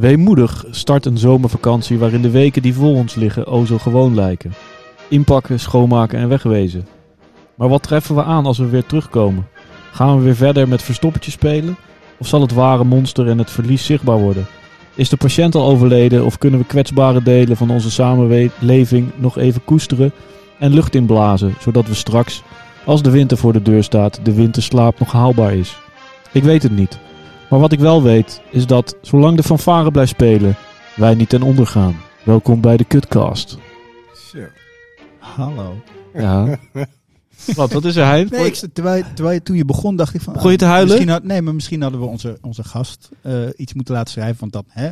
Weemoedig start een zomervakantie waarin de weken die voor ons liggen o zo gewoon lijken. Inpakken, schoonmaken en wegwezen. Maar wat treffen we aan als we weer terugkomen? Gaan we weer verder met verstoppertje spelen? Of zal het ware monster en het verlies zichtbaar worden? Is de patiënt al overleden of kunnen we kwetsbare delen van onze samenleving nog even koesteren en lucht inblazen, zodat we straks, als de winter voor de deur staat, de winterslaap nog haalbaar is? Ik weet het niet. Maar wat ik wel weet, is dat zolang de fanfare blijft spelen, wij niet ten onder gaan. Welkom bij de Cutcast. Zo. Hallo. Ja. wat, wat is er, Hein? Nee, ik, terwijl, terwijl je, toen je begon, dacht ik van... Begon je te ah, huilen? Misschien had, nee, maar misschien hadden we onze, onze gast eh, iets moeten laten schrijven. Want dat, hè?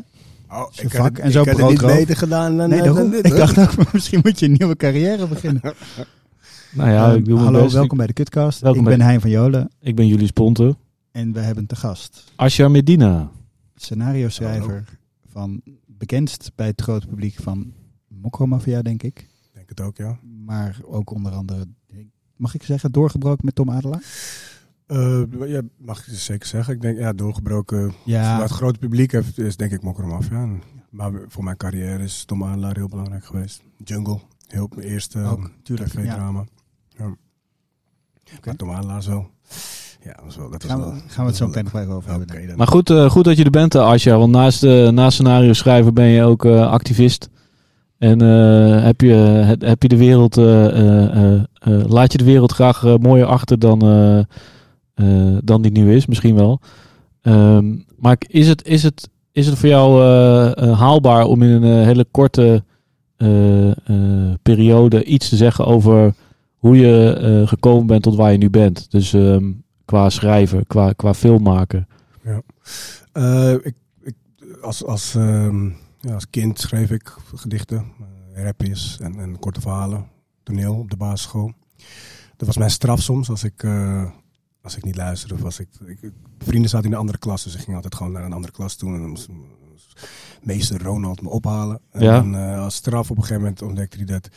Oh, ik vak het, en zo ik had het niet beter gedaan dan, Nee, daarom. dan dit. ik dacht ook, misschien moet je een nieuwe carrière beginnen. Nou ja, Eh, ik doe mijn hallo, best. welkom bij de Kutcast. Welkom ik bij- ben Hein van Jolen Ik ben Julius Ponte. En we hebben te gast Asja Medina. scenario schrijver van bekendst bij het grote publiek van Mokromafia, denk ik. Ik denk het ook, ja. Maar ook onder andere, mag ik zeggen, doorgebroken met Tom Adelaar? Eh, ja, mag ik zeker zeggen. Ik denk, ja, doorgebroken. Ja, het grote publiek heeft, is denk ik Mokrom af, ja. Maar voor mijn carrière is Tom Adelaar heel belangrijk geweest. Jungle, heel mijn eerste ook, tuurlijk. Ja. tv-drama. Ja. Maar Tom Adelaar zo. Ja, dat was wel... Dat Gaan, we, wel, gaan we het zo meteen nog even over hebben. Maar goed, eh, goed dat je er bent, eh, Asja. Want naast, eh, naast scenario schrijven ben je ook eh, activist. En eh, heb, je, het- heb je de wereld, eh, eh, eh, eh, laat je de wereld graag mooier achter dan, eh, eh, dan die nu is, misschien wel. Ehm, maar is het, is, het, is het voor jou haalbaar om in een hele korte eh, eh, periode iets te zeggen over hoe je eh, gekomen bent tot waar je nu bent? Dus ehm, qua schrijven, qua, qua film maken. Eh, ik, ik, als, als, ehm, ja, als kind schreef ik gedichten, eh, rapjes en, en korte verhalen, toneel op de basisschool. Dat was mijn straf soms als ik, eh, als ik niet luisterde. Of als ik, ik, vrienden zaten in een andere klas, dus ik ging altijd gewoon naar een andere klas toe. En dan moest moest meester Ronald me ophalen. En Ja. dan, als straf op een gegeven moment ontdekte hij dat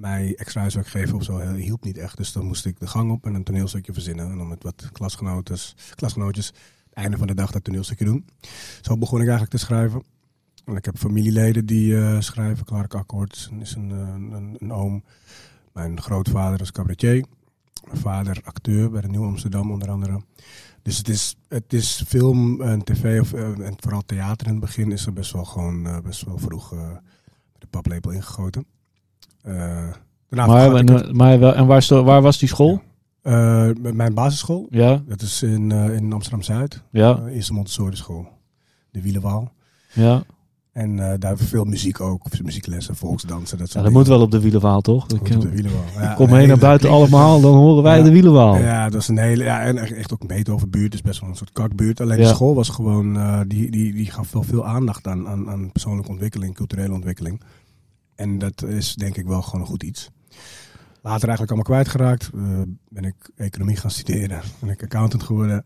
mij extra huiswerk geven of zo hielp niet echt. Dus dan moest ik de gang op en een toneelstukje verzinnen. En dan met wat klasgenoten, klasgenootjes einde van de dag dat toneelstukje doen. Zo begon ik eigenlijk te schrijven. En ik heb familieleden die eh, schrijven. Clark Akkoord is een, eh, een, een oom. Mijn grootvader is cabaretier. Mijn vader acteur bij de Nieuw Amsterdam onder andere. Dus het is, het is film en tv of, eh, en vooral theater in het begin is er best wel gewoon best wel vroeg de paplepel ingegoten. Eh, Maar, ik en, maar wel- en waar, sto- waar was die school? Eh, mijn basisschool, Ja, dat is in, eh, in Amsterdam-Zuid. ja, eerste Montessori school. De Wielenwaal. ja. En daar hebben we veel muziek ook. Muzieklessen, volksdansen, dat ja soort dat moet wel op de wielenwaal, toch? Ik, Goed op de Wielenwaal. Ja, kom een heen naar buiten allemaal, dan horen wij Ja. de wielenwaal. Ja, dat was een hele... Ja, en echt ook een Beethovenbuurt. is best wel een soort kakbuurt. Alleen de school was gewoon... die, die, die gaf wel veel aandacht aan, aan, aan persoonlijke ontwikkeling, culturele ontwikkeling. En dat is denk ik wel gewoon een goed iets. Later eigenlijk allemaal kwijtgeraakt. Eh, ben ik economie gaan studeren. Ben ik accountant geworden.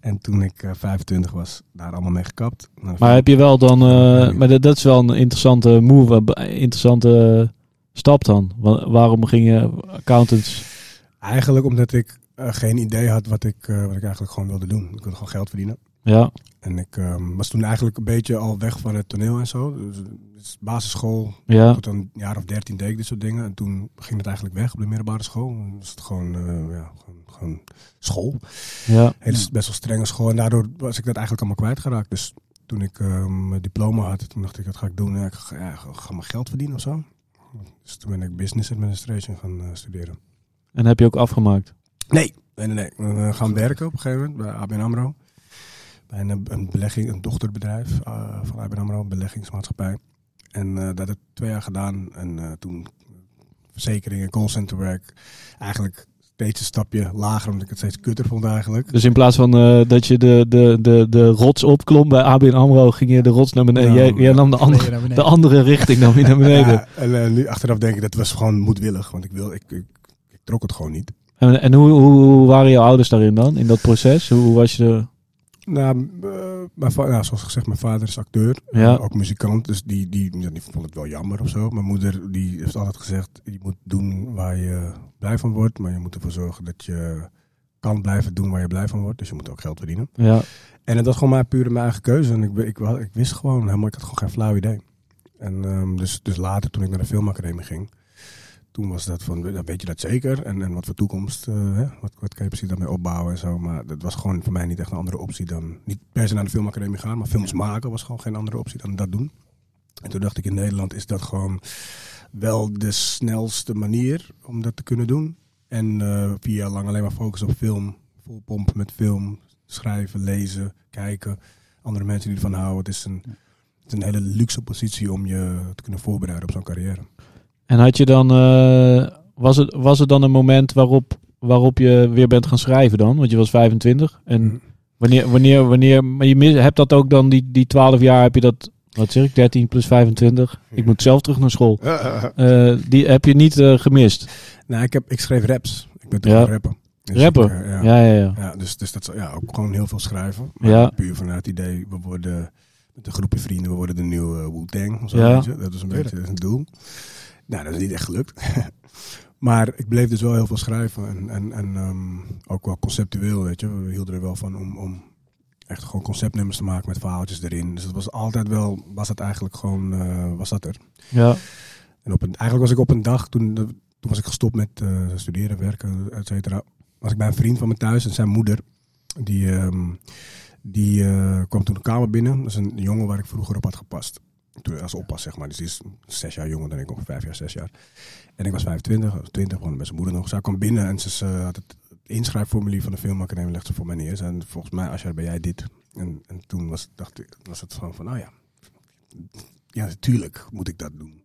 En toen ik eh, 25 was, daar allemaal mee gekapt. Nou, Maar heb je wel dan, eh, maar dat, dat is wel een interessante move, interessante stap dan. Wa- waarom ging je accountants? Eigenlijk omdat ik eh, geen idee had wat ik, eh, wat ik eigenlijk gewoon wilde doen. Ik wilde gewoon geld verdienen. Ja, En ik ehm, was toen eigenlijk een beetje al weg van het toneel en zo. Dus, dus basisschool, ja, tot een jaar of dertien deed ik dit soort dingen. En toen ging het eigenlijk weg op de middelbare school. Was het gewoon, eh, ja, gewoon, gewoon school. ja. Hele. Best wel strenge school. En daardoor was ik dat eigenlijk allemaal kwijtgeraakt. Dus toen ik ehm, mijn diploma had, toen dacht ik, wat ga ik doen? Ja, ik ga, ja, ga mijn geld verdienen of zo. Dus toen ben ik business administration gaan eh, studeren. En heb je ook afgemaakt? Nee, nee, nee. nee. We gaan werken op een gegeven moment bij ABN AMRO. Bij een, een belegging, een dochterbedrijf eh, van ABN AMRO, een beleggingsmaatschappij. En eh, dat heb ik twee jaar gedaan. En eh, toen verzekeringen, callcenterwerk. Eigenlijk steeds een stapje lager, omdat ik het steeds kutter vond eigenlijk. Dus in plaats van eh, dat je de, de, de, de rots opklom bij ABN AMRO, ging je de rots naar beneden. Nou, jij, jij nam de andere, de andere richting nam je naar beneden. Ja, en eh, nu achteraf denk ik dat was gewoon moedwillig. Want ik, wil, ik, ik, ik trok het gewoon niet. En, en hoe, hoe, hoe waren jouw ouders daarin dan, in dat proces? Hoe, hoe was je de... Nou, eh, mijn nou, zoals gezegd, mijn vader is acteur, Ja. ook muzikant, dus die, die, die vond het wel jammer of zo. Mijn moeder die heeft altijd gezegd, je moet doen waar je blij van wordt, maar je moet ervoor zorgen dat je kan blijven doen waar je blij van wordt. Dus je moet ook geld verdienen. Ja, En het was gewoon maar puur mijn eigen keuze. En ik, ik, ik, wist gewoon helemaal, ik had gewoon geen flauw idee. En um, dus, dus later, toen ik naar de filmacademie ging, toen was dat van, weet je dat zeker? En, en wat voor toekomst, uh, hè? Wat, wat kan je precies daarmee opbouwen en zo. Maar dat was gewoon voor mij niet echt een andere optie dan, niet per se naar de filmacademie gaan, maar films maken was gewoon geen andere optie dan dat doen. En toen dacht ik, in Nederland is dat gewoon wel de snelste manier om dat te kunnen doen. En uh, vier jaar lang alleen maar focus op film, vol pompen met film, schrijven, lezen, kijken. Andere mensen die ervan houden. Het is een, het is een hele luxe positie om je te kunnen voorbereiden op zo'n carrière. En had je dan, uh, was, het, was het dan een moment waarop, waarop je weer bent gaan schrijven dan? Want je was 25. En mm. wanneer, wanneer, wanneer, maar je hebt dat ook dan, die, die 12 jaar, heb je dat, wat zeg ik, 13 plus 25? Ik moet zelf terug naar school. Uh, die heb je niet uh, gemist? Nou, ik, heb, ik schreef raps. Ik ben toch ja. rapper. Dus Rapper? Ik, ja. Ja, ja, ja. ja, dus, dus dat ja, ook gewoon heel veel schrijven. Maar ja. puur vanuit het idee, we worden met een groepje vrienden, we worden de nieuwe Wu-Tang. Ja. Dat is een beetje het doel. Nou, dat is niet echt gelukt. maar ik bleef dus wel heel veel schrijven. En, en, en um, ook wel conceptueel, weet je. We hielden er wel van om, om echt gewoon conceptnummers te maken met verhaaltjes erin. Dus het was altijd wel, was het eigenlijk gewoon, uh, was dat er. Ja. En op een, eigenlijk was ik op een dag, toen, toen was ik gestopt met uh, studeren, werken, et cetera was ik bij een vriend van me thuis en zijn moeder. Die, um, die uh, kwam toen de kamer binnen. Dat is een jongen waar ik vroeger op had gepast. Toen, als oppas, zeg maar. Dus die is zes jaar jonger dan ik, ongeveer vijf jaar, zes jaar. En ik was 25, 20, gewoon met zijn moeder nog. Zij kwam binnen en ze had het inschrijfformulier van de filmacademie legde ze voor mij neer. En volgens mij, als jij ben jij dit. En, en toen was, dacht ik, was het gewoon van, nou ja, ja, natuurlijk moet ik dat doen.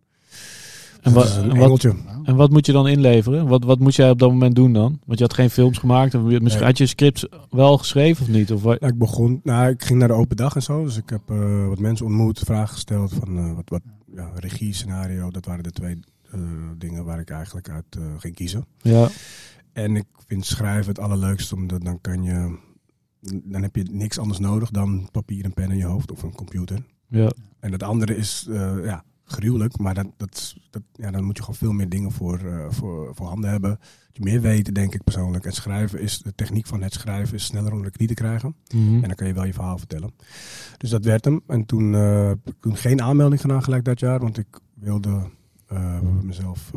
En, wat, en, wat, en wat moet je dan inleveren? Wat, wat moet jij op dat moment doen dan? Want je had geen films gemaakt. Of misschien had je scripts wel geschreven of niet? Of nou, ik begon, nou, ik ging naar de open dag en zo. Dus ik heb uh, wat mensen ontmoet, vragen gesteld van uh, wat, wat ja, regie, scenario. Dat waren de twee uh, dingen waar ik eigenlijk uit ging kiezen. Ja. En ik vind schrijven het allerleukste, omdat dan kan je, dan heb je niks anders nodig dan papier en pen in je hoofd of een computer. Ja. En het andere is, ja, gruwelijk, maar dat, dat, dat, ja, dan moet je gewoon veel meer dingen voor, uh, voor, voor handen hebben. Je meer weten, denk ik persoonlijk. En schrijven is, de techniek van het schrijven is sneller onder de knie te krijgen. Mm -hmm. En dan kan je wel je verhaal vertellen. Dus dat werd hem. En toen, uh, toen geen aanmelding gedaan gelijk dat jaar, want ik wilde uh, mezelf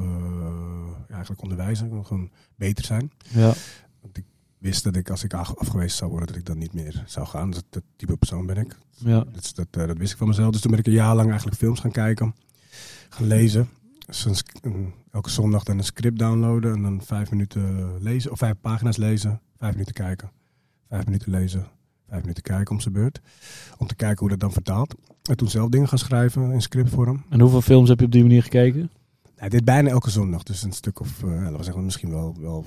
ja, eigenlijk onderwijzen. Ik wil gewoon beter zijn. Ja. Want ik wist dat ik als ik afgewezen zou worden, dat ik dan niet meer zou gaan. Dat, dat type persoon ben ik. Ja. Dat, dat, dat, wist ik van mezelf. Dus toen ben ik een jaar lang eigenlijk films gaan kijken gaan lezen. Dus elke zondag dan een script downloaden en dan vijf minuten lezen, of vijf pagina's lezen, vijf minuten kijken. Vijf minuten lezen, vijf minuten kijken om zijn beurt. Om te kijken hoe dat dan vertaalt. En toen zelf dingen gaan schrijven in scriptvorm. En hoeveel films heb je op die manier gekeken? Nou, dit bijna elke zondag. Dus een stuk of, uh, dat was misschien wel, wel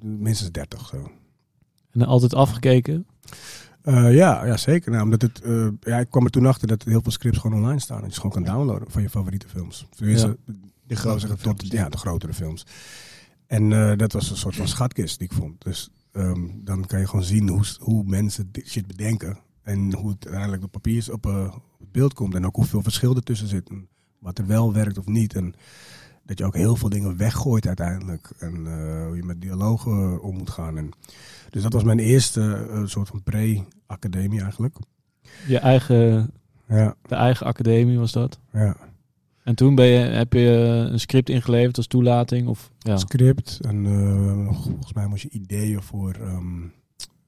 minstens dertig zo. En altijd afgekeken? Uh, ja, ja, zeker. Nou, omdat het, uh, ja, ik kwam er toen achter dat heel veel scripts gewoon online staan. Dat je gewoon kan downloaden van je favoriete films. Tenminste, ja. de, grotere tot, ja, de grotere films. En uh, dat was een soort van schatkist die ik vond. Dus um, dan kan je gewoon zien hoe, hoe mensen dit shit bedenken. En hoe het uiteindelijk op papier op, op het beeld komt. En ook hoeveel verschil ertussen zit. En wat er wel werkt of niet. En dat je ook heel veel dingen weggooit uiteindelijk. En hoe je met dialogen om moet gaan. En, dus dat was mijn eerste uh, soort van pre-academie eigenlijk. Je eigen, ja. de eigen academie was dat? Ja. En toen ben je, heb je een script ingeleverd als toelating? Of, ja. Script en uh, volgens mij moest je ideeën voor um,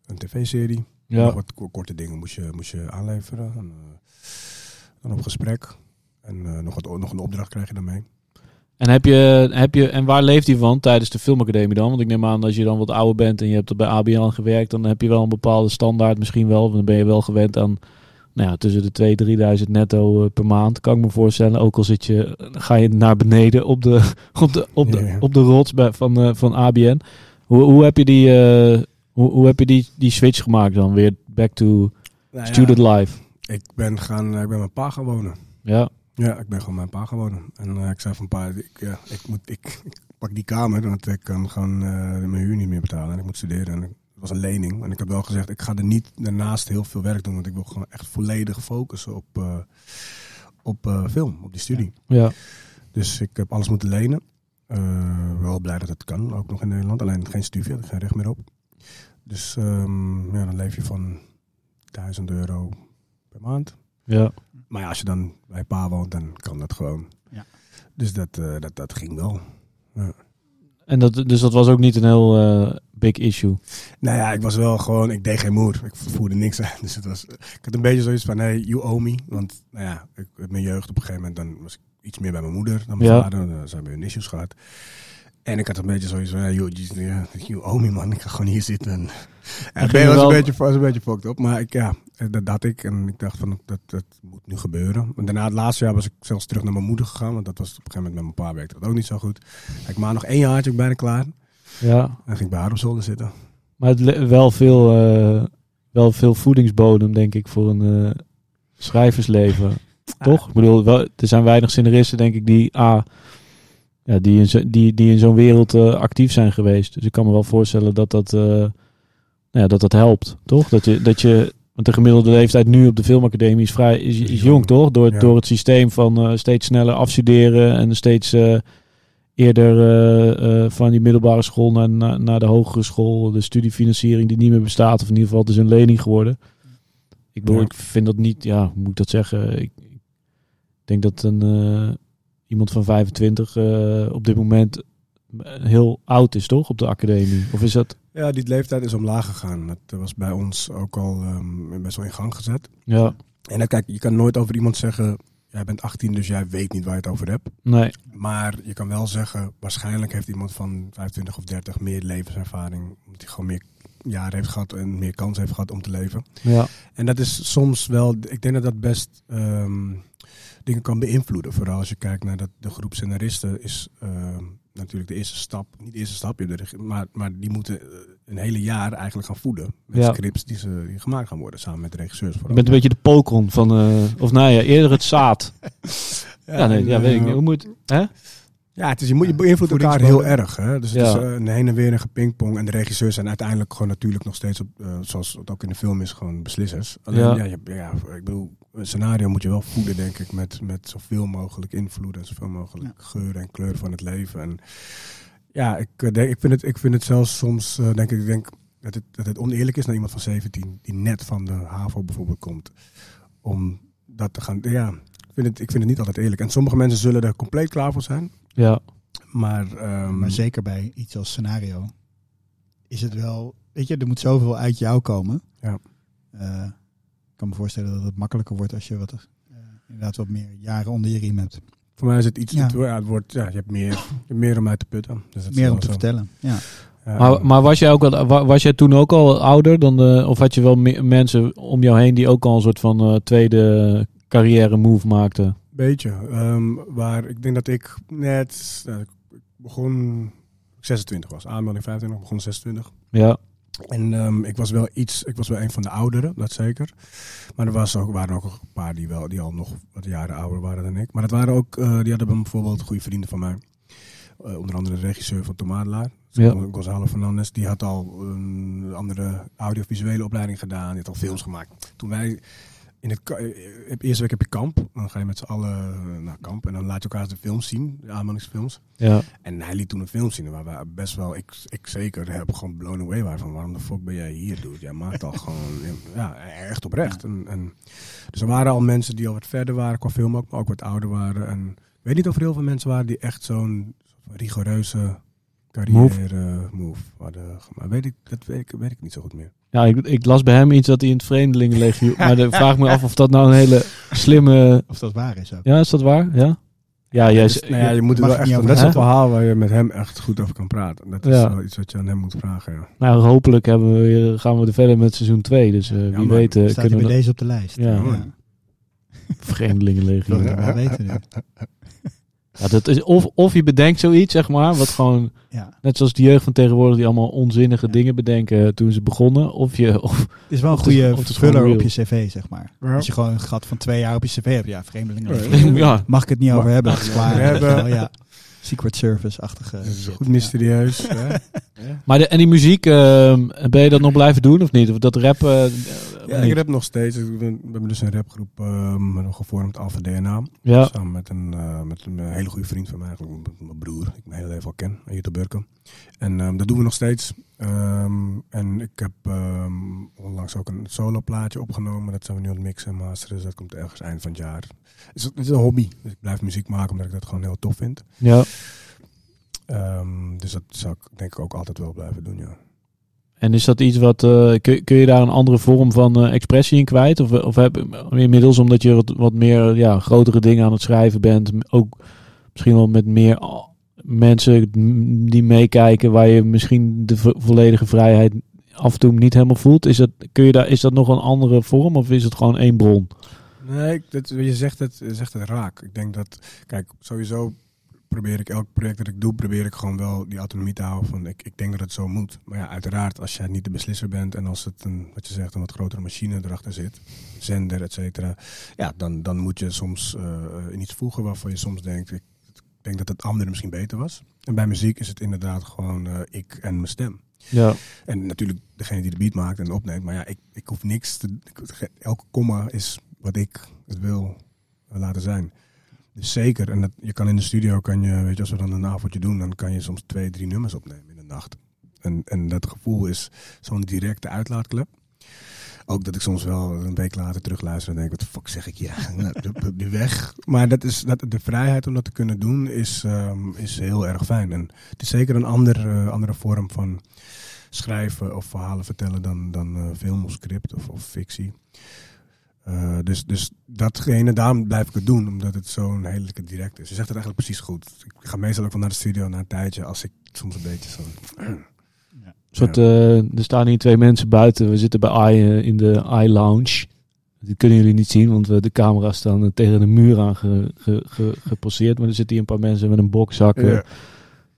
een tv-serie. Ja. Nog wat korte dingen moest je, moest je aanleveren. En, dan op gesprek. En nog, wat, nog een opdracht krijg je daarmee. En, heb je, heb je, en waar leeft hij van tijdens de filmacademie dan? Want ik neem aan, als je dan wat ouder bent en je hebt bij ABN gewerkt, dan heb je wel een bepaalde standaard misschien wel. Dan ben je wel gewend aan nou ja, tussen de 2.000, 3.000 netto per maand. Kan ik me voorstellen. Ook al zit je, ga je naar beneden op de, op de, op de, op de rots bij, van, uh, van ABN. Hoe, hoe heb je, die, uh, hoe, hoe heb je die, die switch gemaakt dan? Weer back to nou student life. Ik ben, gaan, ik ben met mijn pa gaan wonen. Ja. Ja, ik ben gewoon mijn pa wonen. En uh, ik zei van pa, ik, ja, ik, moet, ik, ik, pak die kamer, want ik kan gewoon uh, mijn huur niet meer betalen. En ik moet studeren. En het was een lening. En ik heb wel gezegd, ik ga er niet daarnaast heel veel werk doen. Want ik wil gewoon echt volledig focussen op, uh, op film, op die studie. Ja. Dus ik heb alles moeten lenen. wel blij dat het kan, ook nog in Nederland. Alleen geen studie, geen recht meer op. Dus um, ja, dan leef je van 1000 euro per maand. Ja. Maar ja, als je dan bij pa woont, dan kan dat gewoon. Ja. Dus dat, eh, dat, dat ging wel. En dat, dus dat was ook niet een heel eh, big issue. Nou ja, ik was wel gewoon, ik deed geen moer. Ik voerde niks aan. Dus het was, ik had een beetje zoiets van, hey, you owe me. Want nou ja, ik, in mijn jeugd op een gegeven moment, dan was ik iets meer bij mijn moeder dan mijn Ja. vader. Dan zijn we in issues gehad. En ik had een beetje zoiets van, ja, you, you, you owe me man, ik ga gewoon hier zitten. En, en ben was, wel- een beetje, was een beetje fucked op. Maar ik, ja, dat had ik. En ik dacht van, dat, dat moet nu gebeuren. En daarna het laatste jaar was ik zelfs terug naar mijn moeder gegaan. Want dat was op een gegeven moment met mijn pa werkte dat ook niet zo goed. Ik maar nog één jaartje, ik bijna klaar. Ja. En ging ik bij haar op zolder zitten. Maar het wel veel, eh, wel veel voedingsbodem, denk ik, voor een eh, schrijversleven. Toch? Ik bedoel, wel, er zijn weinig scenaristen, denk ik, die A. Ja, die in, zo, die, die in zo'n wereld eh, actief zijn geweest. Dus ik kan me wel voorstellen dat dat, eh, nou ja, dat, dat helpt. Toch? Dat je, dat je, want de gemiddelde leeftijd nu op de filmacademie is, vrij, is, is jong, toch? Door, Ja. door het systeem van eh, steeds sneller afstuderen en steeds eh, eerder eh, van die middelbare school naar, naar, naar de hogere school. De studiefinanciering die niet meer bestaat, of in ieder geval het is een lening geworden. Ik bedoel, Ja. ik vind dat niet, ja, hoe moet ik dat zeggen? Ik, ik denk dat een, iemand van 25 eh, op dit moment heel oud is, toch? Op de academie. Of is dat? Ja, die leeftijd is omlaag gegaan. Dat was bij ons ook al ehm, best wel in gang gezet. Ja, En dan kijk, je kan nooit over iemand zeggen, jij bent 18, dus jij weet niet waar je het over hebt. nee. Maar je kan wel zeggen, waarschijnlijk heeft iemand van 25 of 30 meer levenservaring. Omdat hij gewoon meer jaren heeft gehad en meer kans heeft gehad om te leven. Ja, En dat is soms wel, ik denk dat dat best ehm, dingen kan beïnvloeden. Vooral als je kijkt naar dat, de groep scenaristen is ehm, natuurlijk de eerste stap. Niet de eerste stap, je maar, maar die moeten eh, een hele jaar eigenlijk gaan voeden. Met Ja. scripts die, ze, die gemaakt gaan worden, samen met de regisseurs. je Vooral. bent een beetje de pokron van, eh, of nou ja, eerder het zaad. Ja, nee, en, ja, weet ik niet. Hoe moet, hè? Ja, het is, je, moet, je Ja, beïnvloedt elkaar heel erg. Hè? Dus het Ja. is eh, een heen en weer een gepingpong. En de regisseurs zijn uiteindelijk gewoon natuurlijk nog steeds, op, zoals het ook in de film is, gewoon beslissers. Alleen, Ja. ja. je, ja, ik bedoel, een scenario moet je wel voeden, denk ik, met, met zoveel mogelijk invloeden. En zoveel mogelijk geuren en kleur van het leven. En ja, ik, eh, denk, ik, vind, het, ik vind het zelfs soms, eh, denk ik, ik denk dat het, dat het oneerlijk is naar iemand van 17, die net van de HAVO bijvoorbeeld komt, om dat te gaan, ja... Ik vind, het, ik vind het niet altijd eerlijk. En sommige mensen zullen er compleet klaar voor zijn. Ja, Maar, ehm, Maar zeker bij iets als scenario is het wel, weet je, er moet zoveel uit jou komen. Ja. Eh, kan me voorstellen dat het makkelijker wordt als je wat, eh, inderdaad wat meer jaren onder je riem hebt. voor mij is het iets. Ja. Het, ja, het wordt, ja, je hebt meer, je hebt meer om uit te putten. Dus meer om te zo. vertellen. Ja. Maar, maar was jij ook al, wa- was jij toen ook al ouder dan de, of had je wel me- mensen om jou heen die ook al een soort van eh, tweede carrière move maakten? beetje. Ehm, waar ik denk dat ik net nou, ik begon 26 was. Aanmelding 25, begon 26. Ja, En ehm, ik was wel iets, ik was wel een van de ouderen, dat zeker. Maar er was ook, waren ook een paar die, wel, die al nog wat jaren ouder waren dan ik. Maar dat waren ook, eh, die hadden bijvoorbeeld goede vrienden van mij. Eh, onder andere de regisseur van Tomaatelaar, Ja. Gonzalo Fernandez. Die had al een andere audiovisuele opleiding gedaan. Die had al films gemaakt. Toen wij in het eh, heb- eerste week heb je kamp. Dan ga je met z'n allen eh, naar kamp. En dan laat je elkaar de films zien, de aanmeldingsfilms. ja, En hij liet toen een film zien waar we best wel, ik, ik zeker, heb gewoon blown away waren van waarom de fuck ben jij hier, dude? Jij maakt al gewoon, ja, echt oprecht. En, en, dus er waren al mensen die al wat verder waren qua film ook, maar ook wat ouder waren. En ik weet niet of er heel veel mensen waren die echt zo'n rigoureuze carrière move, hadden gemaakt. Weet ik, dat weet ik, weet ik niet zo goed meer. Ja ik, ik las bij hem iets dat hij in het Vreemdelingenlegioen... maar dan vraag me af of dat nou een hele slimme... Of dat waar is ook. Ja, is dat waar? Ja? Ja, jij... Dus, nou ja, je moet wel echt, dat is een hebben. verhaal waar je met hem echt goed over kan praten. Dat is Ja. wel iets wat je aan hem moet vragen, ja. Nou, hopelijk hebben we weer, gaan we er verder met seizoen 2. Dus eh, wie maar weet eh, kunnen bij we... deze op de lijst? Ja. Ja. Vreemdelingenlegioen. Wel weten nu? Ja, dat is, of, of je bedenkt zoiets, zeg maar, wat gewoon... Ja. Net zoals de jeugd van tegenwoordig die allemaal onzinnige Ja. dingen bedenken toen ze begonnen. Of je... Of, Het is wel een goede vuller op je cv, zeg maar. Ja. Als je gewoon een gat van twee jaar op je cv hebt. Ja, vreemdelingen. Ja. Mag ik het niet over hebben? Het is klaar. We hebben- Ja. Secret Service-achtige goed mysterieus. hè? maar de, en die muziek, ehm, ben je dat nog blijven doen of niet? Of dat rappen, eh, Ja, ik rap nog steeds. We hebben dus een rapgroep um, gevormd, Alpha DNA. Ja. Samen met een, uh, met een hele goede vriend van mij, eigenlijk mijn broer, die ik mijn hele leven al ken, Jutta Burken. En um, dat doen we nog steeds. Um, en ik heb onlangs ook een solo plaatje opgenomen. Dat zijn we nu aan het mixen en masteren. Dus dat komt ergens eind van het jaar. Het is, het is een hobby. Dus ik blijf muziek maken omdat ik dat gewoon heel tof vind. Ja. dus dat zou ik denk ik ook altijd wel blijven doen, ja. En is dat iets wat, uh, kun, kun je daar een andere vorm van uh, expressie in kwijt? Of, of heb, inmiddels omdat je wat, wat meer ja, grotere dingen aan het schrijven bent, ook misschien wel met meer mensen die meekijken, waar je misschien de volledige vrijheid af en toe niet helemaal voelt. Is dat, kun je daar, is dat nog een andere vorm of is het gewoon één bron? Nee, dat, je zegt het, je zegt het raak. Ik denk dat, kijk, sowieso probeer ik elk project dat ik doe, probeer ik gewoon wel die autonomie te houden. Van ik, ik denk dat het zo moet. Maar ja, uiteraard, als jij niet de beslisser bent en als het een, wat je zegt, een wat grotere machine erachter zit, zender, et cetera, ja, dan, dan moet je soms uh, in iets voegen waarvan je soms denkt, ik denk dat het andere misschien beter was. En bij muziek is het inderdaad gewoon uh, ik en mijn stem. Ja. En natuurlijk degene die de beat maakt en opneemt. Maar ja, ik, ik hoef niks te. elke komma is wat ik het wil laten zijn. Dus zeker. En dat, je kan in de studio, kan je, weet je, als we dan een avondje doen, dan kan je soms twee, drie nummers opnemen in de nacht. En, en dat gevoel is zo'n directe uitlaatklep. Ook dat ik soms wel een week later terugluister en denk, wat de fuck zeg ik? Ja, nu weg. Maar dat is, dat, de vrijheid om dat te kunnen doen is, um, is heel erg fijn. En het is zeker een ander, uh, andere vorm van schrijven of verhalen vertellen dan, dan uh, film of script of, of fictie. Uh, dus, dus datgene, daarom blijf ik het doen, omdat het zo'n hele direct is. Je zegt het eigenlijk precies goed. Ik ga meestal ook wel naar de studio na een tijdje, als ik soms een beetje zo... Ja. Soort, uh, er staan hier twee mensen buiten. We zitten bij I, uh, in de I Lounge. Die kunnen jullie niet zien, want we, de camera's staan tegen de muur aan ge, ge, ge, gepasseerd. Maar er zitten hier een paar mensen met een bokzak ja.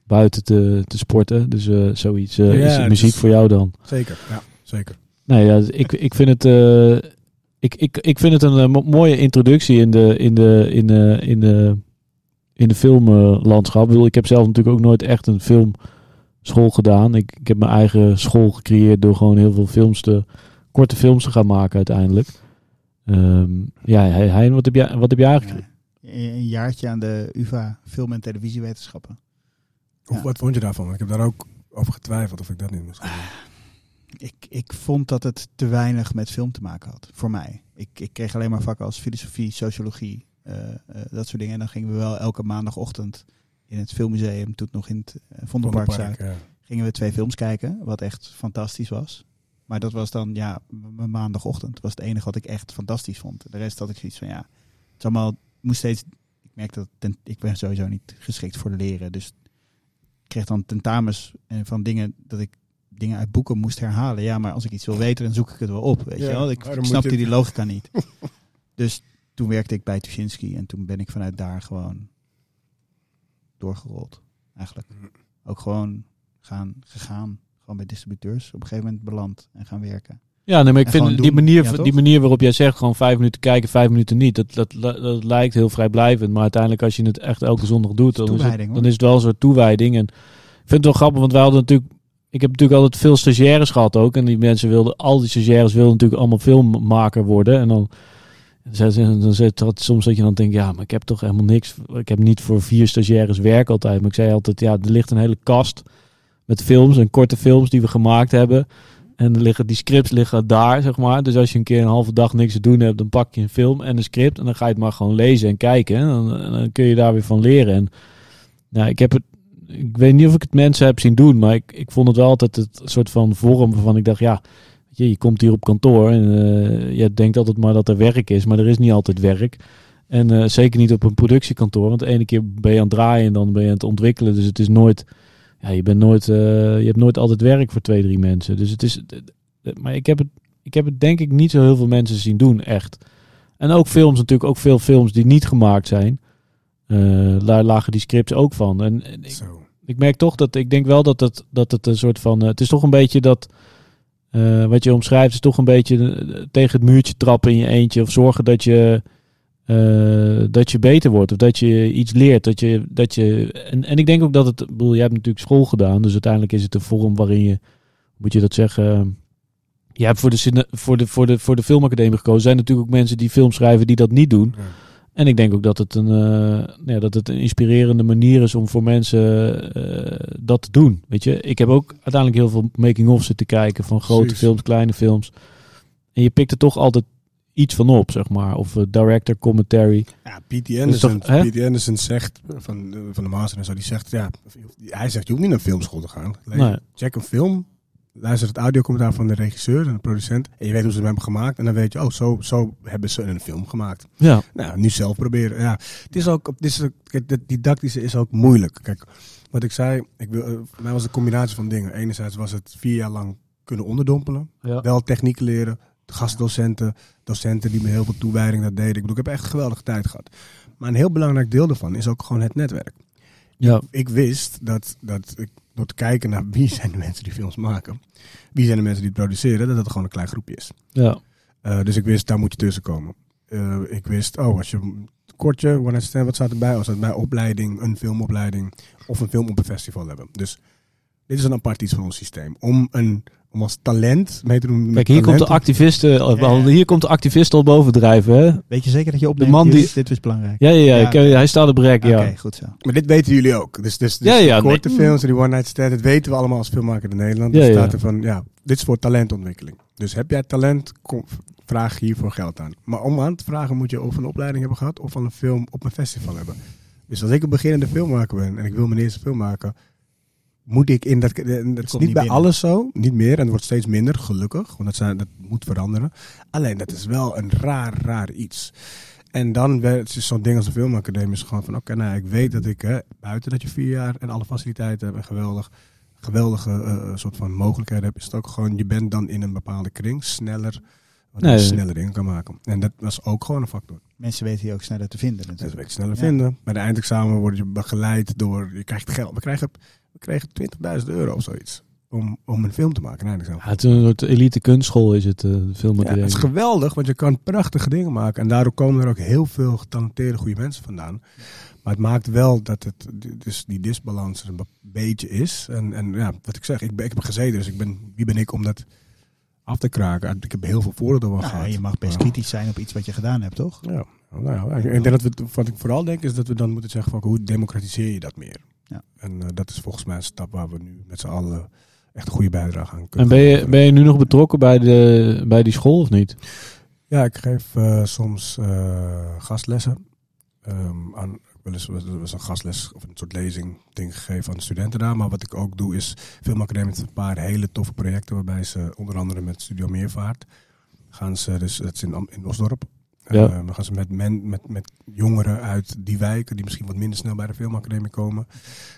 buiten te, te sporten. Dus zoiets. Ja, is muziek voor jou dan? Zeker, ja, zeker. Nee, ja, ik, ik vind het ik, ik, ik vind het een uh, mooie introductie in de, in de, in de, in de, in de filmlandschap. Uh, ik heb zelf natuurlijk ook nooit echt een filmschool gedaan. Ik, ik heb mijn eigen school gecreëerd door gewoon heel veel films te, korte films te gaan maken uiteindelijk. Um, ja, Hein, wat heb jij, wat heb jij eigenlijk? Ja, een jaartje aan de UvA Film- en Televisiewetenschappen. Of, Wat vond je daarvan? Ik heb daar ook over getwijfeld of ik dat niet moest doen ik, ik vond dat het te weinig met film te maken had, voor mij. Ik, ik kreeg alleen maar vakken als filosofie, sociologie, uh, uh, dat soort dingen. En dan gingen we wel elke maandagochtend in het filmmuseum, toen nog in het uh, Vondelpark ja. gingen we twee films kijken, wat echt fantastisch was. Maar dat was dan, ja, mijn maandagochtend. Dat was het enige wat ik echt fantastisch vond. De rest had ik zoiets van, ja, het is allemaal, moest steeds, ik merk dat, ten, ik ben sowieso niet geschikt voor leren. Dus ik kreeg dan tentamens van dingen dat ik dingen uit boeken moest herhalen. Ja, maar als ik iets wil weten, dan zoek ik het wel op. Weet ja, je wel? Ik, ik snapte je... die logica niet. dus toen werkte ik bij Tuschinski en toen ben ik vanuit daar gewoon doorgerold. Eigenlijk. Ook gewoon gaan, gegaan. Gewoon bij distributeurs. Op een gegeven moment beland en gaan werken. Ja, nee, maar ik vind die manier, ja, die manier waarop jij zegt, gewoon vijf minuten kijken, vijf minuten niet. Dat, dat, dat, dat lijkt heel vrijblijvend. Maar uiteindelijk, als je het echt elke zondag doet, dan is, het, dan is het wel een soort toewijding. En ik vind het wel grappig, want wij hadden natuurlijk ik heb natuurlijk altijd veel stagiaires gehad ook. En die mensen wilden, al die stagiaires wilden natuurlijk allemaal filmmaker worden. En dan, dan zit het soms dat je dan denkt, ja, maar ik heb toch helemaal niks. Ik heb niet voor vier stagiaires werk altijd. Maar ik zei altijd, ja, er ligt een hele kast met films en korte films die we gemaakt hebben. En er liggen, die scripts liggen daar, zeg maar. Dus als je een keer een halve dag niks te doen hebt, dan pak je een film en een script. En dan ga je het maar gewoon lezen en kijken. En dan, dan kun je daar weer van leren. En nou, ik heb het ik weet niet of ik het mensen heb zien doen, maar ik, ik vond het wel altijd het soort van vorm waarvan ik dacht, ja, je, je komt hier op kantoor en uh, je denkt altijd maar dat er werk is, maar er is niet altijd werk. En uh, zeker niet op een productiekantoor, want de ene keer ben je aan het draaien en dan ben je aan het ontwikkelen. Dus het is nooit, ja, je bent nooit, uh, je hebt nooit altijd werk voor twee, drie mensen. Dus het is, maar ik heb het, ik heb het denk ik niet zo heel veel mensen zien doen, echt. En ook films natuurlijk, ook veel films die niet gemaakt zijn. Uh, daar lagen die scripts ook van. En, en ik, ik, merk toch dat ik denk wel dat het, dat het een soort van. Uh, het is toch een beetje dat. Uh, wat je omschrijft, is toch een beetje tegen het muurtje trappen in je eentje. Of zorgen dat je. dat je beter wordt. Of dat je iets leert. Dat je, dat je, en, en ik denk ook dat het. Bedoel, je hebt natuurlijk school gedaan. Dus uiteindelijk is het een vorm waarin je. Moet je dat zeggen? Jij hebt voor de, voor, de, voor, de, voor de filmacademie gekozen. Er zijn natuurlijk ook mensen die film schrijven die dat niet doen. Ja. En ik denk ook dat het een, eh, ja, dat het een inspirerende manier is om voor mensen eh, dat te doen. Weet je, ik heb ook uiteindelijk heel veel making-of zitten kijken van grote Precies. films, kleine films. En je pikt er toch altijd iets van op, zeg maar. Of eh, director commentary. Ja, P.T. Anderson, toch? P.T. Anderson zegt van, de- van de Master en zo, die zegt, ja, hij zegt, je hoeft niet naar filmschool te gaan. Nee. Check een film, luister het audiocommentaar van de regisseur en de producent en je weet hoe ze hem hebben gemaakt en dan weet je, oh, zo, zo hebben ze een film gemaakt. Ja, Nou, nu zelf proberen. Ja, het is ook, het is, het didactische is ook moeilijk. Kijk, wat ik zei, ik wil, eh, voor mij was het een combinatie van dingen. Enerzijds was het vier jaar lang kunnen onderdompelen, ja. wel techniek leren, gastdocenten, docenten die me heel veel toewijding dat deden. Ik bedoel, ik heb echt een geweldige tijd gehad. Maar een heel belangrijk deel daarvan is ook gewoon het netwerk. ja. Ik wist dat, dat ik door te kijken naar wie zijn de mensen die films maken, wie zijn de mensen die het produceren, dat het gewoon een klein groepje is. ja. Uh, dus ik wist, daar moet je tussen komen. Uh, ik wist, oh, als je kortje, one night stand, wat staat erbij? Als het bij opleiding, een filmopleiding of een film op een festival hebben. Dus dit is een apart iets van ons systeem. Om, een, om als talent mee te doen. Kijk, hier komt de activisten, Ja, ja. hier komt de activisten al bovendrijven, hè? Weet je zeker dat je opneemt? man die- Dit, dit was belangrijk. Ja, ja, ja. Heb- hij staat op rek, Oké, ja. goed zo. Maar dit weten jullie ook. Dus, dus, dus Ja, ja, die korte nee. films en die one night stand, dat weten we allemaal als filmmaker in Nederland. Ja, Er ja. staat er van, ja, dit is voor talentontwikkeling. Dus heb jij talent, kom, vraag hiervoor geld aan. Maar om aan te vragen moet je of een opleiding hebben gehad of al een film op een festival hebben. Dus als ik een beginnende filmmaker ben en ik wil mijn eerste film maken, moet ik in dat. Dat is niet niet bij binnen. alles zo, niet meer. En het wordt steeds minder, gelukkig. Want dat, zijn, dat moet veranderen. Alleen dat is wel een raar, raar iets. En dan werd het zo'n ding als de filmacademie is gewoon van oké, nou ik weet dat ik hè, buiten dat je vier jaar en alle faciliteiten hebt en geweldig, geweldige eh, soort van mogelijkheden hebt, is het ook gewoon je bent dan in een bepaalde kring sneller, wat Nee. je sneller dingen kan maken. En dat was ook gewoon een factor. Mensen weten je ook sneller te vinden natuurlijk. weet je sneller Ja. vinden. Bij de eindexamen word je begeleid door, je krijgt geld. We krijgen, we kregen 20.000 euro of zoiets om, om een film te maken. Eindexamen. Ja, het is een soort elite kunstschool is het, eh, de Ja, het is geweldig, want je kan prachtige dingen maken. En daardoor komen er ook heel veel getalenteerde goede mensen vandaan. Maar het maakt wel dat het, dus die disbalans er een be- beetje is. En, en ja, wat ik zeg, ik, ben, ik heb gezeten, dus ik ben, wie ben ik om dat af te kraken? Ik heb heel veel voordelen van Nou, gehad. je mag best kritisch zijn op iets wat je gedaan hebt, toch? Ja, nou ja, ik denk dat we, wat ik vooral denk is dat we dan moeten zeggen van hoe democratiseer je dat meer? Ja. En eh, dat is volgens mij een stap waar we nu met z'n allen echt een goede bijdrage aan En kunnen ben je, ben je nu nog betrokken bij, de, bij die school of niet? Ja, ik geef eh, soms eh, gastlessen. Ehm aan, ik heb wel eens was, een gastles of een soort lezing ding gegeven aan de studenten daar. Maar wat ik ook doe is filmacademie met een paar hele toffe projecten. Waarbij ze onder andere met Studio Meervaart gaan ze, dus dat is in, in Osdorp. Ja. Eh, dan gaan ze met, men, met, met jongeren uit die wijken, die misschien wat minder snel bij de filmacademie komen,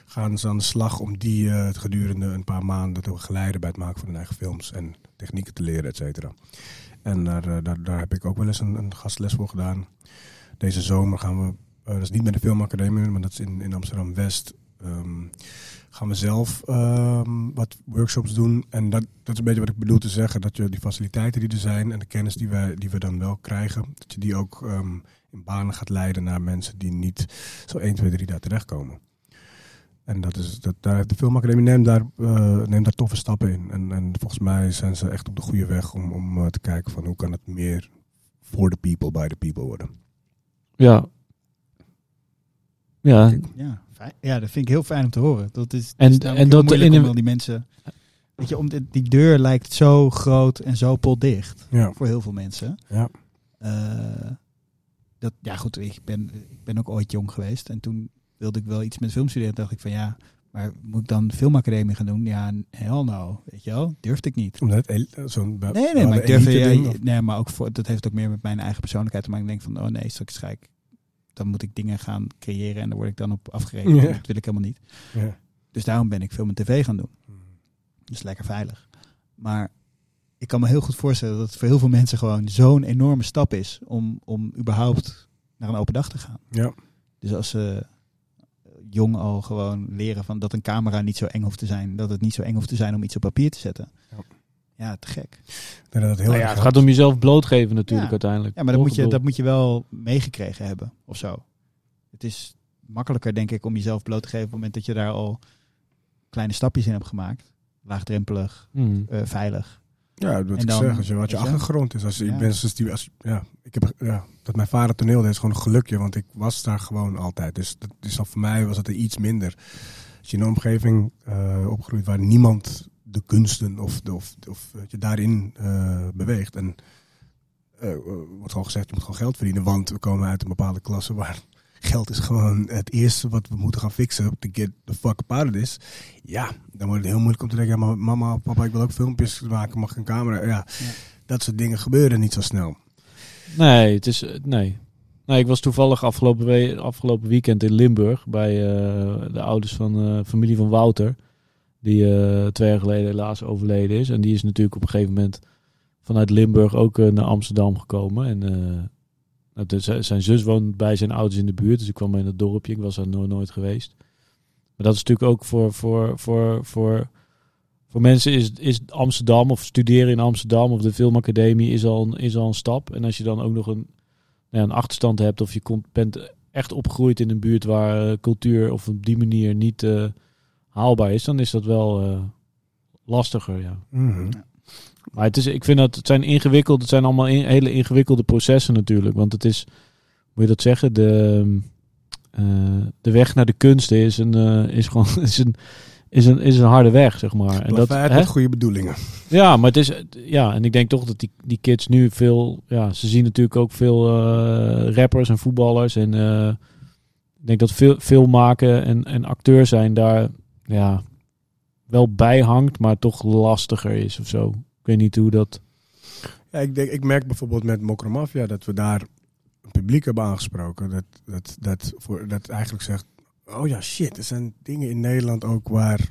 gaan ze aan de slag om die eh, het gedurende een paar maanden te begeleiden bij het maken van hun eigen films en technieken te leren, et cetera. En daar, eh, daar, daar heb ik ook wel eens een, een gastles voor gedaan. Deze zomer gaan we, eh, dat is niet met de filmacademie, maar dat is in, in Amsterdam-West, ehm, gaan we zelf ehm, wat workshops doen. En dat, dat is een beetje wat ik bedoel te zeggen, dat je die faciliteiten die er zijn en de kennis die, wij, die we dan wel krijgen, dat je die ook ehm, in banen gaat leiden naar mensen die niet zo 1, 2, 3 daar terechtkomen. En dat is, dat, daar heeft de Filmacademie neemt daar, eh, neemt daar toffe stappen in. En, en volgens mij zijn ze echt op de goede weg om, om eh, te kijken van hoe kan het meer voor de people, by the people worden. Ja. Ja, Ja, fijn. ja, dat vind ik heel fijn om te horen. Dat is, En- is en dat in om een- die mensen... Weet je, om die, die deur lijkt zo groot en zo potdicht Ja, voor heel veel mensen. ja. Eh, dat, ja, goed, ik ben, ik ben ook ooit jong geweest. En toen wilde ik wel iets met filmstuderen. dacht ik van ja, maar moet ik dan filmacademie gaan doen? Ja, hell no. Weet je wel? Durfde ik niet. Omdat zo'n Nee, nee, maar ik durf, elite ja, ding, of- nee, maar ook voor, dat heeft ook meer met mijn eigen persoonlijkheid te maken. Ik denk van, oh nee, straks ga ik, dan moet ik dingen gaan creëren en daar word ik dan op afgerekend. Ja. Dat wil ik helemaal niet. Ja. Dus daarom ben ik film en tv gaan doen. Dus lekker veilig. Maar ik kan me heel goed voorstellen dat het voor heel veel mensen gewoon zo'n enorme stap is om, om überhaupt naar een open dag te gaan. Ja. Dus als ze jong al gewoon leren van dat een camera niet zo eng hoeft te zijn, dat het niet zo eng hoeft te zijn om iets op papier te zetten. Ja. Ja, te gek. Dat heel nou ja, het gaat om jezelf blootgeven natuurlijk Ja. uiteindelijk. Ja, maar dat moet, je, dat moet je wel meegekregen hebben of zo. Het is makkelijker, denk ik, om jezelf bloot te geven op het moment dat je daar al kleine stapjes in hebt gemaakt. Laagdrempelig, hmm. eh, veilig. Ja, dat ik dan- zeg, als je, wat je achtergrond is. Als, Ja. ik ben, zoals die, als, ja, ik heb, ja, dat mijn vader toneel deed is gewoon een gelukje, want ik was daar gewoon altijd. Dus dat is al voor mij was het er iets minder. Als je in een omgeving eh, opgroeit waar niemand de kunsten of, de, of, je, daarin eh, beweegt. En eh, wordt gewoon gezegd, je moet gewoon geld verdienen, want we komen uit een bepaalde klasse waar geld is gewoon het eerste wat we moeten gaan fixen to get the fuck up out of this. Ja, dan wordt het heel moeilijk om te denken, ja, maar mama, papa, ik wil ook filmpjes maken, mag ik een camera? Ja, dat soort dingen gebeuren niet zo snel. Nee, het is, eh, nee. nee, ik was toevallig afgelopen, we- afgelopen weekend in Limburg bij eh, de ouders van de familie van Wouter. Die eh, twee jaar geleden helaas overleden is. En die is natuurlijk op een gegeven moment vanuit Limburg ook eh, naar Amsterdam gekomen. En eh, nou, dus, zijn zus woont bij zijn ouders in de buurt. Dus ik kwam in het dorpje. Ik was er nooit, geweest. Maar dat is natuurlijk ook voor, voor, voor, voor, voor mensen is, is Amsterdam of studeren in Amsterdam of de filmacademie is al, een, is al een stap. En als je dan ook nog een, nou een achterstand hebt of je komt, bent echt opgegroeid in een buurt waar cultuur of op die manier niet haalbaar is, dan is dat wel eh, lastiger. Ja. Mhm. Maar het is, ik vind dat het zijn ingewikkeld, het zijn allemaal in- hele ingewikkelde processen natuurlijk. Want het is, moet je dat zeggen, de, eh, de weg naar de kunsten is een, eh, is gewoon is een, is een, is een harde weg, zeg maar. En dat, met goede bedoelingen. Ja, maar het is, ja, en ik denk toch dat die, die kids nu veel, ja, ze zien natuurlijk ook veel eh, rappers en voetballers. En eh, ik denk dat veel, veel maken en, en acteur zijn daar, ja, wel bij hangt, maar toch lastiger is of zo. Ik weet niet hoe dat. Ja, ik, denk, ik merk bijvoorbeeld met Mokromafia dat we daar een publiek hebben aangesproken. Dat, dat, dat, voor, dat eigenlijk zegt, oh ja, shit, er zijn dingen in Nederland ook waar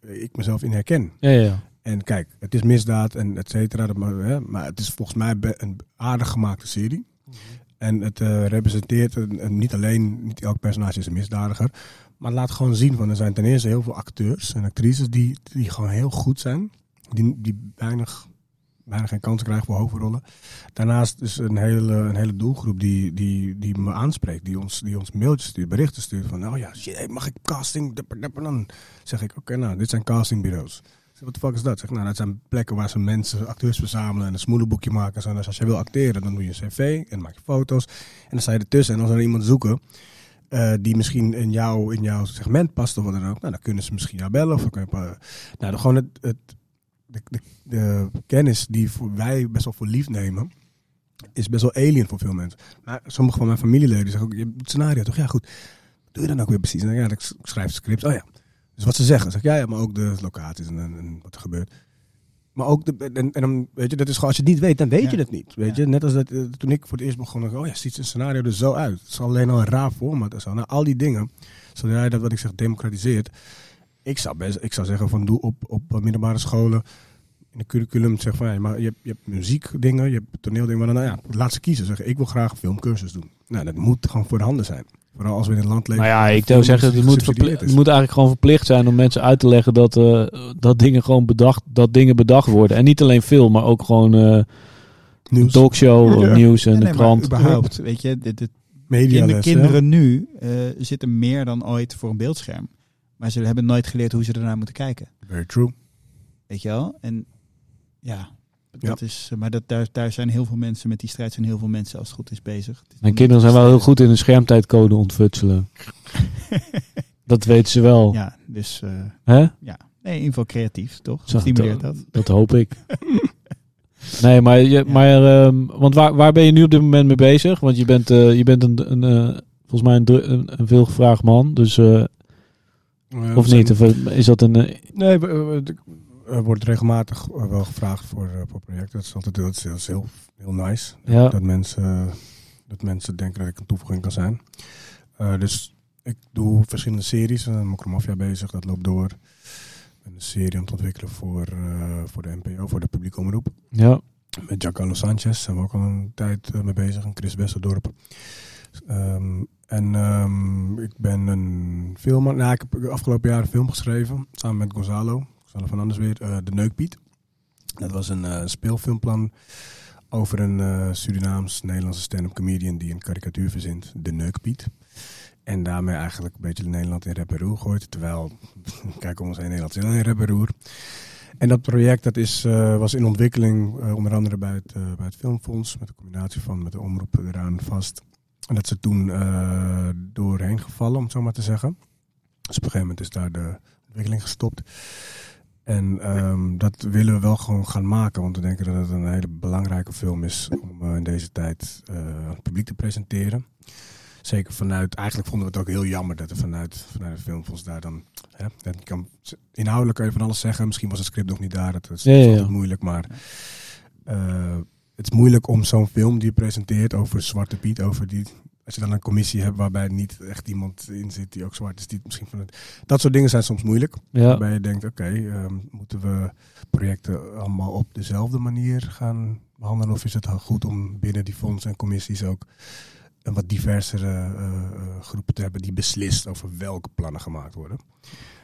ik mezelf in herken. Ja, ja. En kijk, het is misdaad en et cetera. dat Maar, hè, maar het is volgens mij een aardig gemaakte serie. En het eh, representeert een, een- niet alleen, niet elk personage is een misdadiger. Maar laat gewoon zien van er zijn ten eerste heel veel acteurs en actrices die, die gewoon heel goed zijn. Die, die weinig, bijna geen kans krijgen voor hoofdrollen. Daarnaast is een hele, een hele doelgroep die, die, die me aanspreekt. Die ons, die ons mailtjes stuurt, berichten stuurt van oh ja, shit, mag ik casting? Dan zeg ik oké, nou dit zijn castingbureaus. Wat de fuck is dat? Zeg, nou, dat zijn plekken waar ze mensen, acteurs verzamelen en een smoelenboekje maken. Zo, als je wil acteren, dan doe je een cv en maak je foto's. En dan sta je ertussen. En als er iemand zoeken eh, die misschien in, jou, in jouw segment past of wat dan ook, nou, dan kunnen ze misschien jou bellen. Of dan kun je, nou, gewoon het, het, de, de, de kennis die wij best wel voor lief nemen, is best wel alien voor veel mensen. Maar sommige van mijn familieleden zeggen ook, je hebt het scenario toch? Ja, goed. Wat doe je dan ook weer precies? Nou, ja, ik schrijf scripts. Oh ja. Dus wat ze zeggen, zeg ja, ja, maar ook de locaties en wat er gebeurt. Maar ook, de, en, en dan, weet je, dat is gewoon, als je het niet weet, dan weet Ja. je het niet. Weet Ja. je, net als dat, eh, toen ik voor het eerst begon, dacht ik, oh ja, ziet een scenario er zo uit. Het is alleen al een raar format en zo. Nou, al die dingen, zodra je dat, wat ik zeg, democratiseert. Ik zou, best, ik zou zeggen van, doe op, op middelbare scholen, in de curriculum, zeg van, ja, maar je hebt, je hebt muziekdingen, je hebt toneeldingen, maar dan, nou ja, laat ze kiezen. Zeggen, ik wil graag een filmcursus doen. Nou, dat moet gewoon voor de handen zijn. Vooral als we in een land leven. Maar ja, ik zou zeggen, het moet, het moet eigenlijk gewoon verplicht zijn om mensen uit te leggen dat, eh, dat dingen gewoon bedacht, dat dingen bedacht worden. En niet alleen film, maar ook gewoon eh een Nieuws. talkshow, Ja. nieuws en Ja, de nee, krant. überhaupt, weet je, de, de Mediales, de ja. kinderen nu eh, zitten meer dan ooit voor een beeldscherm. Maar ze hebben nooit geleerd hoe ze ernaar moeten kijken. Very true. Weet je wel? En ja, dat is, maar dat, daar, daar zijn heel veel mensen, met die strijd zijn heel veel mensen als het goed is bezig. Is Mijn kinderen zijn wel heel goed in de schermtijdcode ontfutselen. dat weten ze wel. Ja, dus eh, Hè? ja. Nee, in ieder geval creatief, toch? Zo, Stimuleert dat. Dat hoop ik. nee, maar, je, maar ehm, want waar, waar ben je nu op dit moment mee bezig? Want je bent, eh, je bent een, een, eh, volgens mij een, een, een veelgevraagd man. Dus, eh, Eh, of zijn- niet? Of eh, is dat een... eh, Nee, we- we- de- wordt regelmatig eh, wel gevraagd voor, eh, voor projecten. Dat is altijd dat is, heel, heel nice. Ja. Dat, mensen, dat mensen denken dat ik een toevoeging kan zijn. Eh, dus ik doe verschillende series. Uh, Mokromafia bezig, dat loopt door. Ik ben een serie aan het ontwikkelen voor, eh, voor de NPO, voor de publieke omroep. ja. Met Giancarlo Sanchez zijn we ook al een tijd eh, mee bezig. En Chris Wesserdorp. Ehm, en ehm, ik ben een film... Nou, ik heb afgelopen jaar een film geschreven. Samen met Gonzalo. Van Andersweer. eh de Neukpiet. Dat was een eh, speelfilmplan over een eh, Surinaams-Nederlandse stand-up comedian die een karikatuur verzint. De Neukpiet. En daarmee eigenlijk een beetje Nederland in rep en roer gooit. Terwijl, kijk om ons heen, Nederland is in rep en roer. En dat project dat is, was in ontwikkeling, onder andere bij het, bij het Filmfonds, met een combinatie van met de omroep eraan vast. En dat ze toen doorheen gevallen, om het zo maar te zeggen. Dus op een gegeven moment is daar de ontwikkeling gestopt. En ehm, dat willen we wel gewoon gaan maken, want we denken dat het een hele belangrijke film is om eh, in deze tijd eh, aan het publiek te presenteren. Zeker vanuit, eigenlijk vonden we het ook heel jammer dat er vanuit, vanuit het filmfonds daar dan, hè, dat kan, inhoudelijk kan je van alles zeggen, misschien was het script nog niet daar, dat is, Ja, ja, dat is ja. altijd moeilijk, maar eh, het is moeilijk om zo'n film die je presenteert over Zwarte Piet, over die, als je dan een commissie hebt waarbij niet echt iemand in zit die ook zwart is, die misschien van het, dat soort dingen zijn soms moeilijk. Ja. Waarbij je denkt, oké, ehm, moeten we projecten allemaal op dezelfde manier gaan behandelen? Of is het goed om binnen die fondsen en commissies ook een wat diversere eh, groepen te hebben die beslist over welke plannen gemaakt worden?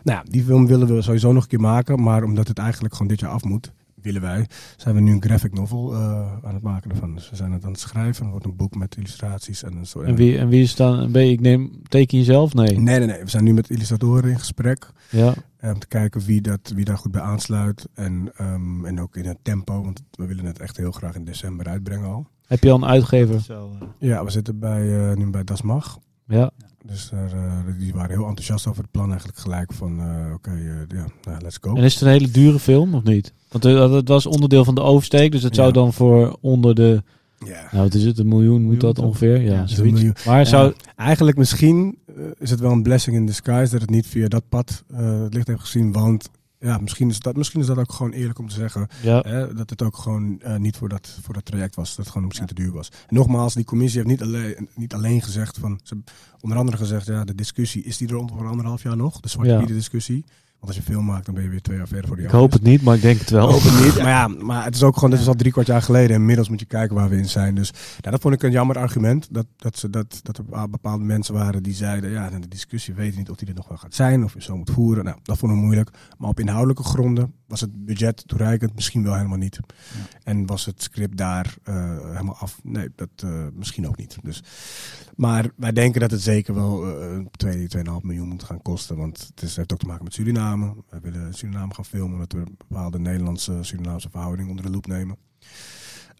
Nou ja, die film willen we sowieso nog een keer maken, maar omdat het eigenlijk gewoon dit jaar af moet, willen wij, zijn we nu een graphic novel eh, aan het maken ervan. Dus we zijn het aan het schrijven. Er wordt een boek met illustraties en een soort. En wie, en wie is dan, ben je, ik neem, teken je zelf? Nee. Nee, nee, nee. We zijn nu met illustratoren in gesprek. Ja. eh, Om te kijken wie, dat, wie daar goed bij aansluit. En, ehm, en ook in het tempo. Want we willen het echt heel graag in december uitbrengen al. Heb je al een uitgever? Zo, eh, Ja, we zitten bij, eh, nu bij Das Mag. Ja. Dus daar, eh, die waren heel enthousiast over het plan. Eigenlijk gelijk van, eh, oké, eh, ja, nou, let's go. En is het een hele dure film of niet? Want het was onderdeel van de oversteek, dus het zou Ja. dan voor onder de, Ja. nou wat is het, een miljoen moet dat ongeveer? Ja, zoiets. miljoen. Maar Ja, zou, Eigenlijk misschien is het wel een blessing in disguise dat het niet via dat pad eh, het licht heeft gezien. Want ja, misschien is, dat, misschien is dat ook gewoon eerlijk om te zeggen. ja, Hè, dat het ook gewoon eh, niet voor dat, voor dat traject was. Dat het gewoon misschien te duur was. En nogmaals, die commissie heeft niet alleen, niet alleen gezegd van... Ze hebben onder andere gezegd, ja, de discussie is die er over anderhalf jaar nog. De Zwarte Ja. Discussie. Want als je film maakt, dan ben je weer twee jaar verder voor die ik hoop het niet, maar ik denk het wel. Ik hoop het niet. Maar ja, maar het is ook gewoon, dit was al drie kwart jaar geleden. En inmiddels moet je kijken waar we in zijn. Dus ja, dat vond ik een jammer argument. Dat, dat, ze, dat, dat er bepaalde mensen waren die zeiden, ja, de discussie weten niet of die er nog wel gaat zijn. Of je zo moet voeren. Nou, dat vonden we moeilijk. Maar op inhoudelijke gronden was het budget toereikend. Misschien wel helemaal niet. En was het script daar eh, helemaal af? Nee, dat eh, misschien ook niet. Dus, maar wij denken dat het zeker wel eh 2, 2,5 miljoen moet gaan kosten. Want het is, heeft ook te maken met Suriname. We willen Suriname gaan filmen. Dat we een bepaalde Nederlandse Surinaamse verhouding onder de loep nemen.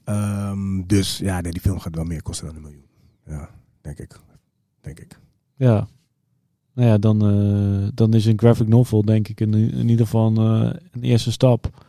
Ehm, dus ja, nee, die film gaat wel meer kosten dan een miljoen. Ja, denk ik. Denk ik. Ja. Nou ja, dan, eh, dan is een graphic novel denk ik in, in ieder geval een, eh, een eerste stap.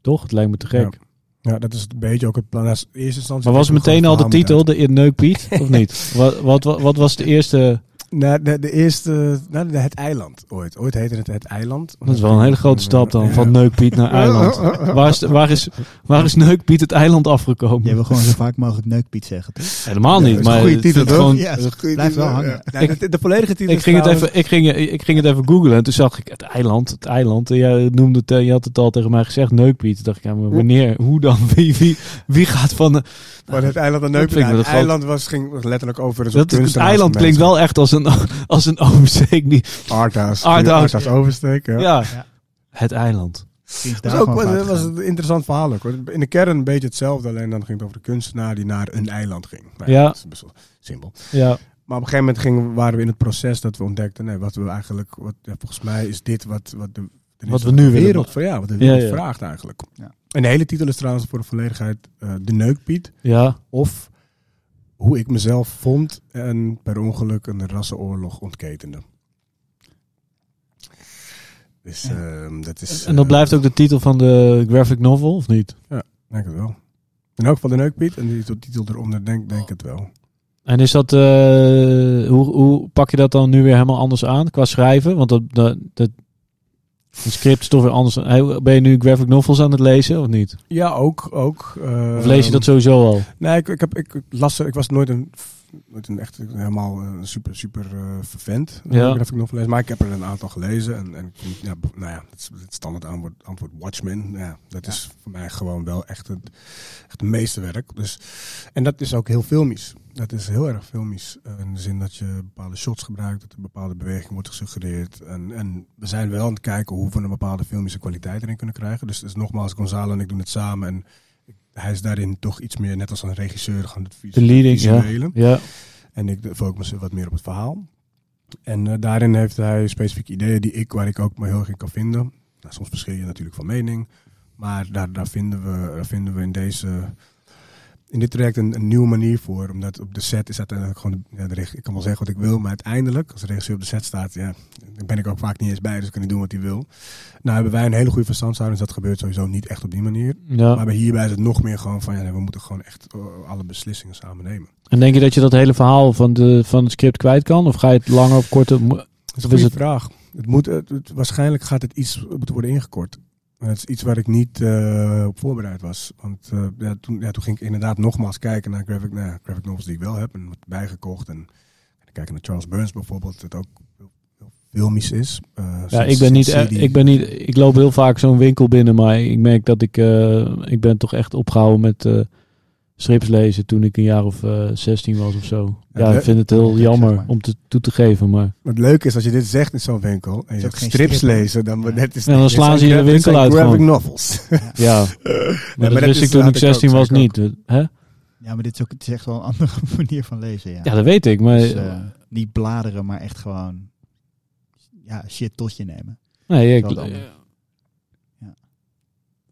Toch? Het lijkt me te gek. Ja, dat is een beetje ook het plan. In eerste instantie. Maar was meteen al de titel, de Neuk Piet, of niet? Wat, wat, wat, wat was de eerste... Nou, de, de eerste, nou, de, het eiland ooit. Ooit heette het het eiland. Dat is wel een hele grote stap dan, Ja. van Neukpiet naar eiland. Waar is, waar is, waar is Neukpiet het eiland afgekomen? Jij wil gewoon zo vaak mogelijk neukpiet zeggen. toch? Helemaal Ja, niet, dat is een maar goede titel, is toch? gewoon- Ja, Dat is een goede blijft wel titel, hangen. ja. Nou, de, de volledige titel Ik ging, het even, ik, ging, ik ging het even googlen en toen zag ik het eiland, het eiland. En jij noemde het, eh, je had het al tegen mij gezegd, Neukpiet. Toen dacht ik, ja, maar wanneer, hoe dan? Wie, wie, wie gaat van... Maar het eiland ik Neupen. wel Het eiland was, ging letterlijk over een soort Dat, het eiland klinkt wel echt als een, als een oversteek. niet- Arthouse. Arthouse. Arthouse oversteek, ja. Ja. Ja. het eiland. Dat was ook was, een interessant verhaal ook. hoor. In de kern een beetje hetzelfde, alleen dan ging het over de kunstenaar die naar een eiland ging. Nou Ja. Dat is best wel simpel. Ja, Maar op een gegeven moment gingen, we- waren we in het proces dat we ontdekten, nee, wat we eigenlijk, wat, ja, volgens mij is dit wat, wat de, de Wat we nu willen wereld, van, ja, wat de wereld ja. vraagt eigenlijk. Ja. En de hele titel is trouwens voor de volledigheid eh, De Neukpiet. ja. Of hoe ik mezelf vond en per ongeluk een rassenoorlog ontketende. Dus Ja. ehm, dat is... En dat eh, blijft ook de titel van de graphic novel, of niet? Denk het wel. In elk geval de Neukpiet en die titel eronder denk, denk het wel. En is dat, eh, hoe, hoe pak je dat dan nu weer helemaal anders aan qua schrijven? Want dat, dat, dat een script is toch weer anders. Ben je nu graphic novels aan het lezen of niet? Ja, ook. ook Of lees je dat sowieso al? Nee, ik, ik, heb, ik las ik was nooit een, nooit een echt helemaal eh, super, super eh vervent. Ja. Ja. graphic novel lezen, maar ik heb er een aantal gelezen. En, en ja, nou ja, het, is het standaard antwoord, antwoord Watchmen. Ja, dat is voor mij gewoon wel echt het, echt het meeste werk. Dus, en dat is ook heel filmisch. Dat is heel erg filmisch. eh, In de zin dat je bepaalde shots gebruikt, dat er bepaalde beweging wordt gesuggereerd. En, en we zijn wel aan het kijken hoe we een bepaalde filmische kwaliteit erin kunnen krijgen. Dus, dus nogmaals, Gonzalo en ik doen het samen. En hij is daarin toch iets meer, net als een regisseur, gaan het vis- De leading, ja. visuele. Ja, En ik focus me wat meer op het verhaal. En eh, daarin heeft hij specifieke ideeën die ik, waar ik ook me heel erg in kan vinden. Nou, soms verschil je natuurlijk van mening. Maar daar, daar, vinden, we, daar vinden we in deze in dit traject een, een, nieuwe manier voor. Omdat op de set is uiteindelijk gewoon, ja, de ik kan wel zeggen wat ik wil, maar uiteindelijk, als de regisseur op de set staat, ja, dan ben ik ook vaak niet eens bij, dus kan hij doen wat hij wil. Nou hebben wij een hele goede verstandhouding, dus dat gebeurt sowieso niet echt op die manier. Ja. Maar bij hierbij is het nog meer gewoon van, ja, we moeten gewoon echt uh, alle beslissingen samen nemen. En denk je dat je dat hele verhaal van, de, van het script kwijt kan? Of ga je het langer of korter... Dat is een goede het... vraag. Het moet, het, het, waarschijnlijk gaat het iets moeten worden ingekort. Dat is iets waar ik niet uh, op voorbereid was. Want uh, ja, toen, ja, toen ging ik inderdaad nogmaals kijken naar graphic, nou, graphic novels die ik wel heb en wat bijgekocht. En kijken naar Charles Burns bijvoorbeeld, dat ook filmisch is. Uh, ja, ik ben, niet, ik ben niet. Ik loop heel vaak zo'n winkel binnen, maar ik merk dat ik. ik ben toch echt opgehouden met strips lezen toen ik een jaar of uh, 16 was of zo. Ja, ik vind het heel jammer zeg maar. om te, toe te geven. Maar... Wat leuk is, als je dit zegt in zo'n winkel en je zegt strips strip, lezen, dan, ja. net is ja, dan slaan ze je de winkel uit. Graphic novels. Ja, ja. maar, dat wist ik toen ik 16 was niet. Hè? Ja, maar dit is, ook, het is echt wel een andere manier van lezen. Ja, ja dat weet ik. Maar... Dus, uh, niet bladeren, maar echt gewoon ja, shit tot je nemen. Nee, ik,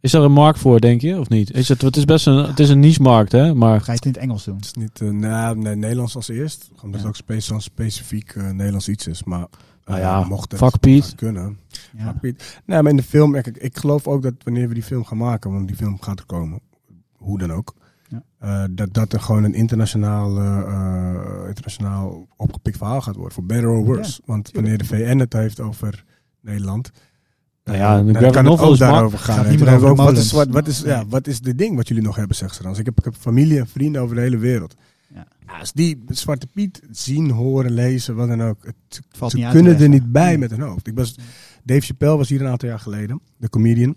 is er een markt voor, denk je, of niet? Is het, het is best een, het is een niche-markt, hè? Maar... Ga je het in het Engels doen? Het is niet, uh, nou, nee, Nederlands als eerst. Omdat ja. het ook zo'n specifiek uh, Nederlands iets is. Maar uh, nou ja, mocht het fuck Piet. kunnen. Ja. Fuck Piet. Nee, maar in de film, ik, ik geloof ook dat wanneer we die film gaan maken, want die film gaat er komen, hoe dan ook, ja. uh, dat dat er gewoon een internationaal, uh, internationaal opgepikt verhaal gaat worden. Voor better or worse. Ja, want wanneer de VN het heeft over Nederland, nou ja, de dan kan het ook daarover gaan. Gaat niet over wat, is, wat, wat, is, ja, wat is de ding wat jullie nog hebben, zegt ze dan. Dus ik, heb, ik heb familie en vrienden over de hele wereld. Ja. Ja, als die Zwarte Piet zien, horen, lezen, wat dan ook. Het, Valt ze niet kunnen er niet bij met hun hoofd. Ik was, Dave Chappelle was hier een aantal jaar geleden. De comedian.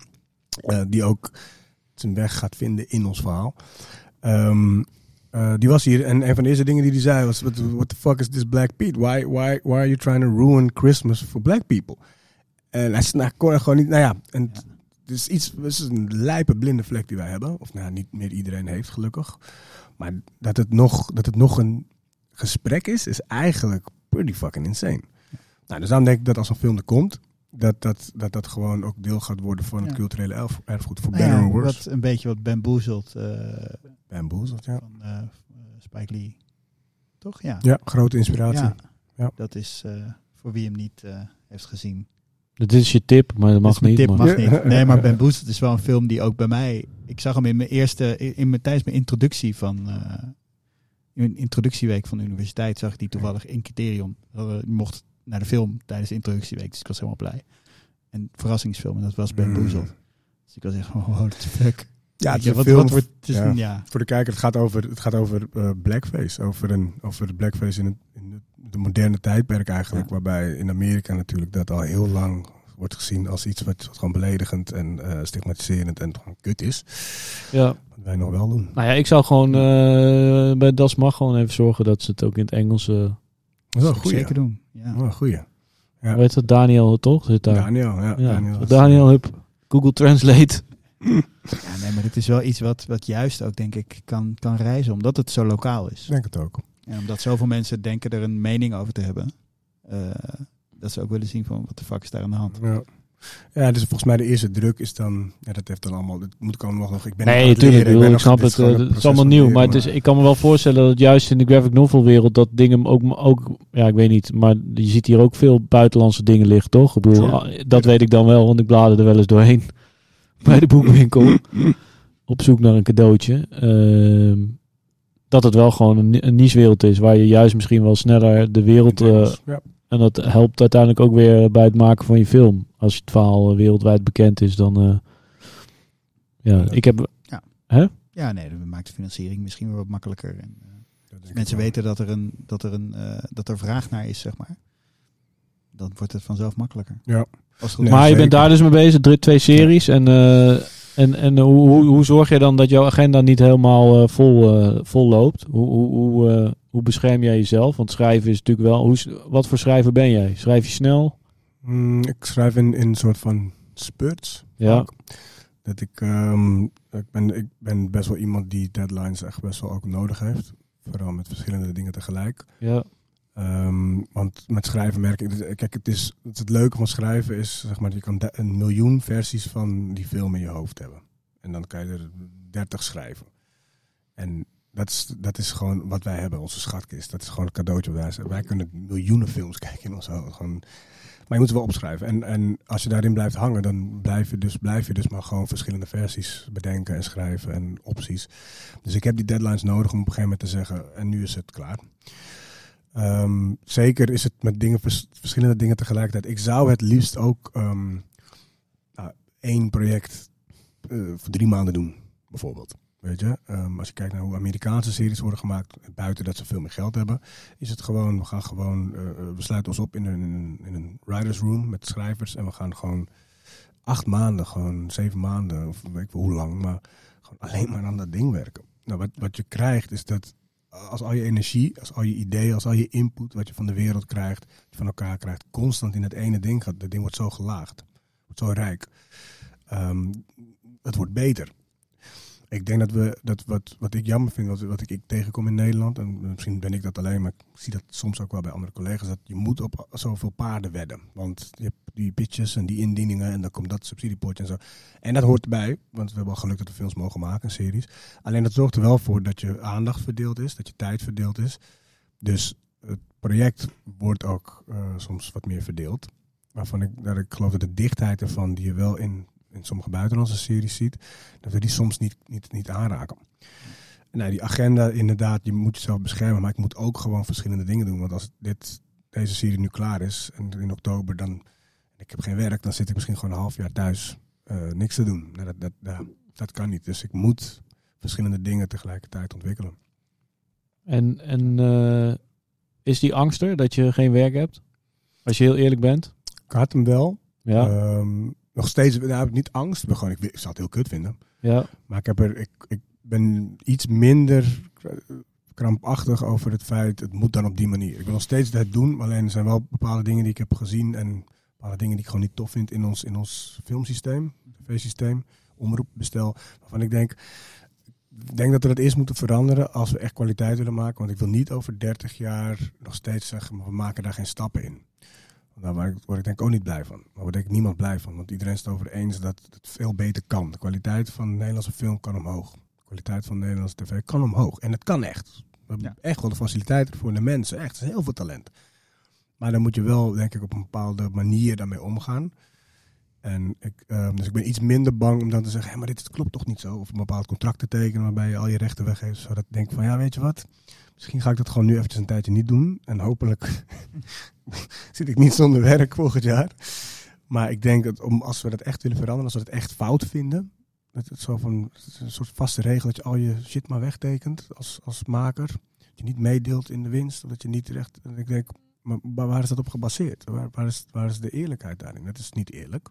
Uh, die ook zijn weg gaat vinden in ons verhaal. Um, uh, die was hier en een van de eerste dingen die hij zei was: What the fuck is this Black Pete? Why, why, why are you trying to ruin Christmas for black people? En hij nou, kon er gewoon niet. Nou ja, en ja. het is iets. Het is een lijpe blinde vlek die wij hebben. Of nou, niet meer iedereen heeft, gelukkig. Maar dat het nog, dat het nog een gesprek is, is eigenlijk pretty fucking insane. Nou, dus dan denk ik dat als een film er komt, dat dat, dat, dat gewoon ook deel gaat worden van het culturele erf, erfgoed. Voor better ja. Wat, een beetje wat Bamboozled. Uh, Bamboozled, ja. Van uh, Spike Lee. Toch? Ja. Ja, grote inspiratie. Ja, ja. dat is uh, voor wie hem niet heeft gezien. Dit is je tip, maar dat mag mijn niet. Tip maar. mag niet. Nee, maar Ben Boost, het is wel een film die ook bij mij. Ik zag hem in mijn eerste, in mijn, tijdens mijn introductie van. Uh, in mijn introductieweek van de universiteit zag ik die toevallig in Criterion. Je mocht naar de film tijdens de introductieweek, dus ik was helemaal blij. En verrassingsfilm, en dat was Ben. Mm. Dus ik was echt van, what the fuck. Ja, het is wat, film, wat wordt, het is, ja. ja. ja. Voor de kijker, het gaat over, het gaat over uh, blackface. Over, een, over de blackface in, het, in de, de moderne tijdperk eigenlijk. Ja. Waarbij in Amerika natuurlijk dat al heel lang wordt gezien als iets wat, wat gewoon beledigend en uh, stigmatiserend en gewoon kut is. Ja. Wat wij nog wel doen. Nou ja, ik zou gewoon uh, bij Das Mag gewoon even zorgen dat ze het ook in het Engels... Uh, dat is goeie. zeker doen. Ja. Oh, goeie. Ja. Weet dat Daniel toch? Zit daar. Daniel, ja. ja. Daniel, Daniel hup, Google Translate. Ja, nee, maar dit is wel iets wat, wat juist ook, denk ik, kan, kan reizen. Omdat het zo lokaal is. Ik denk het ook. En omdat zoveel mensen denken er een mening over te hebben. Uh, dat ze ook willen zien van, wat de fuck is daar aan de hand. Ja. Ja, dus volgens mij de eerste druk is dan, ja, dat heeft dan allemaal, dat moet ik allemaal nog, ik ben Nee, natuurlijk, ik, ik snap het, het, het is allemaal nieuw, leren, maar, het is, ik kan me wel voorstellen dat juist in de graphic novel wereld dat dingen ook, ook, ja, ik weet niet, maar je ziet hier ook veel buitenlandse dingen liggen, toch? Ik bedoel, sure. dat weet ik dan wel, want ik blader er wel eens doorheen bij de boekwinkel op zoek naar een cadeautje. Uh, dat het wel gewoon een, een niche-wereld is, waar je juist misschien wel sneller de wereld... Uh, ja. En dat helpt uiteindelijk ook weer bij het maken van je film. Als het verhaal wereldwijd bekend is, dan... Uh, ja, ja, ik heb... Ja. Hè? Ja, nee, dat maakt de financiering misschien weer wat makkelijker. En, uh, als mensen weten dat er, een, dat, er een, uh, dat er vraag naar is, zeg maar. Dan wordt het vanzelf makkelijker. Ja. Als nee, maar je bent daar dus mee bezig, drie, twee series. Ja. En, en, en hoe, hoe, hoe zorg je dan dat jouw agenda niet helemaal vol, vol loopt? Hoe... hoe, hoe hoe bescherm jij jezelf? Want schrijven is natuurlijk wel. Hoe, wat voor schrijver ben jij? Schrijf je snel? Mm, ik schrijf in, in een soort van spurts. Ja. Ook. Dat ik, um, ik, ben, ik ben best wel iemand die deadlines echt best wel ook nodig heeft. Vooral met verschillende dingen tegelijk. Ja. Ehm, want met schrijven merk ik, kijk, het, is, het, het leuke van schrijven is, zeg maar, je kan een miljoen versies van die film in je hoofd hebben. En dan kan je er dertig schrijven. En dat is, dat is gewoon wat wij hebben, onze schatkist. Dat is gewoon een cadeautje. Wij, wij kunnen miljoenen films kijken in ons hoofd. Gewoon, maar je moet ze wel opschrijven. En, en als je daarin blijft hangen, dan blijf je, dus, blijf je dus maar gewoon verschillende versies bedenken en schrijven en opties. Dus ik heb die deadlines nodig om op een gegeven moment te zeggen, en nu is het klaar. Ehm, zeker is het met dingen, vers- verschillende dingen tegelijkertijd. Ik zou het liefst ook ehm, nou, één project eh, voor drie maanden doen, bijvoorbeeld. Weet je, Ehm, als je kijkt naar hoe Amerikaanse series worden gemaakt, buiten dat ze veel meer geld hebben, is het gewoon, we gaan gewoon, eh, we sluiten ons op in een, in, een, writers room met schrijvers en we gaan gewoon acht maanden, gewoon zeven maanden, of weet ik hoe lang, maar gewoon alleen maar aan dat ding werken. Nou, wat, wat je krijgt is dat als al je energie, als al je ideeën, als al je input wat je van de wereld krijgt, wat je van elkaar krijgt, constant in het ene ding gaat, dat ding wordt zo gelaagd, wordt zo rijk. Ehm, het wordt beter. Ik denk dat we, dat wat, wat ik jammer vind, wat, wat ik, ik tegenkom in Nederland, en misschien ben ik dat alleen, maar ik zie dat soms ook wel bij andere collega's, dat je moet op zoveel paarden wedden. Want je hebt die pitches en die indieningen en dan komt dat subsidiepotje en zo. En dat hoort erbij, want we hebben al geluk dat we films mogen maken, series. Alleen dat zorgt er wel voor dat je aandacht verdeeld is, dat je tijd verdeeld is. Dus het project wordt ook eh, soms wat meer verdeeld. Waarvan ik, dat ik geloof dat de dichtheid ervan, die je wel in, in sommige buitenlandse series ziet, dat we die soms niet, niet, niet aanraken. Nou, die agenda, inderdaad, je moet jezelf beschermen, maar ik moet ook gewoon verschillende dingen doen. Want als dit, deze serie nu klaar is en in oktober dan ik heb geen werk, dan zit ik misschien gewoon een half jaar thuis eh, niks te doen. Nou, dat, dat, dat, dat kan niet. Dus ik moet verschillende dingen tegelijkertijd ontwikkelen. En, en eh, is die angst er dat je geen werk hebt? Als je heel eerlijk bent? Ik had hem wel. Ja. Ehm, nog steeds, nou, heb ik niet angst. Maar gewoon, ik, ik zou het heel kut vinden. ja. Maar ik, heb er, ik, ik ben iets minder krampachtig over het feit, het moet dan op die manier. Ik wil nog steeds het doen, maar alleen er zijn wel bepaalde dingen die ik heb gezien en bepaalde dingen die ik gewoon niet tof vind in ons, in ons filmsysteem, tv-systeem, omroepbestel, waarvan ik denk, ik denk dat we dat eerst moeten veranderen als we echt kwaliteit willen maken. Want ik wil niet over 30 jaar nog steeds zeggen, maar we maken daar geen stappen in. Want Daar word ik, word ik denk ik ook niet blij van. Daar denk ik niemand blij van. Want iedereen is het over eens dat het veel beter kan. De kwaliteit van de Nederlandse film kan omhoog. De kwaliteit van de Nederlandse tv kan omhoog. En het kan echt. We hebben Ja. echt wel de faciliteiten voor de mensen. Echt, er is heel veel talent. Maar dan moet je wel, denk ik, op een bepaalde manier daarmee omgaan. En ik, ehm, dus ik ben iets minder bang om dan te zeggen, hé, maar dit klopt toch niet zo. Of een bepaald contract te tekenen waarbij je al je rechten weggeeft. Zodat ik denk van, ja, weet je wat? Misschien ga ik dat gewoon nu eventjes een tijdje niet doen. En hopelijk zit ik niet zonder werk volgend jaar. Maar ik denk dat om, als we dat echt willen veranderen, als we het echt fout vinden. Dat het zo van een soort vaste regel dat je al je shit maar wegtekent als, als maker. Dat je niet meedeelt in de winst. Dat je niet recht. En ik denk, maar, waar is dat op gebaseerd? Waar, is, waar is de eerlijkheid daarin? Dat is niet eerlijk.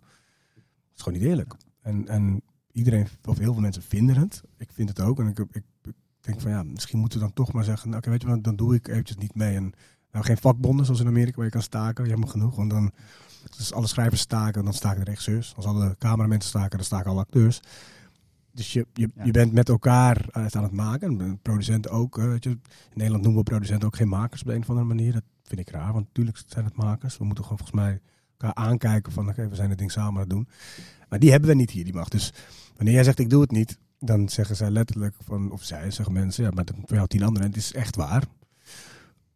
Het is gewoon niet eerlijk. En, en iedereen, of heel veel mensen vinden het. Ik vind het ook. En ik, ik, ik denk van ja, misschien moeten we dan toch maar zeggen, nou, oké, weet je wat, dan doe ik eventjes niet mee. En nou, geen vakbonden zoals in Amerika waar je kan staken, jammer genoeg. Want dan, als alle schrijvers staken, dan staken de regisseurs. Als alle cameramensen staken, dan staken alle acteurs. Dus je, je, Ja. je bent met elkaar aan het maken. En producenten ook. eh, Weet je. In Nederland noemen we producenten ook geen makers op een of andere manier. Dat vind ik raar, want natuurlijk zijn het makers. We moeten gewoon volgens mij elkaar aankijken van oké, we zijn het ding samen aan het doen. Maar die hebben we niet hier, die macht. Dus wanneer jij zegt ik doe het niet, dan zeggen zij letterlijk van, of zij zeggen mensen, ja, maar dat voor jou tien anderen. En het is echt waar.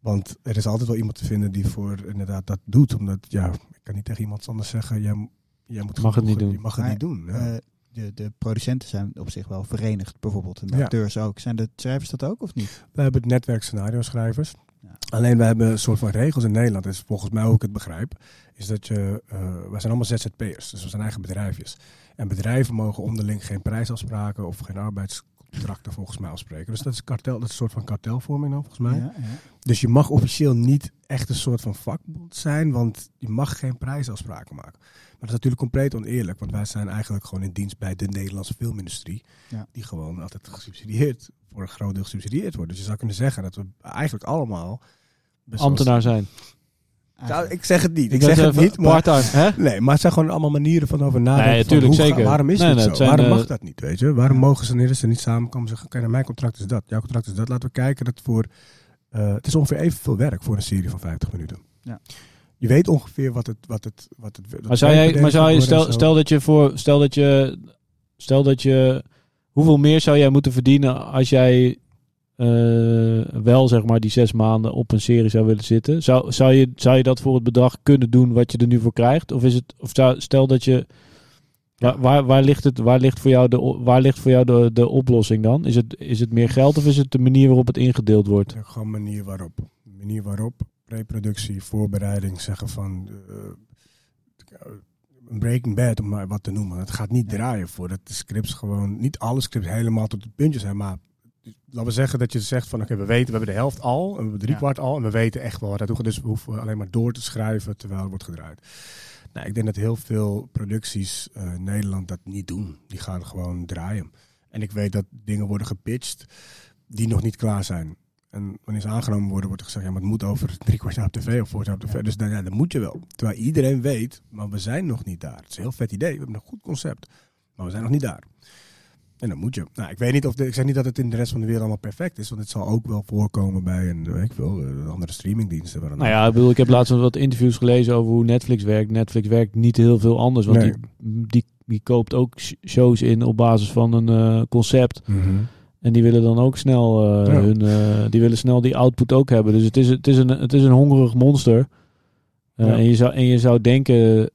Want er is altijd wel iemand te vinden die voor inderdaad dat doet. Omdat, ja, ik kan niet tegen iemand anders zeggen, jij, jij moet Mag het niet doen. Je mag het Maar, niet doen. Ja. Eh, de, de producenten zijn op zich wel verenigd, bijvoorbeeld. En de Ja. acteurs ook. Zijn de schrijvers dat ook of niet? We hebben het netwerk scenario schrijvers. Ja. Alleen we hebben een soort van regels in Nederland. Dat is volgens mij hoe ik het begrijp. Is dat je, eh wij zijn allemaal ZZP'ers. Dus we zijn eigen bedrijfjes. En bedrijven mogen onderling geen prijsafspraken of geen arbeidscontracten volgens mij afspreken. Dus dat is kartel, dat is een soort van kartelvorming dan volgens mij. Ja, ja. Dus je mag officieel niet echt een soort van vakbond zijn, want je mag geen prijsafspraken maken. Maar dat is natuurlijk compleet oneerlijk, want wij zijn eigenlijk gewoon in dienst bij de Nederlandse filmindustrie, Ja. die gewoon altijd gesubsidieerd, voor een groot deel gesubsidieerd wordt. Dus je zou kunnen zeggen dat we eigenlijk allemaal... Ambtenaar zijn. Nou, ik zeg het niet, ik, zeg het niet, maar... Hè? Nee, maar het zijn gewoon allemaal manieren van over nadenken. Nee, van tuurlijk, hoe ga- zeker. Waarom is Nee, zo? het zijn, waarom eh, mag dat niet, weet je? Waarom mogen ze er niet samenkomen en zeggen... Oké, nou, mijn contract is dat, jouw contract is dat. Laten we kijken dat voor Eh, het is ongeveer evenveel werk voor een serie van 50 minuten. Ja. Je weet ongeveer wat het... Wat het, wat het Maar zou jij, maar zou je, stel, stel stel dat je voor, stel dat je, stel dat je, hoeveel meer zou jij moeten verdienen als jij eh, wel zeg maar die zes maanden op een serie zou willen zitten? Zou, zou, je, zou je dat voor het bedrag kunnen doen wat je er nu voor krijgt? Of is het, of zou, stel dat je, waar, waar, waar ligt het, waar ligt voor jou de, waar ligt voor jou de, de oplossing dan? Is het, is het meer geld of is het de manier waarop het ingedeeld wordt? Ja, gewoon manier waarop. Manier waarop. Preproductie, voorbereiding, zeggen van... eh, een Breaking Bad, om maar wat te noemen. Het gaat niet draaien voor dat de scripts gewoon... Niet alle scripts helemaal tot het puntje zijn, maar... Laten we zeggen dat je zegt van oké, we weten, we hebben de helft al, en we hebben drie Ja. kwart al, en we weten echt wel wat naartoe gaat. Dus we hoeven alleen maar door te schrijven terwijl er wordt gedraaid. Nou, ik denk dat heel veel producties eh, in Nederland dat niet doen. Die gaan gewoon draaien. En ik weet dat dingen worden gepitcht die nog niet klaar zijn. En wanneer ze aangenomen worden, wordt er gezegd, ja, maar het moet over drie kwart jaar op tv of voor jaar op tv. Dus dan, ja, dan moet je wel. Terwijl iedereen weet, maar we zijn nog niet daar. Het is een heel vet idee, we hebben een goed concept, maar we zijn nog niet daar. En dan moet je. Nou, ik weet niet of de, ik zeg niet dat het in de rest van de wereld allemaal perfect is, want het zal ook wel voorkomen bij een, weet ik veel, eh, andere streamingdiensten. Nou ja, ik, bedoel, ik heb laatst wat interviews gelezen over hoe Netflix werkt. Netflix werkt niet heel veel anders, want Nee. die, die, die koopt ook sh- shows in op basis van een eh, concept. Mhm. En die willen dan ook snel eh, Ja. hun, die willen snel die output ook hebben. Dus het is, het is, een, het is een hongerig monster. Ja. en, je zou, en je zou denken,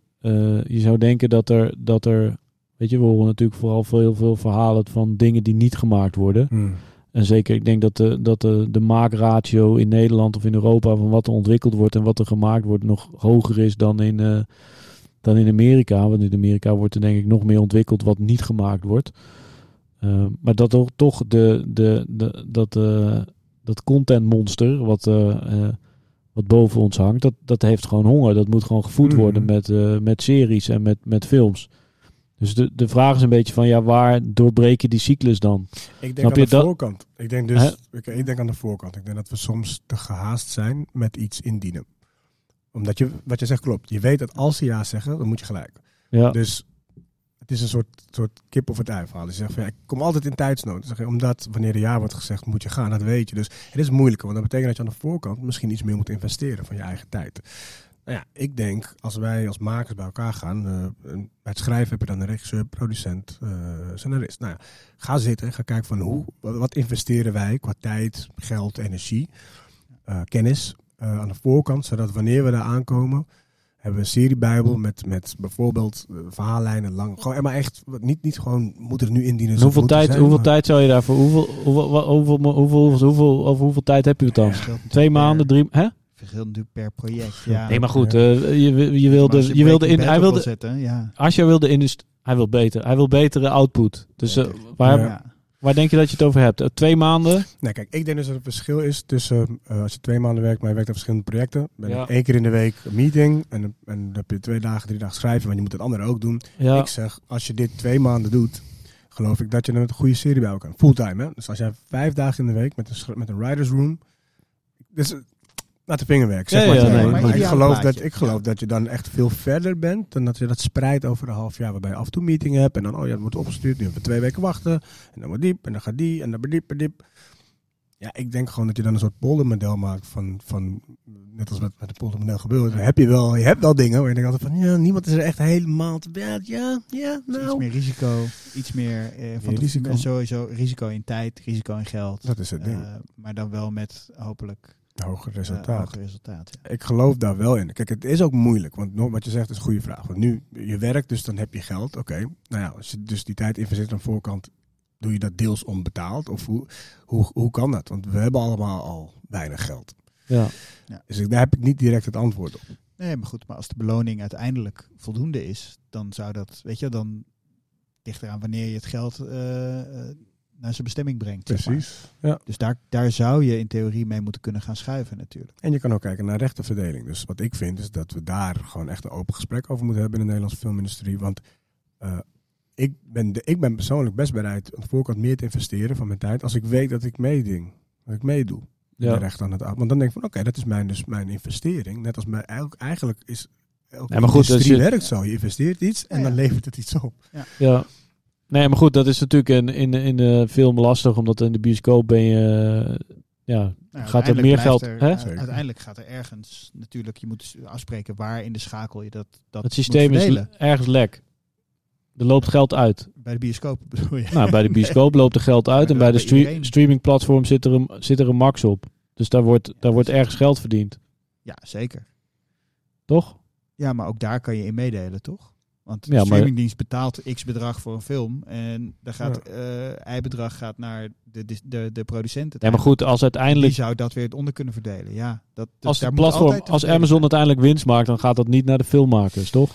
je zou denken dat er, dat er, weet je, we horen natuurlijk vooral veel, veel verhalen van dingen die niet gemaakt worden. Mhm. En zeker, ik denk dat de, dat de, de maakratio in Nederland of in Europa van wat er ontwikkeld wordt en wat er gemaakt wordt nog hoger is dan in, eh, dan in Amerika. Want in Amerika wordt er denk ik nog meer ontwikkeld wat niet gemaakt wordt. Eh, maar dat toch, toch de, de, de, dat, eh, dat contentmonster wat, wat boven ons hangt, dat, dat heeft gewoon honger. Dat moet gewoon gevoed Mhm. worden met, met series en met, met films. Dus de, de vraag is een beetje van, ja, waar doorbreken die cyclus dan? Ik denk Snap aan de dat- voorkant. Ik denk dus, ik, ik denk aan de voorkant. Ik denk dat we soms te gehaast zijn met iets indienen. Omdat je, wat je zegt klopt. Je weet dat als ze ja zeggen, dan moet je gelijk. Ja. Dus het is een soort, soort kip of het ei verhaal. Je zegt van ja, ik kom altijd in tijdsnood. Je, omdat wanneer er ja wordt gezegd, moet je gaan. Dat weet je. Dus het is moeilijker. Want dat betekent dat je aan de voorkant misschien iets meer moet investeren van je eigen tijd. Nou ja, ik denk, als wij als makers bij elkaar gaan, eh, bij het schrijven heb je dan een regisseur, producent, eh, scenarist. Nou ja, ga zitten, ga kijken van hoe, wat, investeren wij qua tijd, geld, energie, eh, kennis eh, aan de voorkant, zodat wanneer we daar aankomen, hebben we een seriebijbel met, met bijvoorbeeld verhaallijnen lang. Gewoon, maar echt, niet, niet gewoon, moet het nu indienen. Hoeveel tijd, zijn, hoeveel maar- tijd zou je daarvoor? Hoeveel, hoeveel, hoeveel, hoeveel, hoeveel, over hoeveel tijd heb je het dan? Twee maanden, drie. Hè? Verschilt natuurlijk per project. Ja. Nee, maar goed. Eh, je, je wilde, je wilde in. Hij op wil wilde. zetten, ja. Asja wilde in. Hij wil beter. Hij wil betere output. Dus eh, waar, Ja. Waar denk je dat je het over hebt? Eh, twee maanden? Nee, kijk, ik denk dus dat er een verschil is tussen eh, als je twee maanden werkt, maar je werkt aan verschillende projecten. Ben Ja. één keer in de week een meeting en, dan- en dan heb je twee dagen, drie dagen schrijven, want je moet het andere ook doen. Ja. Ik zeg, als je dit twee maanden doet, geloof ik dat je een goede serie bij elkaar Fulltime, hè? Dus als jij vijf dagen in de week met een, met een writer's room, dus laat de vingerwerk. Zeg Ja, maar ja, het nee, maar maar ik geloof, dat, ik geloof dat je dan echt veel verder bent dan dat je dat spreidt over een half jaar, waarbij je af en toe meetingen hebt en dan, oh ja, het wordt opgestuurd, nu hebben we twee weken wachten en dan wordt diep en dan gaat die en dan diep en diep. Ja, ik denk gewoon dat je dan een soort poldermodel maakt van, van net als met, met het poldermodel gebeurt. Dan heb je wel, je hebt wel dingen waar je denkt altijd van, ja, niemand is er echt helemaal te bed. Ja, ja, nou. Iets meer risico, iets meer eh, van risico. sowieso risico in tijd, risico in geld. Dat is het ding. Eh, maar dan wel met hopelijk Hoger resultaat. hoger resultaat. Ja. Ik geloof daar wel in. Kijk, het is ook moeilijk. Want wat je zegt is een goede vraag. Want nu, je werkt, dus dan heb je geld. Oké. Nou ja, als je dus die tijd investeert aan de voorkant, doe je dat deels onbetaald? Of hoe, hoe, hoe kan dat? Want we hebben allemaal al weinig geld. Ja. Dus ik, daar heb ik niet direct het antwoord op. Nee, maar goed, maar als de beloning uiteindelijk voldoende is, dan zou dat, weet je, dan ligt eraan wanneer je het geld eh, eh, naar zijn bestemming brengt. zeg maar. Ja. Dus daar, daar zou je in theorie mee moeten kunnen gaan schuiven natuurlijk. En je kan ook kijken naar rechtenverdeling. Dus wat ik vind is dat we daar gewoon echt een open gesprek over moeten hebben in de Nederlandse filmindustrie. Want eh, ik, ben de, ik ben persoonlijk best bereid aan de voorkant meer te investeren van mijn tijd als ik weet dat ik meeding. Dat ik meedoe. Ja. De recht aan het Want dan denk ik van oké, dat is mijn, dus mijn investering. Net als mijn, eigenlijk- eigenlijk is elke Ja, maar goed, als industrie je- werkt zo. Je investeert iets en Ja, dan ja. levert het iets op. Ja. Nee, maar goed, dat is natuurlijk in, in, in de film lastig, omdat in de bioscoop ben je, ja, Nou, Gaat er meer geld- er- hè? uiteindelijk gaat er ergens natuurlijk, je moet dus afspreken waar in de schakel je dat, dat het systeem moet is ergens lek. Er loopt geld uit. Bij de bioscoop bedoel je? Nou, bij de bioscoop loopt er geld uit en bij de bij stre- iedereen. streamingplatform zit er, een, zit er een max op. Dus daar wordt, daar wordt ergens geld verdiend. Ja, zeker. Toch? Ja, maar ook daar kan je in meedelen, toch? Want de Ja, maar- streamingdienst betaalt x bedrag voor een film en daar gaat eh y-bedrag gaat naar de, de, de, de producent. Ja, maar goed, als Die uiteindelijk zou dat weer onder kunnen verdelen. Ja, dat, dus als daar het moet platform, als Amazon zijn. uiteindelijk winst maakt, dan gaat dat niet naar de filmmakers, toch?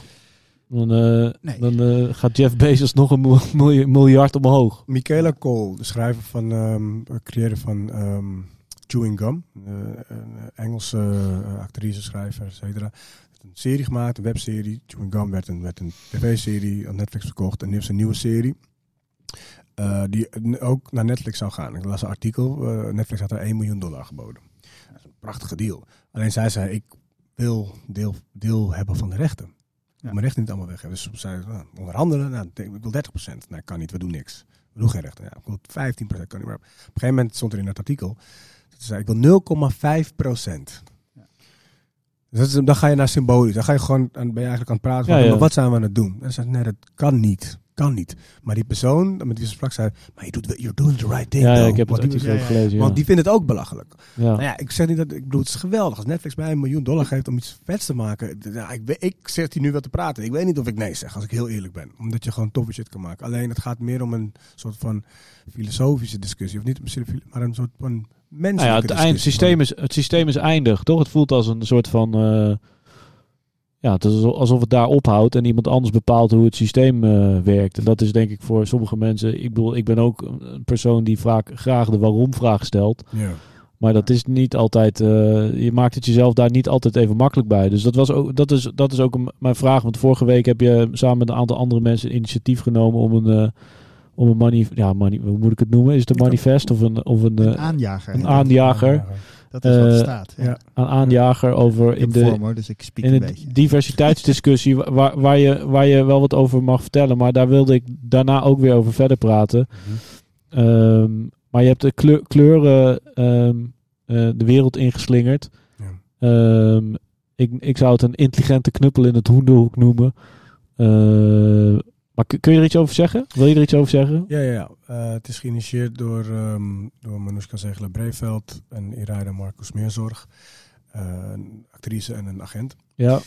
Dan, eh, Nee. dan eh, gaat Jeff Bezos nog een miljard omhoog. Michaela Cole, de schrijver van, ehm creëerder van ehm, Chewing Gum, eh, een Engelse eh, actrice, schrijver, et cetera. Heeft een serie gemaakt, een webserie. Chewing Gum werd een, werd een tv-serie aan Netflix verkocht en nu heeft ze een nieuwe serie. eh, die ook naar Netflix zou gaan. Ik las een artikel, eh, Netflix had haar 1 miljoen dollar geboden. Dat is een prachtige deal. Alleen zij zei, ik wil deel, deel hebben van de rechten. Ja. mijn rechten niet allemaal weg hebben. Dus ze zei, nou, onderhandelen, nou, ik wil 30%. Nee, kan niet, we doen niks. We doen geen rechten. Ja, ik wil 15%, kan niet meer. Op een gegeven moment stond er in het artikel, dat ze zei, ik wil 0,5%. Dus dat is, dan ga je naar symbolisch. Dan ga je gewoon, dan ben je eigenlijk aan het praten van, Ja, ja. maar wat zijn we aan het doen? En ze, nee, dat kan niet. Kan niet. Maar die persoon met wie ze sprak zei, maar je doet, you're doing the right thing. Ja, ik heb het Want die- ook ja. gelezen. Want die vindt het ook belachelijk. ja. Nou ja, ik zeg niet dat ik bedoel, het is geweldig als Netflix mij een miljoen dollar geeft om iets vets te maken. Ja, ik, ik zit hier nu wel te praten. Ik weet niet of ik nee zeg, als ik heel eerlijk ben. Omdat je gewoon toffe shit kan maken. Alleen het gaat meer om een soort van filosofische discussie. Of niet misschien, maar een soort van menselijke Nou ja, het, eind, systeem is, het systeem is eindig, toch? Het voelt als een soort van... eh, ja, het is alsof het daar ophoudt en iemand anders bepaalt hoe het systeem eh, werkt. En dat is denk ik voor sommige mensen... Ik bedoel, ik ben ook een persoon die vaak graag de waarom-vraag stelt. Ja. Maar dat is niet altijd... eh, je maakt het jezelf daar niet altijd even makkelijk bij. Dus dat, was ook, dat, is, dat is ook een, mijn vraag. Want vorige week heb je samen met een aantal andere mensen initiatief genomen om een... eh, om een mani ja, mani hoe moet ik het noemen? Is het een manifest of een, of een, Een aanjager. een aanjager. Dat is wat er eh, staat. Ja. een aanjager over in de, vorm, hoor, dus ik speak in een de beetje. diversiteitsdiscussie wa- waar, waar, je, waar je wel wat over mag vertellen. Maar daar wilde ik daarna ook weer over verder praten. Mhm. Ehm, maar je hebt de kleur- kleuren ehm, eh, de wereld ingeslingerd. Ja. Ehm, ik, ik zou het een intelligente knuppel in het hoenderhoek noemen. Eh, maar kun, je er iets over zeggen? Wil je er iets over zeggen? Ja, ja, ja. Eh, het is geïnitieerd door, ehm door Manuska Zegelen-Breveld en Iraida Marcus Meerzorg. Eh, een actrice en een agent. Ja.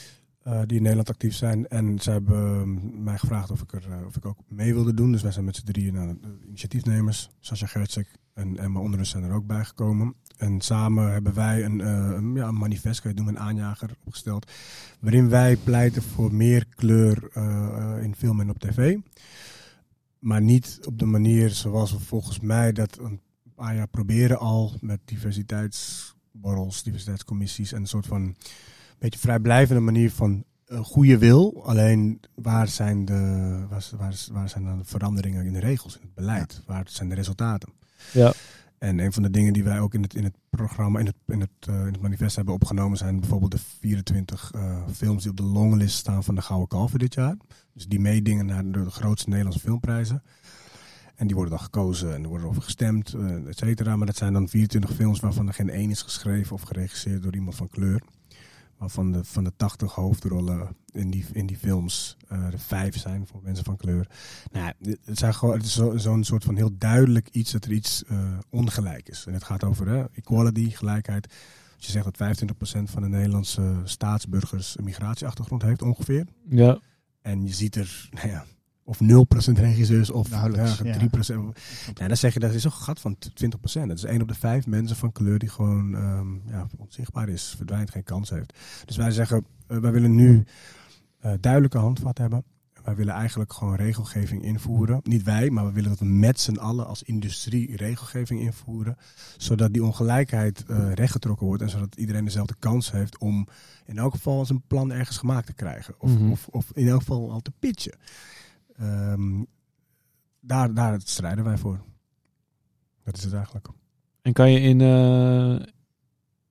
eh, die in Nederland actief zijn. En ze hebben ehm, mij gevraagd of ik, er, of ik ook mee wilde doen. Dus wij zijn met z'n drieën nou, initiatiefnemers. Sascha Gertzek en Emma Onderus zijn er ook bij gekomen. En samen hebben wij een, eh, een, ja, een manifest, kan je noemen, een aanjager opgesteld. Waarin wij pleiten voor meer kleur eh, in film en op tv. Maar niet op de manier zoals we volgens mij dat een paar jaar proberen al met diversiteitsborrels, diversiteitscommissies en een soort van beetje vrijblijvende manier van een goede wil. Alleen waar zijn, de, waar, waar, waar zijn dan de veranderingen in de regels, in het beleid? Waar zijn de resultaten? Ja. En een van de dingen die wij ook in het, in het programma, in het, in, het, eh, in het manifest hebben opgenomen, zijn bijvoorbeeld de 24 eh, films die op de longlist staan van de Gouden Kalver dit jaar. Dus die meedingen naar de, grootste Nederlandse filmprijzen. En die worden dan gekozen en er wordt over gestemd, eh, et cetera. Maar dat zijn dan 24 films waarvan er geen één is geschreven of geregisseerd door iemand van kleur. Waarvan de, van de 80 hoofdrollen in die, in die films eh er vijf zijn voor mensen van kleur. Nou, ja, het, zijn gewoon, het is zo- zo'n soort van heel duidelijk iets dat er iets eh, ongelijk is. En het gaat over hè, equality, gelijkheid. Als je zegt dat 25% van de Nederlandse staatsburgers een migratieachtergrond heeft ongeveer. Ja. En je ziet er, nou ja, of 0% regisseurs of Nauwelijks, ja, ja. 3%. Ja, dan zeg je dat is een gat van 20%. Dat is één op de vijf mensen van kleur die gewoon ehm, ja, onzichtbaar is, verdwijnt, geen kans heeft. Dus wij zeggen, eh, wij willen nu eh, duidelijke handvat hebben. Wij willen eigenlijk gewoon regelgeving invoeren. Niet wij, maar we willen dat we met z'n allen als industrie regelgeving invoeren. Zodat die ongelijkheid eh, rechtgetrokken wordt. En zodat iedereen dezelfde kans heeft om in elk geval zijn plan ergens gemaakt te krijgen. Of, Mhm. of, of in elk geval al te pitchen. Ehm, daar, daar strijden wij voor. Dat is het eigenlijk. En kan je in, eh,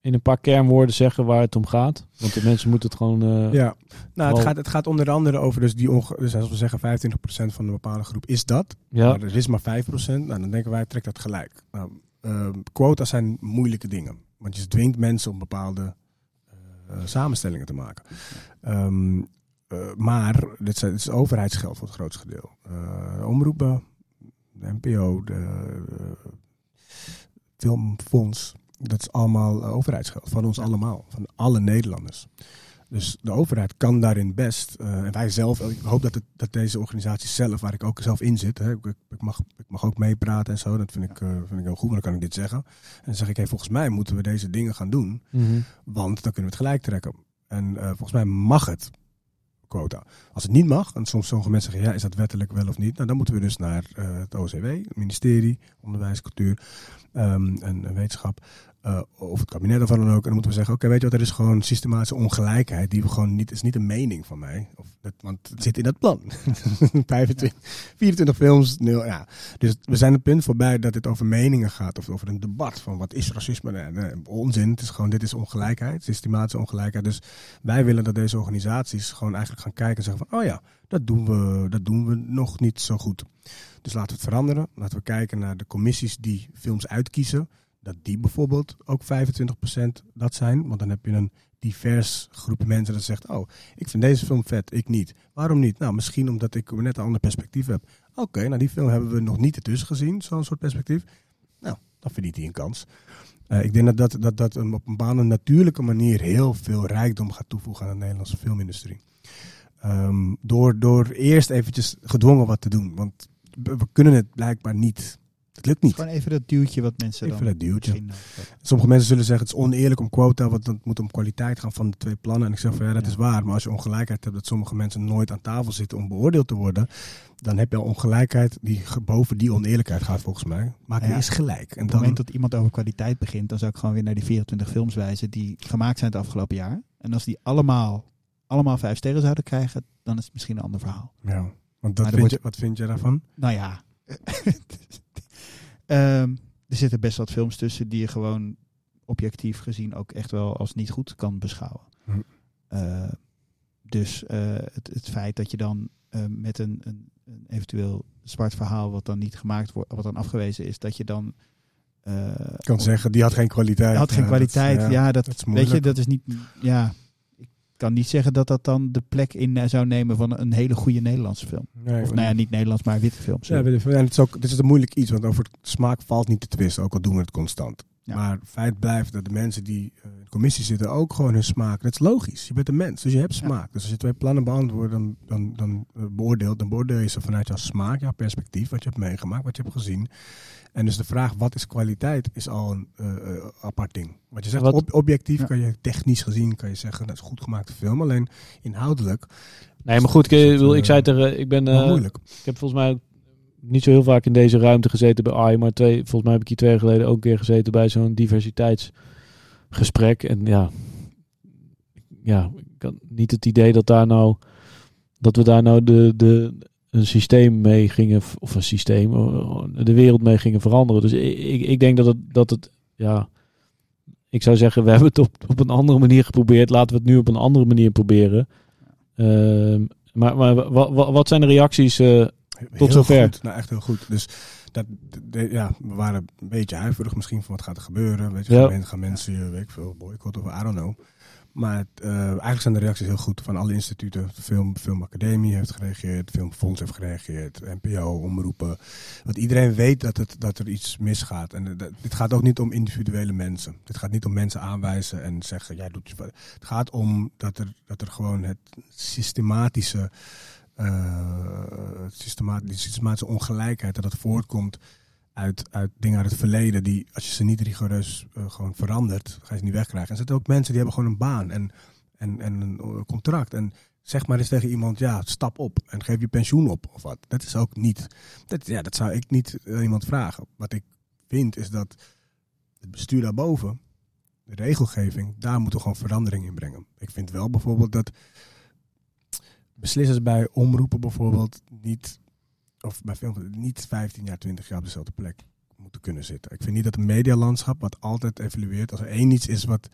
in een paar kernwoorden zeggen waar het om gaat? Want de mensen moeten het gewoon... eh, Ja, nou, het, gaat, het gaat onder andere over dus die onge dus als we zeggen 25% van een bepaalde groep is dat. ja. Maar er is maar 5%. Nou, dan denken wij, trek dat gelijk. Nou, ehm, quota's zijn moeilijke dingen. Want je dwingt mensen om bepaalde eh, samenstellingen te maken. Ehm, eh, maar dit, zijn, dit is overheidsgeld voor het grootste deel. Eh, omroepen, de NPO, de eh, Filmfonds, dat is allemaal overheidsgeld. Van ons allemaal, van alle Nederlanders. Dus de overheid kan daarin best, en wij zelf, ik hoop dat, het, dat deze organisatie zelf, waar ik ook zelf in zit, hè, ik, ik, mag, ik mag ook meepraten en zo, dat vind ik, vind ik heel goed, maar dan kan ik dit zeggen. En dan zeg ik, hey, volgens mij moeten we deze dingen gaan doen, want dan kunnen we het gelijk trekken. En volgens mij mag het quota. Als het niet mag, en soms sommige mensen zeggen, ja, is dat wettelijk wel of niet? Nou, dan moeten we dus naar eh, het OCW, het ministerie, Onderwijs, Cultuur ehm, en, en Wetenschap, eh, of het kabinet of wat dan ook. En dan moeten we zeggen, oké, weet je wat, er is gewoon systematische ongelijkheid, die we gewoon niet, is niet een mening van mij, of dat, want het zit in dat plan. 25, 24 films, nul, ja. Dus we zijn het punt voorbij dat het over meningen gaat, of over een debat van wat is racisme? Nee, nee, onzin, het is gewoon, dit is ongelijkheid, systematische ongelijkheid. Dus wij willen dat deze organisaties gewoon eigenlijk gaan kijken en zeggen van, oh ja, dat doen we, dat doen we nog niet zo goed. Dus laten we het veranderen. Laten we kijken naar de commissies die films uitkiezen. Dat die bijvoorbeeld ook 25% dat zijn. Want dan heb je een divers groep mensen dat zegt, oh, ik vind deze film vet, ik niet. Waarom niet? Nou, misschien omdat ik net een ander perspectief heb. Oké, nou die film hebben we nog niet ertussen gezien, zo'n soort perspectief. Nou, dan verdient hij een kans. Uh, ik denk dat dat, dat, dat op een bepaalde natuurlijke manier heel veel rijkdom gaat toevoegen aan de Nederlandse filmindustrie. Um, door, door eerst eventjes gedwongen wat te doen. Want we kunnen het blijkbaar niet. Het lukt niet. Gewoon even dat duwtje wat mensen Even dan dat duwtje. eh, Sommige mensen zullen zeggen het is oneerlijk om quota, want het moet om kwaliteit gaan van de twee plannen. En ik zeg van ja, dat Ja. is waar. Maar als je ongelijkheid hebt dat sommige mensen nooit aan tafel zitten om beoordeeld te worden, dan heb je al ongelijkheid die boven die oneerlijkheid gaat volgens mij. Je Ja. eerst gelijk. En Op het dan, moment dat iemand over kwaliteit begint, dan zou ik gewoon weer naar die 24 films wijzen die gemaakt zijn het afgelopen jaar. En als die allemaal, allemaal vijf sterren zouden krijgen, dan is het misschien een ander verhaal. ja, want dat Maar vind wordt- je, wat vind je daarvan? Nou ja, Ehm, er zitten best wat films tussen die je gewoon objectief gezien ook echt wel als niet goed kan beschouwen. Hm. Eh, dus eh, het, het feit dat je dan eh, met een, een, een eventueel zwart verhaal wat dan niet gemaakt wordt, wat dan afgewezen is, dat je dan eh, Ik kan zeggen, die had geen kwaliteit. had geen Ja, dat- kwaliteit. ja, dat, dat is weet je, dat is niet. Ja, kan niet zeggen dat dat dan de plek in eh, zou nemen van een hele goede Nederlandse film. Nee, Of nou ja, niet Nederlands, maar witte films. Ja, en het is ook, dit is een moeilijk iets, want over smaak valt niet te twisten, ook al doen we het constant. Ja. Maar feit blijft dat de mensen die eh, in de commissie zitten ook gewoon hun smaak. Dat is logisch. Je bent een mens, dus je hebt Ja. smaak. Dus als je twee plannen beantwoordt, dan, dan, dan eh, beoordeelt, dan beoordeel je ze vanuit jouw smaak, jouw perspectief, wat je hebt meegemaakt, wat je hebt gezien. En dus de vraag, wat is kwaliteit, is al een eh, apart ding. Wat je zegt, Wat- ob- objectief Ja. kan je technisch gezien, kan je zeggen, dat is een goed gemaakte film. Alleen inhoudelijk, Nee, maar goed, ik, eh, ik zei tegen, ik ben, moeilijk. ik heb volgens mij niet zo heel vaak in deze ruimte gezeten bij AI, maar twee, volgens mij heb ik hier twee jaar geleden ook een keer gezeten bij zo'n diversiteitsgesprek. En ja, ja, ik had niet het idee dat daar nou, dat we daar nou de, de, een systeem mee gingen, of een systeem, eh, de wereld mee gingen veranderen. Dus ik, ik, denk dat het, dat het, ja, ik zou zeggen, we hebben het op, op een andere manier geprobeerd. Laten we het nu op een andere manier proberen. Ehm, maar maar wa- wa- wat zijn de reacties? eh, Tot zover. Goed. Nou, echt heel goed. Dus dat, de- ja, we waren een beetje huiverig misschien van wat gaat er gebeuren. Weet je, Ja. gaan, men- gaan mensen je, weet ik veel, boycotten of I don't know. Maar eh, eigenlijk zijn de reacties heel goed van alle instituten. De Film, Filmacademie heeft gereageerd, Filmfonds heeft gereageerd, NPO, omroepen. Want iedereen weet dat, het, dat er iets misgaat. En eh, dat- dit gaat ook niet om individuele mensen. Dit gaat niet om mensen aanwijzen en zeggen, jij doet je... Het gaat om dat er, dat er gewoon het systematische eh, systema- die systematische ongelijkheid, dat het voortkomt uit, uit dingen uit het verleden, die als je ze niet rigoureus eh, gewoon verandert, ga je ze niet wegkrijgen. En er zitten ook mensen die hebben gewoon een baan en, en, en een eh, contract. En zeg maar eens tegen iemand, ja, stap op en geef je pensioen op of wat. Dat is ook niet, dat, ja, dat zou ik niet iemand vragen. Wat ik vind is dat het bestuur daarboven, de regelgeving, daar moeten we gewoon verandering in brengen. Ik vind wel bijvoorbeeld dat beslissers bij omroepen bijvoorbeeld niet, of bij film, niet 15 jaar, 20 jaar op dezelfde plek moeten kunnen zitten. Ik vind niet dat een medialandschap, wat altijd evolueert, als er één iets is wat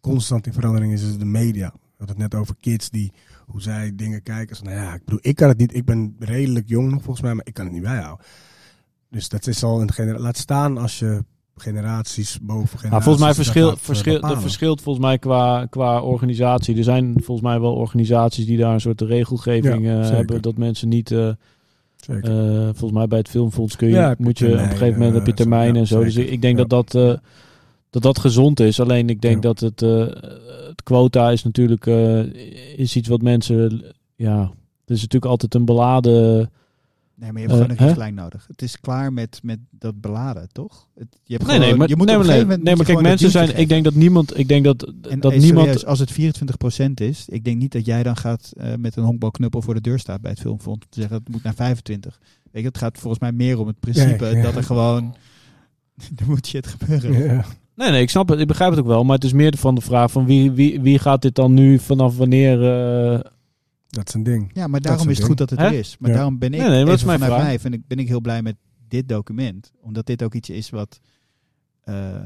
constant in verandering is, is het de media. We hadden het net over kids die, hoe zij dingen kijken. Nou ja, ik bedoel, ik kan het niet, ik ben redelijk jong nog volgens mij, maar ik kan het niet bijhouden. Dus dat is al een generatie. Laat staan als je generaties boven generaties. Nou, volgens mij dat gaat, eh, verschil, dat verschilt volgens mij qua, qua organisatie. Er zijn volgens mij wel organisaties die daar een soort regelgeving Ja, eh, hebben. Dat mensen niet... eh, volgens mij bij het filmfonds kun je, Ja, heb je moet je op een gegeven moment heb je ja, en zo. Dus zeker. ik, ik denk dat dat, dat dat gezond is. Alleen ik denk Ja. dat het, het quota is natuurlijk is iets wat mensen... Ja, het is natuurlijk altijd een beladen... Nee, maar je hebt Eh, gewoon een hè? richtlijn nodig. Het is klaar met, met dat beladen, toch? Het, je hebt Nee, gewoon, nee, maar, je moet nee, op een maar, nee, gegeven moment nee, maar moet je kijk, mensen zijn... Ik denk dat niemand... Ik denk dat, En dat hey, niemand... serieus, als het 24% is, ik denk niet dat jij dan gaat eh, met een honkbalknuppel voor de deur staat bij het filmfonds. Te zeggen het moet naar 25. Weet je, het gaat volgens mij meer om het principe Ja, ja. dat er gewoon. er moet shit gebeuren. Ja. Nee, nee, ik snap het. Ik begrijp het ook wel. Maar het is meer van de vraag van wie, wie, wie gaat dit dan nu vanaf wanneer... eh, Dat is een ding. Ja, maar daarom is is het goed dat het Hè? er is. Maar Ja. daarom ben ik, Nee, nee, dat is mijn vanuit vraag. mij, vind ik, ben ik heel blij met dit document. Omdat dit ook iets is wat eh,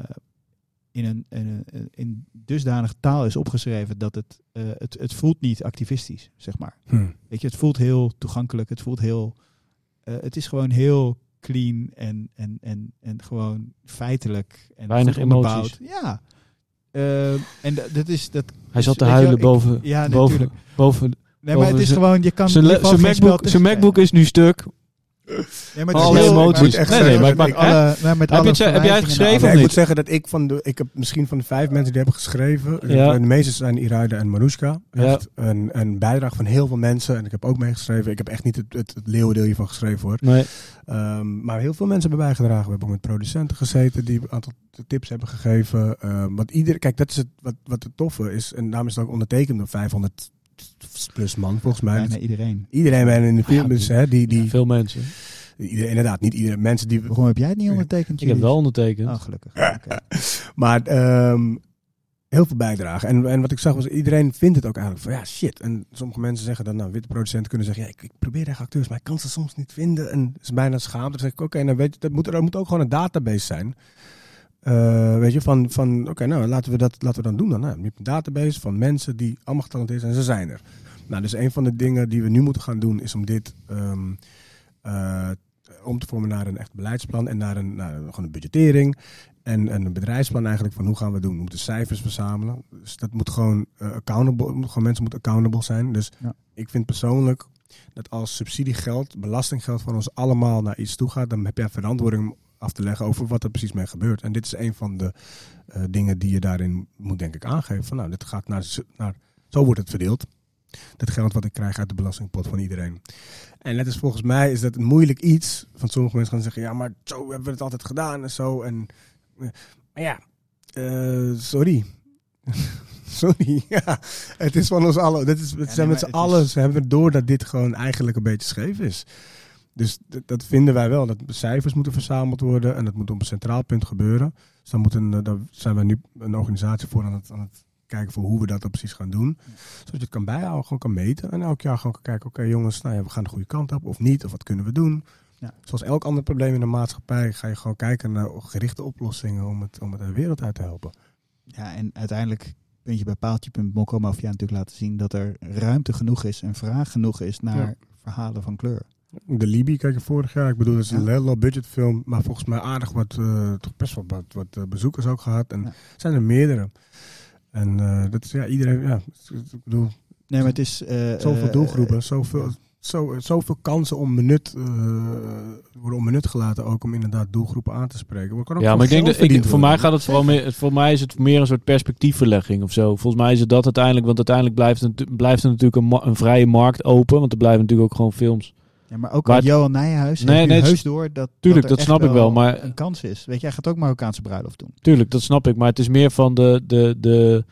in, een, in, een- in dusdanig taal is opgeschreven dat het, eh, het, het voelt niet activistisch, zeg maar. Hm. Weet je, het voelt heel toegankelijk. Het voelt heel. eh, het is gewoon heel clean en, en, en, en gewoon feitelijk. En Weinig emoties. Ja. Eh, en dat, is. Dat, hij zat te wel, huilen ik- boven, ja, boven, natuurlijk. boven Nee, maar het is gewoon. Je kan. zijn, MacBook, zijn MacBook is nu stuk. Ja, maar Alle het is heel- emoties. ik moet echt Nee, nee, maar alle- nou, met Heb je heb jij het geschreven Nee, ik moet zeggen dat ik van de, ik heb misschien van de vijf mensen die hebben geschreven, Ja. de meeste zijn Iraida en Marushka. Ja. Een, een bijdrage van heel veel mensen. En ik heb ook meegeschreven. Ik heb echt niet het, het, het leeuwendeel hiervan geschreven hoor. Nee. Ehm, maar heel veel mensen hebben bijgedragen. We hebben ook met producenten gezeten die een aantal tips hebben gegeven. Ehm, want ieder, kijk, dat is het, wat, wat het toffe is. En daarom is het ook ondertekend door 500 plus man volgens mij. bijna iedereen. Iedereen bijna in de film. Ja, dus, hè, die, die, Veel mensen. iedereen, inderdaad, niet iedereen. Mensen die Waarom heb jij het niet ondertekend? Ik heb wel ondertekend. Oh, gelukkig. Oké. Maar ehm, heel veel bijdragen. En, en wat ik zag was, iedereen vindt het ook eigenlijk van ja, shit. En sommige mensen zeggen dan, nou, witte producenten kunnen zeggen, ja, ik, ik probeer echt acteurs, maar ik kan ze soms niet vinden. En het is bijna schaamte. Dan zeg ik, oké, nou weet je, dat moet, er moet ook gewoon een database zijn. Eh, weet je, van, van oké, nou, laten we dat laten we dan doen dan. Nou, je hebt een database van mensen die allemaal getalenteerd zijn en ze zijn er. Nou, dus een van de dingen die we nu moeten gaan doen is om dit ehm, eh, om te vormen naar een echt beleidsplan en naar een, naar gewoon een budgettering. En, en een bedrijfsplan eigenlijk van hoe gaan we het doen. We moeten cijfers verzamelen. Dus dat moet gewoon uh, accountable, moet gewoon mensen moeten accountable zijn. Dus Ja. ik vind persoonlijk dat als subsidiegeld, belastinggeld van ons allemaal naar iets toe gaat, dan heb jij verantwoording af te leggen over wat er precies mee gebeurt. En dit is een van de eh, dingen die je daarin moet denk ik aangeven. Van nou, dit gaat naar, naar zo wordt het verdeeld. Dat geld wat ik krijg uit de belastingpot van iedereen. En net als volgens mij is dat een moeilijk iets. Van sommige mensen gaan zeggen, ja, maar zo hebben we het altijd gedaan en zo. En, eh, maar ja, uh, sorry. sorry, ja. Het is van ons allen. Het, is, het Ja, zijn nee, met z'n allen. is- hebben door dat dit gewoon eigenlijk een beetje scheef is. Dus dat, vinden wij wel. Dat cijfers moeten verzameld worden. En dat moet op een centraal punt gebeuren. Dus dan, moet een, eh, daar zijn wij nu een organisatie voor aan het, aan het kijken voor hoe we dat dan precies gaan doen. Zodat je het kan bijhouden, gewoon kan meten. En elk jaar gewoon kan kijken, oké jongens, nou ja, we gaan de goede kant op of niet. Of wat kunnen we doen. Ja. Zoals elk ander probleem in de maatschappij ga je gewoon kijken naar gerichte oplossingen om het, om het de wereld uit te helpen. Ja, en uiteindelijk puntje bij paaltje punt Mokromafia natuurlijk laten zien dat er ruimte genoeg is en vraag genoeg is naar Ja. verhalen van kleur. De Libi kijk je vorig jaar. Ik bedoel, het is een Ja. heel low budget film. Maar volgens mij aardig wat, eh, toch best wel wat, wat eh, bezoekers ook gehad. En Ja. er zijn er meerdere. En eh, dat is ja, iedereen, ja, ik bedoel, Nee, maar het is... eh, zoveel doelgroepen, zoveel, zo, zoveel kansen om benut, eh, worden onbenut gelaten ook om inderdaad doelgroepen aan te spreken. Kan ook Ja, maar ik denk dat ik, voor mij gaat het vooral meer. Voor mij is het meer een soort perspectiefverlegging of zo. Volgens mij is het dat uiteindelijk, want uiteindelijk blijft, het, blijft er natuurlijk een vrije markt open, want er blijven natuurlijk ook gewoon films. Ja, maar ook Maar al Johan Nijhuis Nee, nee, heus door dat Tuurlijk, dat snap ik wel, maar- een kans is. Weet je, hij gaat ook Marokkaanse bruiloft doen. Tuurlijk, dat snap ik. Maar het is meer van de. de, de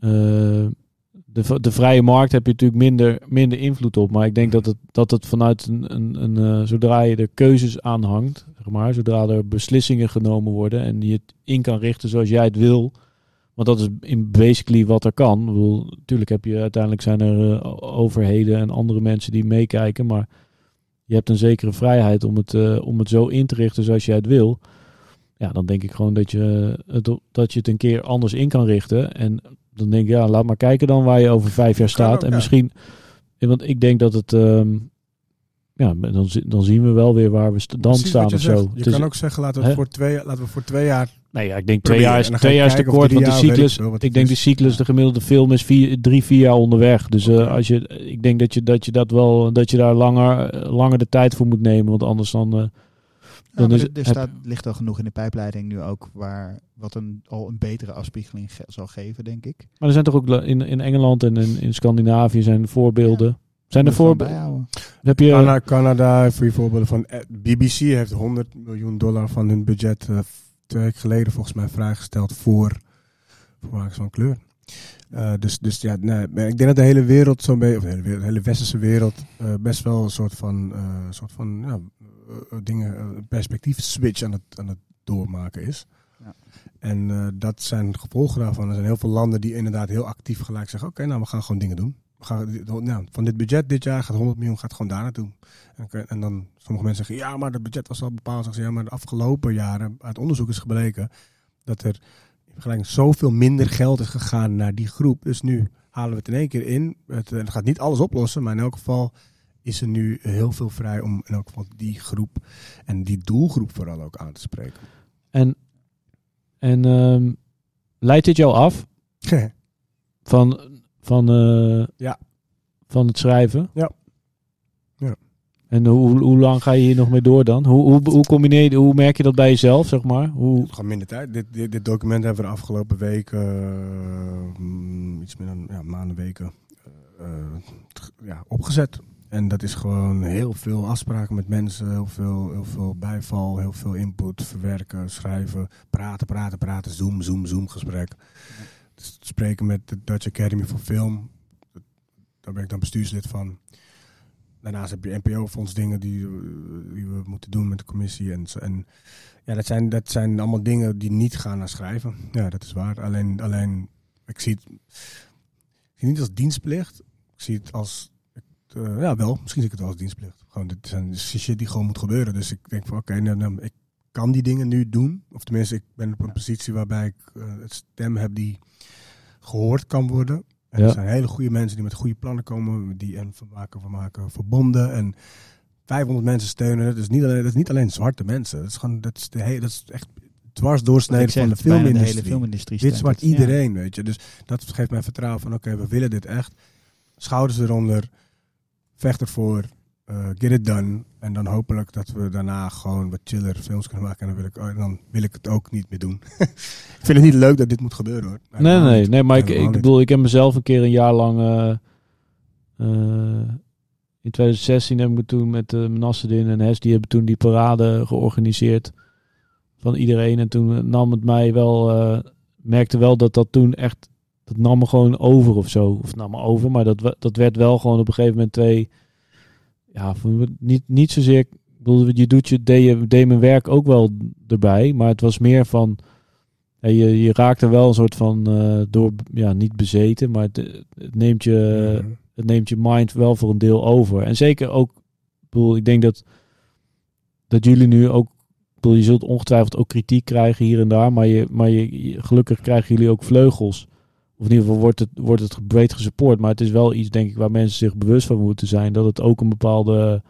eh, de, de vrije markt heb je natuurlijk minder, minder invloed op. Maar ik denk dat het, dat het vanuit een, een, een eh, zodra je er keuzes aan hangt, zeg maar, zodra er beslissingen genomen worden en die het in kan richten zoals jij het wil. Want dat is in basically wat er kan. Ik bedoel, natuurlijk heb je uiteindelijk zijn er eh, overheden en andere mensen die meekijken, maar je hebt een zekere vrijheid om het, eh, om het zo in te richten zoals jij het wil. Ja, dan denk ik gewoon dat je, het, op- dat je het een keer anders in kan richten. En dan denk ik, ja, laat maar kijken dan waar je over vijf jaar staat. ook, en ja. misschien, want ik denk dat het, ehm, ja, dan, dan zien we wel weer waar we dan Precies staan of zo. Je Het is- kan ook zeggen, laten we, Hè? voor twee, laten we voor twee jaar... Nee, ja, ik denk twee jaar is, twee jaar is te kort, want de cyclus, ik denk de cyclus, de gemiddelde film is vier, drie, vier jaar onderweg. Dus eh, als je, ik denk dat je, dat je dat wel, dat je daar langer, eh, langer de tijd voor moet nemen, want anders dan, eh, Ja, Dan is er, er staat, ligt al genoeg in de pijpleiding nu ook waar wat een, al een betere afspiegeling ge- zal geven, denk ik. maar er zijn toch ook in, in Engeland en in, in Scandinavië zijn voorbeelden. Zijn er voorbeelden? Heb je, Canada, Canada, voor je voorbeelden van... BBC heeft 100 miljoen dollar van hun budget twee weken geleden volgens mij vrijgesteld voor, voor makers van kleur. Eh, dus, dus ja, nee, ik denk dat de hele wereld zo'n beetje, of de hele, wereld, de hele westerse wereld, eh, best wel een soort van, eh, soort van ja, dingen, perspectief switch aan het, aan het doormaken is. Ja. En dat zijn gevolgen daarvan. Er zijn heel veel landen die inderdaad heel actief gelijk zeggen: Oké, nou we gaan gewoon dingen doen. Gaan, nou, van dit budget dit jaar gaat 100 miljoen gaat gewoon daar naartoe. En, en dan sommige mensen zeggen: Ja, maar het budget was al bepaald. Zeggen ze, ja, maar de afgelopen jaren, uit onderzoek is gebleken dat er in vergelijking zoveel minder geld is gegaan naar die groep. Dus nu halen we het in één keer in. Het, eh, het gaat niet alles oplossen, maar in elk geval is er nu heel veel vrij om in elk geval die groep en die doelgroep vooral ook aan te spreken. en en ehm, leidt dit jou af van, van, eh, Ja. van het schrijven? Ja. Ja. En hoe, hoe lang ga je hier nog mee door dan? Hoe, hoe, hoe, combineer je, hoe merk je dat bij jezelf, zeg maar? Hoe, Gewoon minder tijd. Dit, dit, dit document hebben we de afgelopen weken, eh, mm, iets meer dan ja, maanden, weken, eh, t- ja, opgezet. En dat is gewoon heel veel afspraken met mensen, heel veel, heel veel bijval, heel veel input, verwerken, schrijven, praten, praten, praten, zoom, zoom, zoom gesprek. Dus spreken met de Dutch Academy for Film, daar ben ik dan bestuurslid van. Daarnaast heb je NPO-fonds dingen die, eh, die we moeten doen met de commissie. En, en ja, dat zijn, dat zijn allemaal dingen die niet gaan naar schrijven. Ja, dat is waar. Alleen, alleen ik zie het, ik zie niet als dienstplicht. Ik zie het als, eh, ja wel, misschien zie ik het wel als dienstplicht. Gewoon, dit zijn shit die gewoon moet gebeuren. Dus ik denk van, oké, nou, nou, ik kan die dingen nu doen. Of tenminste, ik ben op een positie waarbij ik eh, het stem heb die gehoord kan worden. En Ja. er zijn hele goede mensen die met goede plannen komen, die en van maken, van maken verbonden. En 500 mensen steunen. Dat is niet alleen, dat is niet alleen zwarte mensen. Dat is gewoon, dat is, de hele, dat is echt dwars doorsneden van de filmindustrie. hele filmindustrie. Dit zwart. Ja. iedereen, weet je. Dus dat geeft mij vertrouwen van, oké, we willen dit echt. Schouders eronder, vecht ervoor, eh, get it done. En dan hopelijk dat we daarna gewoon wat chiller films kunnen maken. En dan wil ik, oh, dan wil ik het ook niet meer doen. ik vind het niet leuk dat dit moet gebeuren, hoor. nee, nee, nee, maar ik, ik bedoel, ik heb mezelf een keer een jaar lang... eh, eh, in 2016 heb ik me toen met uh, Nasreddin en Hes, die hebben toen die parade georganiseerd van iedereen. En toen nam het mij wel, merkte wel dat dat toen echt, dat nam me gewoon over of zo. Of nam me over, maar dat, we- dat werd wel gewoon op een gegeven moment twee, ja, niet, niet zozeer, ik bedoel, je doet je, deed, je, deed mijn werk ook wel erbij, maar het was meer van, je, je raakte wel een soort van, eh, door, ja, niet bezeten, maar het, het neemt je het neemt je mind wel voor een deel over. En zeker ook, ik bedoel, ik denk dat, dat jullie nu ook, bedoel, je zult ongetwijfeld ook kritiek krijgen hier en daar, maar, je, maar je- gelukkig krijgen jullie ook vleugels. Of in ieder geval wordt het, wordt het breed gesupport. Maar het is wel iets, denk ik, waar mensen zich bewust van moeten zijn. Dat het ook een bepaalde,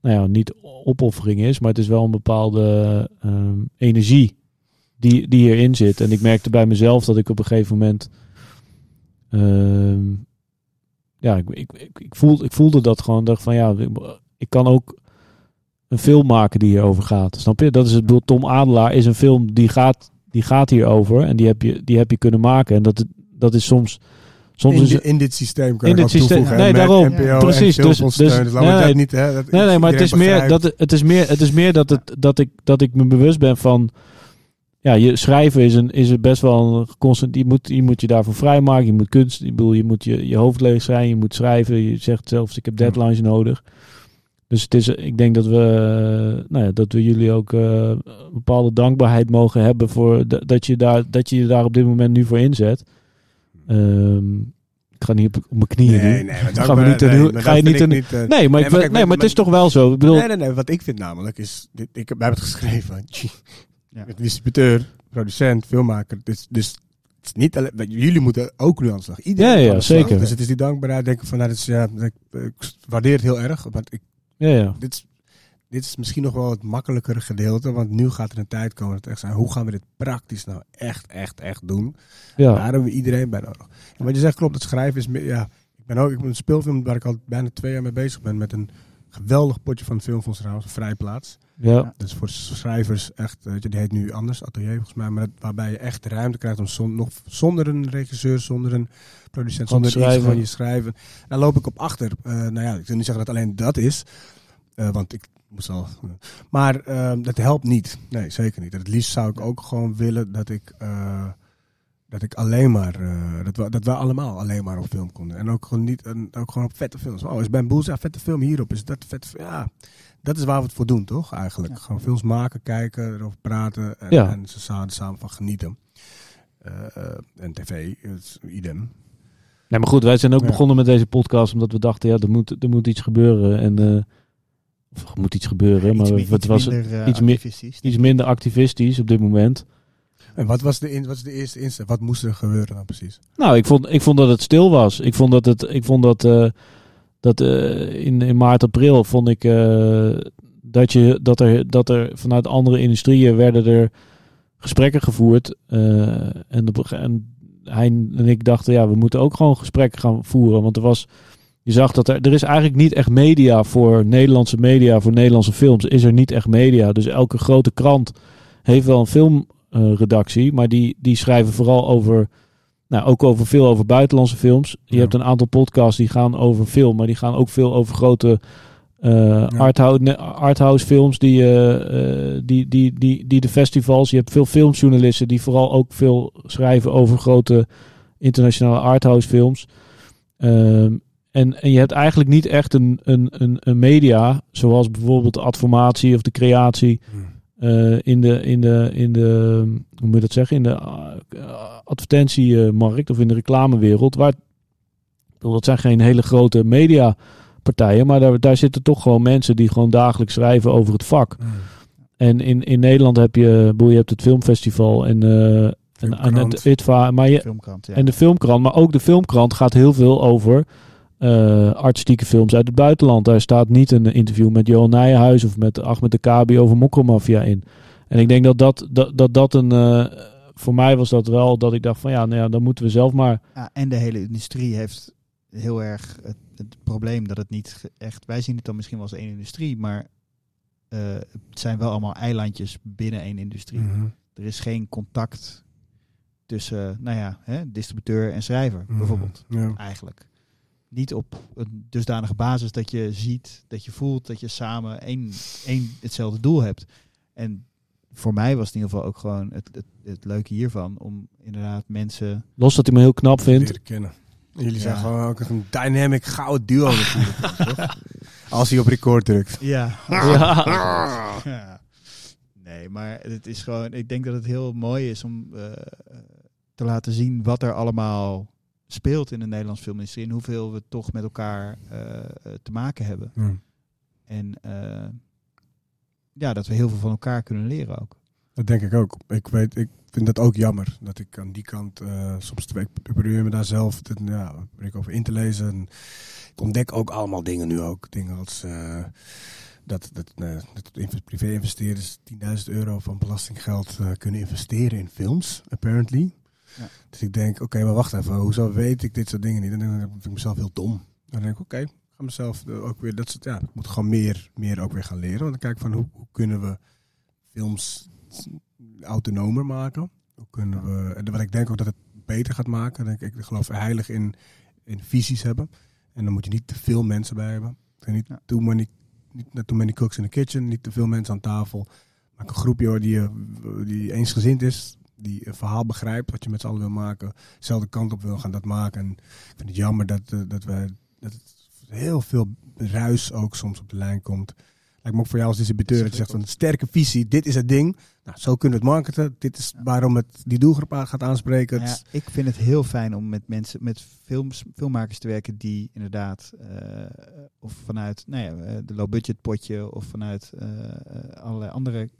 nou ja, niet opoffering is, maar het is wel een bepaalde ehm, energie die, die hierin zit. En ik merkte bij mezelf dat ik op een gegeven moment ehm, ja, ik, ik, ik, voelde, ik voelde dat gewoon. Dacht van ja, ik kan ook een film maken die hierover gaat. Snap je? Dat is het bedoel. Tom Adelaar is een film die gaat, die gaat hierover. En die heb je, die heb je kunnen maken. En dat, dat is soms. Soms in, is in dit systeem kan In dit systeem- toevoegen. nee, daarom. NPO. Precies, dus- dus- nee, dat niet, hè, dat nee, nee, maar het is, meer, dat, het, is meer, het is meer dat, het, dat, ik, dat ik me bewust ben van. Ja, je schrijven is, een, is best wel een constant. Je moet, je moet je daarvoor vrijmaken. Je moet kunst. Ik bedoel, je moet je, je hoofd leeg zijn. Je moet schrijven. Je zegt zelfs: ik heb Ja. deadlines nodig. Dus het is, ik denk dat we, eh, nou ja, dat we jullie ook eh, een bepaalde dankbaarheid mogen hebben voor dat je, daar, dat je je daar op dit moment nu voor inzet. Ehm, ik ga niet op, op mijn knieën Nee, nee, maar Gaan we dankbaar- niet nee, maar ga je niet een- eh, Nee, maar, maar kijk, nee, maar- maar het is toch wel zo. Ik bedoel, Nee, nee, nee. Wat ik vind namelijk is... Dit, ik, hebben het geschreven. Ja. Met distributeur, producent, filmmaker. Dus, dus het is niet alleen, jullie moeten ook nu aan de slag. Iedereen Ja, moet ja, aan de slag. zeker. Dus het is die dankbaarheid. Denk ik van, nou, dat is, ja, ik, ik waardeer het heel erg. Want ik Ja, ja. dit, is, dit is misschien nog wel het makkelijkere gedeelte. Want nu gaat er een tijd komen dat het echt zijn. Hoe gaan we dit praktisch nou echt, echt, echt doen? ja. Daar hebben we iedereen bij nodig. En wat je zegt klopt, het schrijven is meer, ja, ik ben ook ik ben een speelfilm waar ik al bijna twee jaar mee bezig ben met een geweldig potje van het Filmfonds trouwens, een vrijplaats. ja. Dus voor schrijvers echt, weet je, die heet nu anders, atelier volgens mij, maar dat, waarbij je echt ruimte krijgt om zon, nog zonder een regisseur, zonder een producent, zonder iets van je schrijven. Daar loop ik op achter. Eh, nou ja, ik wil niet zeggen dat alleen dat is, eh, want ik moest al. maar eh, dat helpt niet. Nee, zeker niet. Het liefst zou ik ook gewoon willen dat ik. eh, dat ik alleen maar, eh, dat, we, dat we allemaal alleen maar op film konden. En ook gewoon niet, en ook gewoon op vette films. Oh, is Ben Boelza vette film hierop? Is dat vet? Ja, dat is waar we het voor doen, toch? Eigenlijk. Ja. Gewoon films maken, kijken, erover praten en, Ja. en ze samen, samen van genieten. Eh, en tv, is idem. Nee, maar goed, wij zijn ook Ja. begonnen met deze podcast omdat we dachten, ja, er moet, er moet iets gebeuren. En, eh, of er moet iets gebeuren, maar iets, het iets was minder eh, iets meer- iets minder activistisch op dit moment. En wat was de, in, wat is de eerste insteek? Wat moest er gebeuren dan precies? Nou, ik vond, ik vond dat het stil was. Ik vond dat het, ik vond dat, eh, dat eh, in, in maart, april vond ik eh, dat, je, dat, er, dat er vanuit andere industrieën werden er gesprekken gevoerd. eh, en, en hij en ik dachten, ja, we moeten ook gewoon gesprekken gaan voeren. Want er was, je zag dat er, er is eigenlijk niet echt media voor Nederlandse media, voor Nederlandse films. Is er niet echt media. Dus elke grote krant heeft wel een filmredactie, maar die, die schrijven vooral over nou, ook over veel over buitenlandse films. Je Ja. hebt een aantal podcasts die gaan over film, maar die gaan ook veel over grote eh arthouse, arthouse films die, eh, eh, die, die, die, die de festivals. Je hebt veel filmjournalisten die vooral ook veel schrijven over grote internationale arthouse films. Ehm, en, en je hebt eigenlijk niet echt een, een, een, een media, zoals bijvoorbeeld de adformatie of de creatie, eh, in, de, in, de, in de, hoe moet je dat zeggen, in de uh, advertentiemarkt of in de reclamewereld. Waar, dat zijn geen hele grote mediapartijen, maar daar, daar zitten toch gewoon mensen die gewoon dagelijks schrijven over het vak. En in, in Nederland heb je, je hebt het filmfestival en, eh en, en het ITVA, maar je, filmkrant. Ja. en de filmkrant, maar ook de filmkrant gaat heel veel over eh, artistieke films uit het buitenland. Daar staat niet een interview met Johan Nijenhuis of met Ahmed de Kabi over Mokromafia in. En ik denk dat dat, dat, dat, dat een... eh, voor mij was dat wel dat ik dacht van ja, nou ja, dan moeten we zelf maar... Ja, en de hele industrie heeft heel erg het, het probleem dat het niet echt. Wij zien het dan misschien wel als één industrie, maar eh, het zijn wel allemaal eilandjes binnen één industrie. Mhm. Er is geen contact tussen, nou ja, hè, distributeur en schrijver Mhm. bijvoorbeeld. Ja. Eigenlijk. Niet op een dusdanige basis dat je ziet, dat je voelt dat je samen één, één hetzelfde doel hebt. En voor mij was het in ieder geval ook gewoon het, het, het leuke hiervan om inderdaad mensen Los dat hij me heel knap vindt. kennen. En jullie zijn gewoon ook een dynamic gouden duo natuurlijk. toch? Als hij op record drukt. Ja. Ja. Ja. Nee, maar het is gewoon. Ik denk dat het heel mooi is om eh, te laten zien wat er allemaal speelt in de Nederlandse filmindustrie en hoeveel we toch met elkaar eh, te maken hebben. Ja. En eh, ja, dat we heel veel van elkaar kunnen leren ook. Dat denk ik ook. Ik, weet, ik vind dat ook jammer. Dat ik aan die kant eh, soms twee, probeer me daar zelf het, ja, ik over in te lezen. En ik ontdek ook allemaal dingen nu ook. Dingen als dat, dat, dat inv- privé-investeerders 10.000 euro van belastinggeld kunnen investeren in films, apparently. Ja. Dus ik denk, oké, maar wacht even. Hoezo weet ik dit soort dingen niet? Dan denk ik, dan vind ik mezelf heel dom. Dan denk ik, oké, ik ga mezelf eh, ook weer... Dat soort, ja, ik moet gewoon meer, meer ook weer gaan leren. Want dan kijk ik van, hoe, hoe kunnen we films autonomer maken. Hoe kunnen we, en wat ik denk ook dat het beter gaat maken. Denk ik, ik geloof heilig in, in visies hebben. En dan moet je niet te veel mensen bij hebben. En niet, Ja. too many, niet too many cooks in the kitchen. Niet te veel mensen aan tafel. Maak een groepje hoor, die, eh, die eensgezind is. Die een verhaal begrijpt wat je met z'n allen wil maken. Dezelfde kant op wil gaan dat maken. En ik vind het jammer dat, eh, dat, wij, dat het heel veel ruis ook soms op de lijn komt. Lijkt me ook voor jou als distributeur dat je zegt van sterke visie, dit is het ding. Nou, zo kunnen we het marketen. Dit is waarom het die doelgroep aan gaat aanspreken. Nou ja, ik vind het heel fijn om met mensen, met films, filmmakers te werken die inderdaad eh, of vanuit nou ja, eh, de low budget potje of vanuit eh, allerlei andere,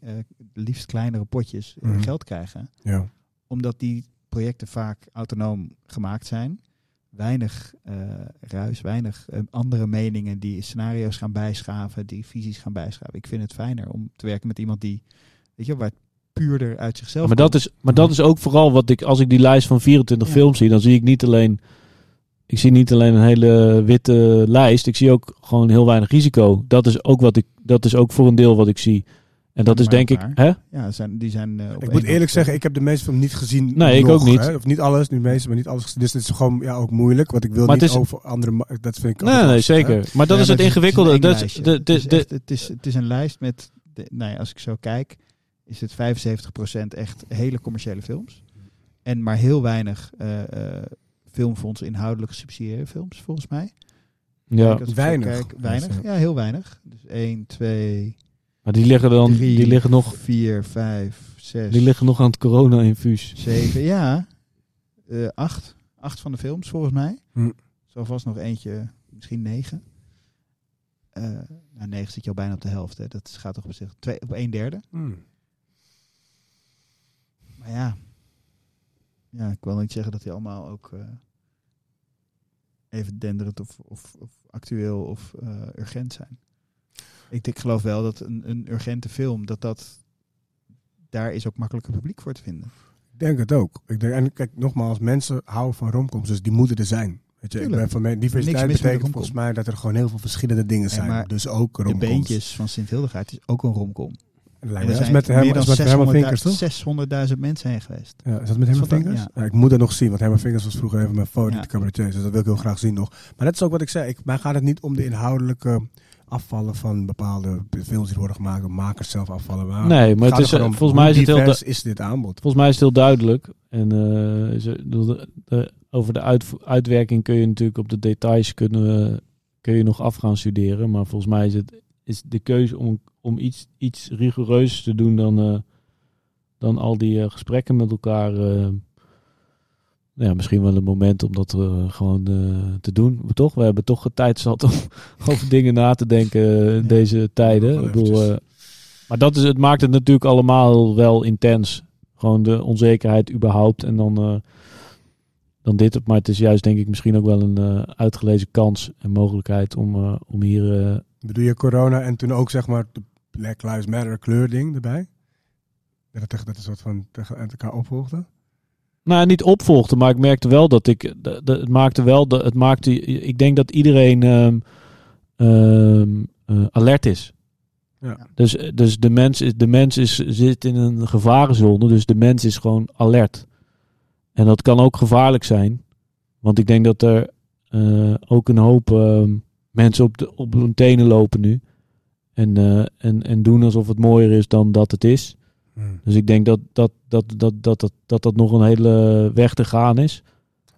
liefst kleinere potjes Mhm. geld krijgen. ja. Omdat die projecten vaak autonoom gemaakt zijn. Weinig eh, ruis, weinig eh, andere meningen die scenario's gaan bijschaven, die visies gaan bijschaven. Ik vind het fijner om te werken met iemand die, weet je, waar het puurder uit zichzelf Maar dat, is, maar dat is ook vooral wat ik, als ik die lijst van 24 Ja. films zie, dan zie ik niet alleen, ik zie niet alleen een hele witte lijst, ik zie ook gewoon heel weinig risico. Dat is ook wat ik, dat is ook voor een deel wat ik zie. En dat is denk ik, hè? Ja, zijn, die zijn. eh, op Ik moet eerlijk zeggen, ik heb de meeste film niet gezien. Nee, ik nog, ook niet. Hè? Of niet alles, nu meeste, maar niet alles. Dus het is gewoon ja, ook moeilijk. Want ik wil Maar niet is- over andere... Dat vind ik Nee, nee, lastig, hè. zeker. Maar dat Ja, is het ingewikkelde. Het is, Dat is, de, de, het, is echt- het, is, het is een lijst met, de, nou ja, als ik zo kijk, is het 75% echt hele commerciële films. En maar heel weinig eh eh filmfonds inhoudelijk gesubsidieerde films, volgens mij. ja, Weinig. Kijk, weinig, Ja. ja, heel weinig. Dus 1, 2, maar die liggen dan, 3, die liggen nog, 4, 5, 6, die liggen nog aan het corona-infuus. 7, ja. eh 8. 8 van de films, volgens mij. Hm. Zo vast nog eentje, misschien 9. Eh nou, 9 zit je al bijna op de helft. Hè. Dat gaat toch op zich twee, op een derde. Hmm. Maar ja. Ja, ik wil niet zeggen dat die allemaal ook eh, even denderend of, of, of actueel of eh, urgent zijn. Ik, ik geloof wel dat een, een urgente film, dat dat daar is ook makkelijker publiek voor te vinden. Ik denk het ook. Ik denk, en kijk, nogmaals, mensen houden van romcoms, dus die moeten er zijn. Weet je, ik ben van diversiteit betekent volgens mij dat er gewoon heel veel verschillende dingen zijn. dus ook De romcoms. Beentjes van Sint Hildegaard is ook een romcom. Lijkt me- is met Herman, meer dan toch? 600.000 mensen heen geweest. Ja, is dat met Herman Vinkers? ja. Ja, ik moet dat nog zien, want Herman Vinkers was vroeger even mijn favoriete Ja. cabaretier. Dus dat wil ik heel graag zien nog. Maar dat is ook wat ik zei. Ik, mij gaat het niet om de inhoudelijke afvallen van bepaalde films die worden gemaakt. Makers zelf afvallen. Maar Nee, maar het is, eh, om volgens mij is het heel is dit aanbod. Volgens mij is het heel duidelijk. En eh, is er- de, de- over de uit, uitwerking kun je natuurlijk op de details kunnen, kun je nog af gaan studeren. Maar volgens mij is, het, is de keuze om, om iets, iets rigoureus te doen dan, eh, dan al die gesprekken met elkaar. Eh, ja, misschien wel een moment om dat eh, gewoon eh, te doen. Maar toch, we hebben toch tijd zat om over dingen na te denken in Ja. deze tijden. Ik bedoel, eh, maar dat is, het maakt het natuurlijk allemaal wel intens. Gewoon de onzekerheid überhaupt. En dan, eh, dan dit. Maar het is juist denk ik misschien ook wel een eh, uitgelezen kans en mogelijkheid om, eh, om hier... eh, Bedoel je corona en toen ook zeg maar de Black Lives Matter kleur ding erbij? Dat het, echt- dat een soort van tegen elkaar opvolgde? Nou, niet opvolgde, maar ik merkte wel dat ik... de- de- het maakte wel... De, het maakte, ik denk dat iedereen ehm, ehm, eh, alert is. Ja. Dus, dus de mens, is, de mens is, zit in een gevarenzone, dus de mens is gewoon alert. En dat kan ook gevaarlijk zijn. Want ik denk dat er eh, ook een hoop ehm, mensen op, de, op hun tenen lopen nu. En, eh, en, en doen alsof het mooier is dan dat het is. Hmm. Dus ik denk dat dat, dat, dat, dat, dat, dat, dat nog een hele weg te gaan is.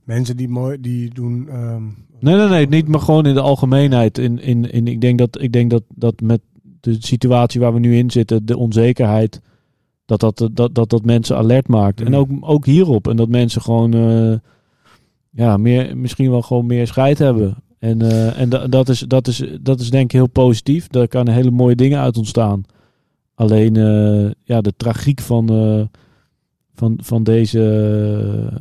Mensen die mooi, die doen... ehm, Nee, nee, nee, niet, maar gewoon in de algemeenheid. In, in, in, ik denk, dat, ik denk dat, dat met de situatie waar we nu in zitten, de onzekerheid, dat dat, dat, dat, dat mensen alert maakt. En Mm. ook, ook hierop. En dat mensen gewoon, eh, ja, meer, misschien wel gewoon meer scheid hebben. En, eh, en da- dat, is, dat, is, dat is denk ik heel positief. Daar kan hele mooie dingen uit ontstaan. Alleen, eh, ja, de tragiek van, eh, van, van deze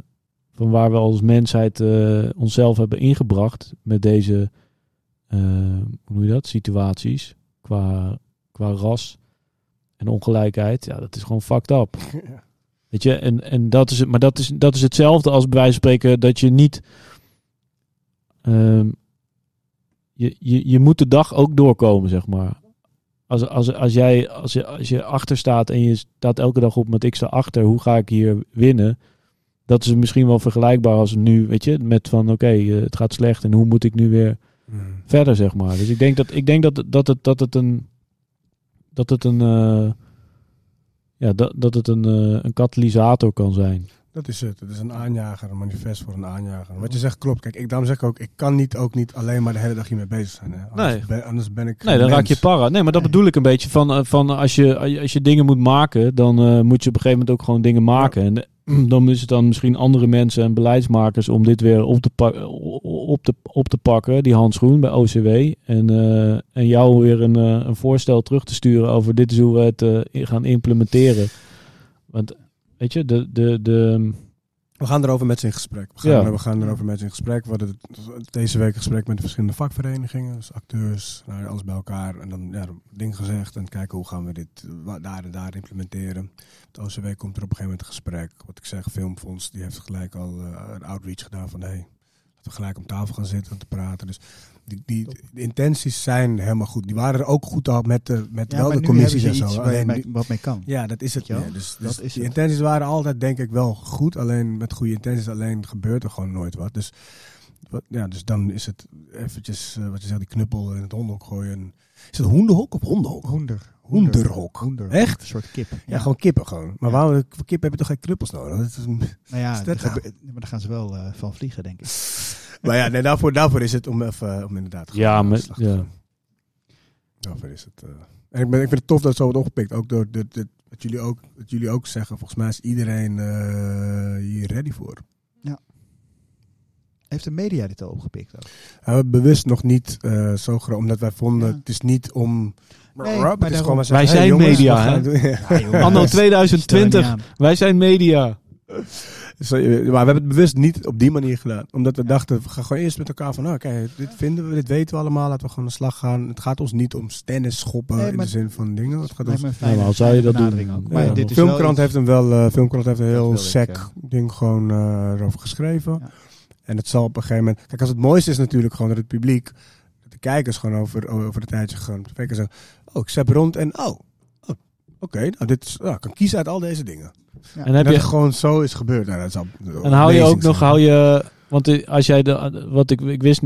van waar we als mensheid eh, onszelf hebben ingebracht met deze, eh, hoe noem je dat, situaties qua, qua ras en ongelijkheid. Ja, dat is gewoon fucked up. ja. Weet je, en, en dat is het, maar dat is, dat is hetzelfde als bij wijze van spreken dat je niet, ehm, je, je, je moet de dag ook doorkomen, zeg maar. Als, als, als, jij, als, je, als je achter staat en je staat elke dag op met ik sta achter, hoe ga ik hier winnen? Dat is misschien wel vergelijkbaar als nu, weet je, met van oké, eh, het gaat slecht en hoe moet ik nu weer Hmm. verder, zeg maar. Dus ik denk dat, ik denk dat, dat, het, dat het een, dat het een, eh, ja, dat, dat het een, eh, een katalysator kan zijn. Dat is het. Het is een aanjager, een manifest voor een aanjager. Wat je zegt klopt. Kijk, ik, daarom zeg ik ook, ik kan niet, ook niet alleen maar de hele dag hiermee bezig zijn. Hè. Anders, Nee. ben, anders ben ik Nee, dan raak je para. Nee, maar dat Nee. bedoel ik een beetje van, eh, van als, je, als je dingen moet maken, dan eh, moet je op een gegeven moment ook gewoon dingen maken. En eh, dan is het dan misschien andere mensen en beleidsmakers om dit weer op te, op te, op te pakken, die handschoen bij OCW. En, en jou weer een, een voorstel terug te sturen over dit is hoe we het gaan implementeren. Want weet je, de, de, de, We gaan erover met ze in gesprek. We gaan, Ja. we gaan erover met ze in gesprek. We hadden deze week een gesprek met de verschillende vakverenigingen. Dus acteurs, nou, alles bij elkaar. En dan ja, dingen gezegd en kijken hoe gaan we dit daar en daar implementeren. Het OCW komt er op een gegeven moment een gesprek. Wat ik zeg, Filmfonds, die heeft gelijk al eh, een outreach gedaan van... Hey, laten we gelijk om tafel gaan zitten en te praten. Dus die, die, de intenties zijn helemaal goed. Die waren er ook goed al met, de, met Ja, wel de commissies en zo. Alleen mee- wat mee kan. ja, dat is het meer. Dus, Dat dus is die het. intenties waren altijd denk ik wel goed. Alleen met goede intenties alleen gebeurt er gewoon nooit wat. Dus, wat, ja, dus dan is het eventjes, eh, wat je zegt, die knuppel in het hondenhok gooien. Is het hoendenhok of hondenhok? Hoender. Hoenderhok. Hoender. Echt? Een soort kip. Ja, gewoon kippen gewoon. Maar Ja. waarom, voor kippen heb je toch geen knuppels nodig? Dat is een- Nou ja, gebe- maar daar gaan ze wel eh, van vliegen, denk ik. Maar ja, nee, daarvoor, daarvoor is het om, even, om inderdaad Ja, te ja. gaan. Daarvoor is het. eh. En ik, ben, ik vind het tof dat het zo wordt opgepikt. Ook door dit, dit, wat, jullie ook, wat jullie ook zeggen. Volgens mij is iedereen eh, hier ready voor. Heeft de media dit al opgepikt ook? We hebben bewust nog niet eh, zo groot, omdat wij vonden, Ja. het is niet om... Nee, het maar is daarom- gewoon maar Wij zijn jongens, media, gaan hè? Ja. jongen. Anno Stel 2020, je niet aan. wij zijn media. Eh, Maar we hebben het bewust niet op die manier gedaan. Omdat we dachten, we gaan gewoon eerst met elkaar van... Oké, dit vinden we, dit weten we allemaal. Laten we gewoon aan de slag gaan. Het gaat ons niet om tennis schoppen Nee, in de zin van dingen. Het gaat ons... al zou je dat doen, ook. ja. Maar dit is Filmkrant wel heeft hem wel... eh, Filmkrant heeft een heel ik, sec ja. ding gewoon eh, erover geschreven. Ja. En het zal op een gegeven moment... Kijk, als het mooiste is natuurlijk gewoon dat het publiek... Dat de kijkers gewoon over, over een tijdje gewoon... Zeggen, oh, ik zap rond en... Oh, oké, nou dit is... Nou, ik kan kiezen uit al deze dingen. Ja. En heb dat je, het gewoon zo is gebeurd. Nou, dat zal En hou je ook nog, hou je, want eh, als jij de, wat ik, ik wist,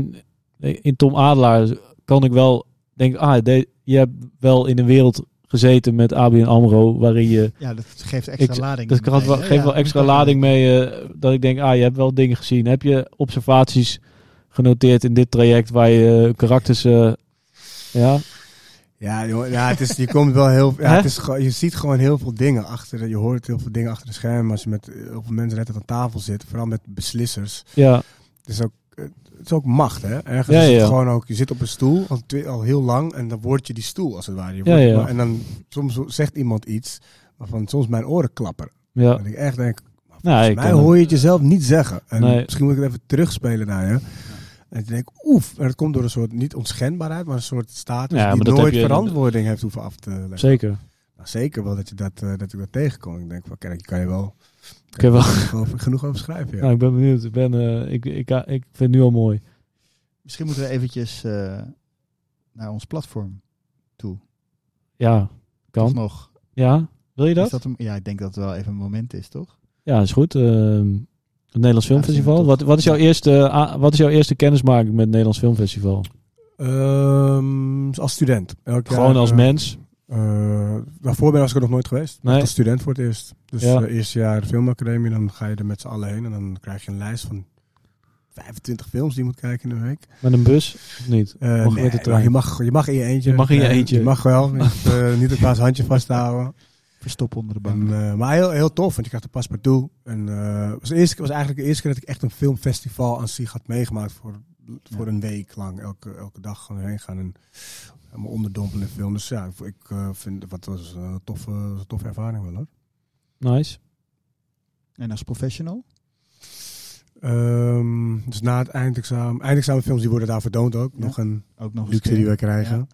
in Tom Adelaar kan ik wel denken, ah, de, je hebt wel in een wereld gezeten met ABN AMRO, waarin je, Ja, dat geeft extra Ik- lading. dat kan geeft Ja, wel extra lading mee, eh, dat ik denk, ah, je hebt wel dingen gezien. Heb je observaties genoteerd in dit traject waar je eh, karakters, eh, ja, Ja, ja, het is, je komt wel heel, ja, het is, je ziet gewoon heel veel dingen achter, je hoort heel veel dingen achter de schermen als je met heel veel mensen net aan tafel zit, vooral met beslissers. ja, Het is ook, het is ook macht, hè? Ergens Ja, is het ja. gewoon ook, je zit op een stoel al, twee- al heel lang en dan word je die stoel als het ware. Je Ja, wordt- ja. En dan soms zegt iemand iets waarvan soms mijn oren klapperen. ja. Dat ik echt denk, Nou, volgens mij hoor je het jezelf niet zeggen. En Nee. misschien moet ik het even terugspelen naar je. En ik denk, oef, en het komt door een soort, niet onschendbaarheid, maar een soort status Ja, maar die dat nooit heb je- verantwoording heeft hoeven af te leggen. Zeker. Nou, zeker wel dat, je dat, eh, dat ik dat tegenkom. Ik denk van, kijk, kan je wel, Ik heb wel, genoeg, over, genoeg over schrijven. Ja. nou, ik ben benieuwd. Ik, ben, eh, ik, ik, ik, vind het nu al mooi. Misschien moeten we eventjes eh, naar ons platform toe. Ja, Toch kan. nog. Ja, wil je Is dat? dat een, ja, ik denk dat het wel even een moment is, toch? Ja, is goed. Het Nederlands Filmfestival. wat, wat, is jouw eerste, ah, wat is jouw eerste kennismaking met het Nederlands Filmfestival? Ehm, als student. Elk jaar, Gewoon als eh, mens. eh, daarvoor ben was ik er nog nooit geweest. Nee. Als student voor het eerst. Dus Ja. eh, eerste jaar filmacademie, dan ga je er met z'n allen heen. En dan krijg je een lijst van 25 films die je moet kijken in een week. Met een bus? Of niet? Eh, Mag je nee, met de trein? je, mag, je mag in je eentje. Je mag in je Eh, eentje. Je mag wel. Hoeft, eh, niet elkaars handje vasthouden. Verstop onder de bank. En, eh, maar heel, heel tof, want je krijgt een paspartout. En eh, het was, de eerste, was eigenlijk de eerste keer dat ik echt een filmfestival aan zich had meegemaakt. Voor, voor Ja. een week lang, elke, elke dag gewoon heen gaan. En helemaal onderdompelen in film. Dus ja, ik eh, vind wat was een toffe, een toffe ervaring wel hoor. Nice. En als professional? Ehm, dus na het eindexamen, eindexamenfilms die worden daar vertoond ook. Ja. Nog een Ook nog luxe die we krijgen. Ja.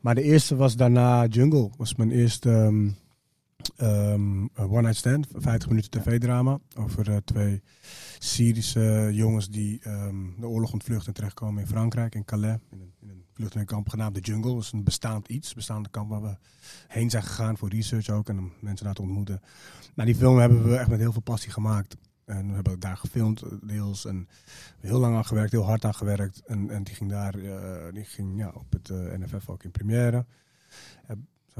Maar de eerste was daarna Jungle. Was mijn eerste ehm, ehm, one night stand. 50 minuten tv-drama. Over eh, twee Syrische jongens die ehm, de oorlog ontvluchten en terechtkomen in Frankrijk, in Calais. In een, in een vluchtelingenkamp genaamd de Jungle. Dat is een bestaand iets. Bestaande kamp waar we heen zijn gegaan voor research ook. En om mensen daar te ontmoeten. Nou, die film hebben we echt met heel veel passie gemaakt. En we hebben daar gefilmd, eh, deels. En heel lang aan gewerkt, heel hard aan gewerkt. En, en die ging daar, eh, die ging ja, op het NFF ook in première.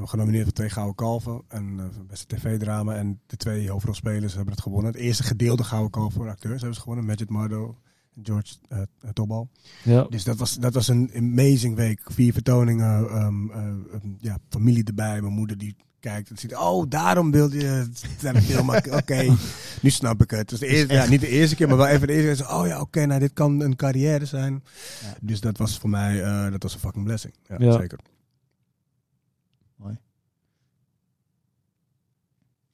Genomineerd voor twee Gouden Kalven. En eh, voor beste tv-drama. En de twee hoofdrolspelers hebben het gewonnen. Het eerste gedeelde Gouden Kalf voor acteurs hebben ze gewonnen. Majid Mardo en George uh, Tobal. Ja. Dus dat was, dat was een amazing week. Vier vertoningen, eh, ehm, ja, familie erbij. Mijn moeder die kijkt en ziet, oh, daarom wilde je naar de film. maken. Oké, nu snap ik het. Dus de eerste, ja, niet de eerste keer, maar wel even de eerste keer. Oh ja, oké, nou dit kan een carrière zijn. Ja. Dus dat was voor mij, eh, dat was een fucking blessing. Ja, Ja. zeker.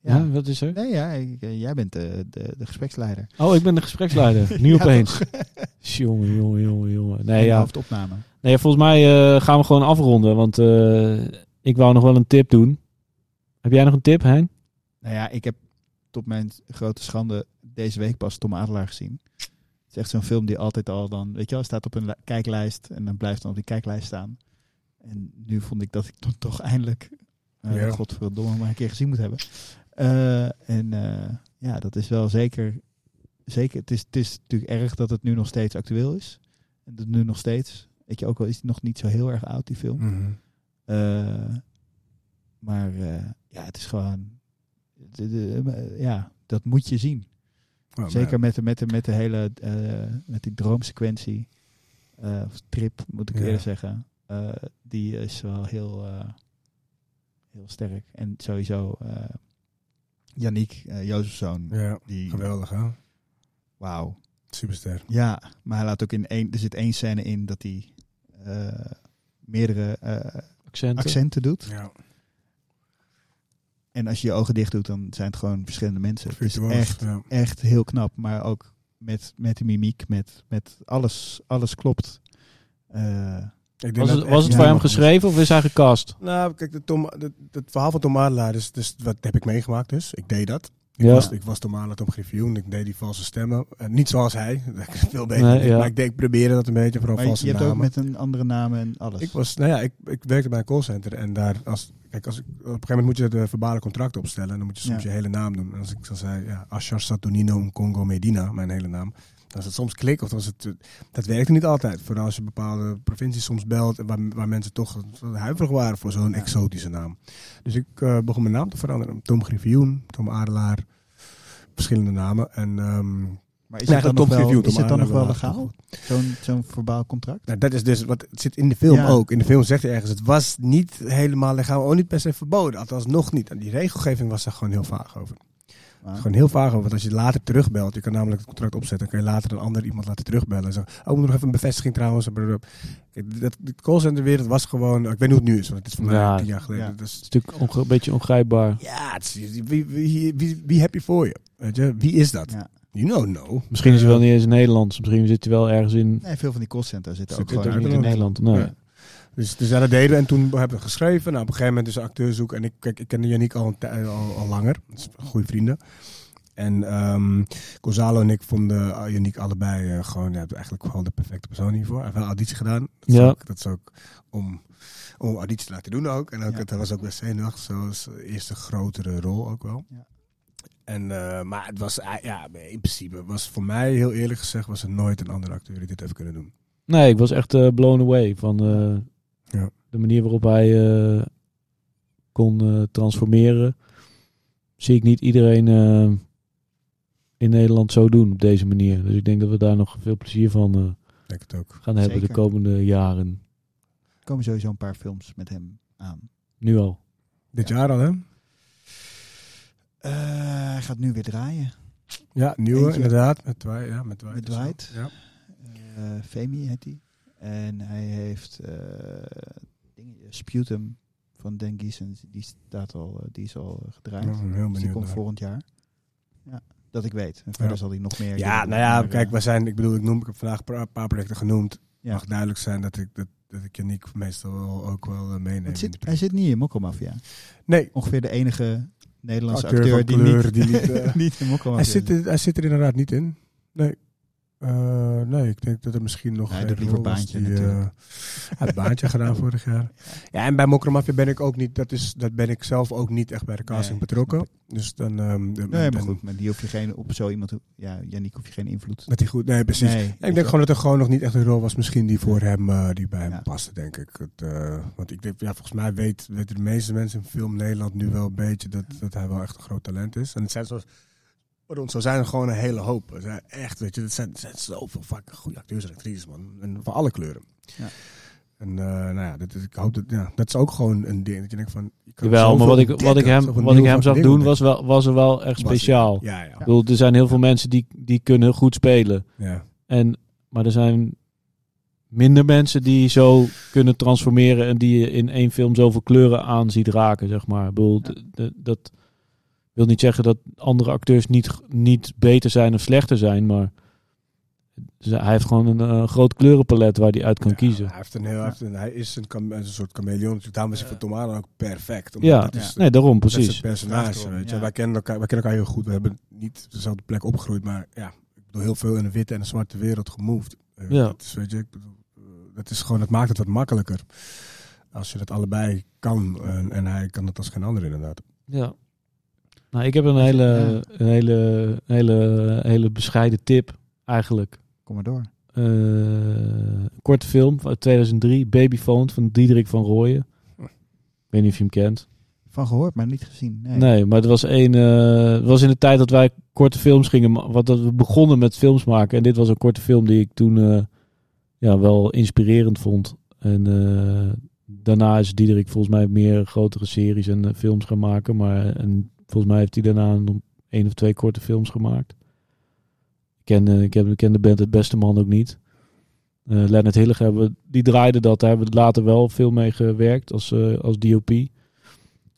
Ja, wat is er? Nee, ja, ik- eh, jij bent de, de, de gespreksleider. Oh, ik ben de gespreksleider. Nu Ja, opeens. Jongen, jongen, jongen, jongen. Nee, ja. hoofdopname. Nee, volgens mij eh, gaan we gewoon afronden. Want eh, ik wou nog wel een tip doen. Heb jij nog een tip, Hein? Nou ja, ik heb tot mijn grote schande deze week pas Tom Adelaar gezien. Het is echt zo'n film die altijd al dan, weet je wel, staat op een li- kijklijst en dan blijft dan op die kijklijst staan. En nu vond ik dat ik dan toch eindelijk, eh Ja. godverdomme, maar een keer gezien moet hebben. Eh, en eh, ja, dat is wel zeker, zeker het, is, het is natuurlijk erg dat het nu nog steeds actueel is. En dat nu nog steeds, weet je ook wel, is het nog niet zo heel erg oud die film. Mhm. Eh, maar ja, het is gewoon. de- de- ja, dat moet je zien. Oh, Zeker met de, met de, met de hele. met die droomsequentie. of trip, moet ik Ja. eerder zeggen. die is wel heel. heel sterk. En sowieso. Eh Yannick, uh, Jozefzoon. Ja, Die. geweldig hè. Wauw. Superster. Ja, maar hij laat ook in één. Er zit één scène in dat hij. eh, meerdere eh, Accenten? accenten doet. Ja. En als je je ogen dicht doet, dan zijn het gewoon verschillende mensen. Het is echt, ja. echt heel knap. Maar ook met, met de mimiek, met, met alles, alles klopt. Eh, Ik denk Was het, was het voor hem geschreven of is hij gecast? Nou, kijk, de Tom, de- het verhaal van Tom Adelaar, dus, dus wat heb ik meegemaakt dus. Ik deed dat. Ik, Ja. was, ik was Tom Adelaar op Griffioen. Ik deed die valse stemmen. Eh, niet zoals hij. Veel beter. Nee, ja. Maar ik, deed, ik probeerde dat een beetje, vooral maar je, valse je hebt namen. ook met een andere naam en alles. Ik was, nou ja, ik, ik werkte bij een callcenter en daar, als, kijk, als ik, op een gegeven moment moet je de verbale contract opstellen en dan moet je soms Ja. je hele naam doen. En als ik dan zei, ja, Ashar Saturnino Congo Medina, mijn hele naam, dan is het soms klik of was het, eh, dat werkte niet altijd. Vooral als je bepaalde provincies soms belt waar, waar mensen toch huiverig waren voor zo'n Ja. exotische naam. Dus ik eh, begon mijn naam te veranderen. Tom Griffioen, Tom Adelaar, verschillende namen. En ehm, maar is het dan, nog wel, is het dan nog wel legaal? Zo'n zo'n verbaal contract? Nou, dat is dus wat het zit in de film Ja. ook. In de film zegt hij ergens: het was niet helemaal legaal, ook niet per se verboden. Althans, nog niet. En die regelgeving was daar gewoon heel vaag over. Gewoon heel vaag over. Want als je later terugbelt, je kan namelijk het contract opzetten, dan kan je later een ander iemand laten terugbellen. En zeggen: Oh, we moeten nog even een bevestiging trouwens. Dat, de callcenterwereld was gewoon. Ik weet niet hoe het nu is, want het is voor mij Ja. tien jaar geleden. Ja. Dus, Het is natuurlijk onge- een beetje ongrijpbaar. ja, het is- wie, wie, wie, wie heb je voor je? Weet je? Wie is dat? Ja. You know, no. Misschien is hij wel niet eens Nederlands. Misschien zit hij wel ergens in... Nee, veel van die callcenters zitten ook gewoon niet in in Nederland. Nederland. Nee. Dus, dus ja, dat deden we. En toen hebben we geschreven. Nou, op een gegeven moment is een acteur zoeken. En ik, kijk, ik ken Yannick al, al, al langer. Dat is goede vrienden. En ehm Gonzalo en ik vonden uh, Yannick allebei eh, gewoon ja, eigenlijk wel de perfecte persoon hiervoor. Hij heeft wel auditie gedaan. Dat is, Ja. ook, dat is ook om, om auditie te laten doen ook. En ook, Ja. het was ook best zenuwachtig. Zoals de eerste grotere rol ook wel. Ja. En, eh, maar het was, eh, ja, in principe was voor mij, heel eerlijk gezegd, was er nooit een andere acteur die dit heeft kunnen doen. Nee, ik was echt eh, blown away van eh, Ja. de manier waarop hij eh, kon eh, transformeren. Zie ik niet iedereen eh, in Nederland zo doen op deze manier. Dus ik denk dat we daar nog veel plezier van eh, denk het ook. gaan hebben de komende jaren. Er komen sowieso een paar films met hem aan. Nu al. Dit jaar al, hè? Eh, hij gaat nu weer draaien. Ja, nieuwe, Eentje. inderdaad. Met Dwight. Ja, met Dwight. Met. Dwight. Ja. Eh Femi heet hij. En hij heeft eh Sputum van Dan Giesen. Die staat al, eh, die is al eh, gedraaid. Ja, heel Dus die benieuwd komt naar. volgend jaar. Ja, dat ik weet. En verder Ja. zal hij nog meer. Ja, nou ja, maar, kijk, we zijn, ik bedoel, ik noem, ik heb vandaag een paar- projecten genoemd. ja. mag duidelijk zijn dat ik, dat, dat ik Yannick meestal wel, ook wel eh, meeneem. Zit, die hij zit niet in Mokkelmafia. Nee, Ongeveer de enige Nederlandse acteur, die niet, die niet... niet in Mokkelmafia hij, zit, er- hij zit er inderdaad niet in. Nee. Eh, nee, ik denk dat er misschien nog... Liever was baantje die, natuurlijk. eh, baantje gedaan vorig jaar. Ja, en bij Mokromafia ben ik ook niet... Dat, is, dat ben ik zelf ook niet echt bij de casting Nee, betrokken. Dus dan... ehm, Nee, maar dan- goed, maar die hoef je geen, op zo iemand, ja, Yannick hoef je geen invloed. Dat hij goed... Nee, precies. Nee, ik denk gewoon dat er gewoon nog niet echt een rol was, misschien die voor hem, eh, die bij hem Ja. paste, denk ik. Het, want ik denk, ja, volgens mij weet, weten de meeste mensen in film Nederland nu wel een beetje dat, dat hij wel echt een groot talent is. En het zijn zoals, pardon, zo zijn er gewoon een hele hoop. Er zijn echt, weet je, het zijn, er zijn zoveel vaak goede acteurs en actrices, man. En van alle kleuren. Ja. En eh, nou ja, dat, is- ik hoop dat, ja, dat is ook gewoon een ding. Dat je denkt van, je kan Jawel, maar wat ik, wat ik hem, wat ik hem zag doen was, wel, was er wel echt Was speciaal. Ja, ja. Ik bedoel, er zijn heel veel mensen die, die kunnen goed spelen. ja. En, maar er zijn minder mensen die zo kunnen transformeren en die je in één film zoveel kleuren aan ziet raken, zeg maar. Ik bedoel, dat, wil niet zeggen dat andere acteurs niet, niet beter zijn of slechter zijn, maar ze- hij heeft gewoon een eh, groot kleurenpalet waar hij uit kan Ja, kiezen. Hij, heeft een heel, hij, heeft een, hij is een, een soort chameleon. Daarom is hij voor Tom Holland ook perfect. omdat Ja, dat is, nee, daarom dat is precies. het personage. Achterom, Weet je. ja. Wij, kennen elkaar, wij kennen elkaar heel goed. We hebben niet op dezelfde plek opgegroeid. Maar ja, ik bedoel, heel veel in een witte en een zwarte wereld gemoved. Eh, Ja. Dat is, weet je, ik bedoel, eh, dat is gewoon, het maakt het wat makkelijker. Als je dat allebei kan. En, en hij kan dat als geen ander inderdaad. Ja. Nou, ik heb een hele, een hele, hele, hele bescheiden tip eigenlijk. Kom maar door. Eh, een korte film uit 2003, Babyphone van Diederik van Rooyen. Ik weet niet of je hem kent. Van gehoord, maar niet gezien. Nee. Nee, maar het was, een, eh, het was in de tijd dat wij korte films gingen. Wat dat we begonnen met films maken. En dit was een korte film die ik toen eh, ja, wel inspirerend vond. En daarna is Diederik volgens mij meer grotere series en films gaan maken. Maar en volgens mij heeft hij daarna één of twee korte films gemaakt. Ik ken, eh, ik heb, ik ken de band Het Beste Man ook niet. Eh Leonard Hillig hebben, die draaide dat. Daar hebben we later wel veel mee gewerkt als, eh, als DOP.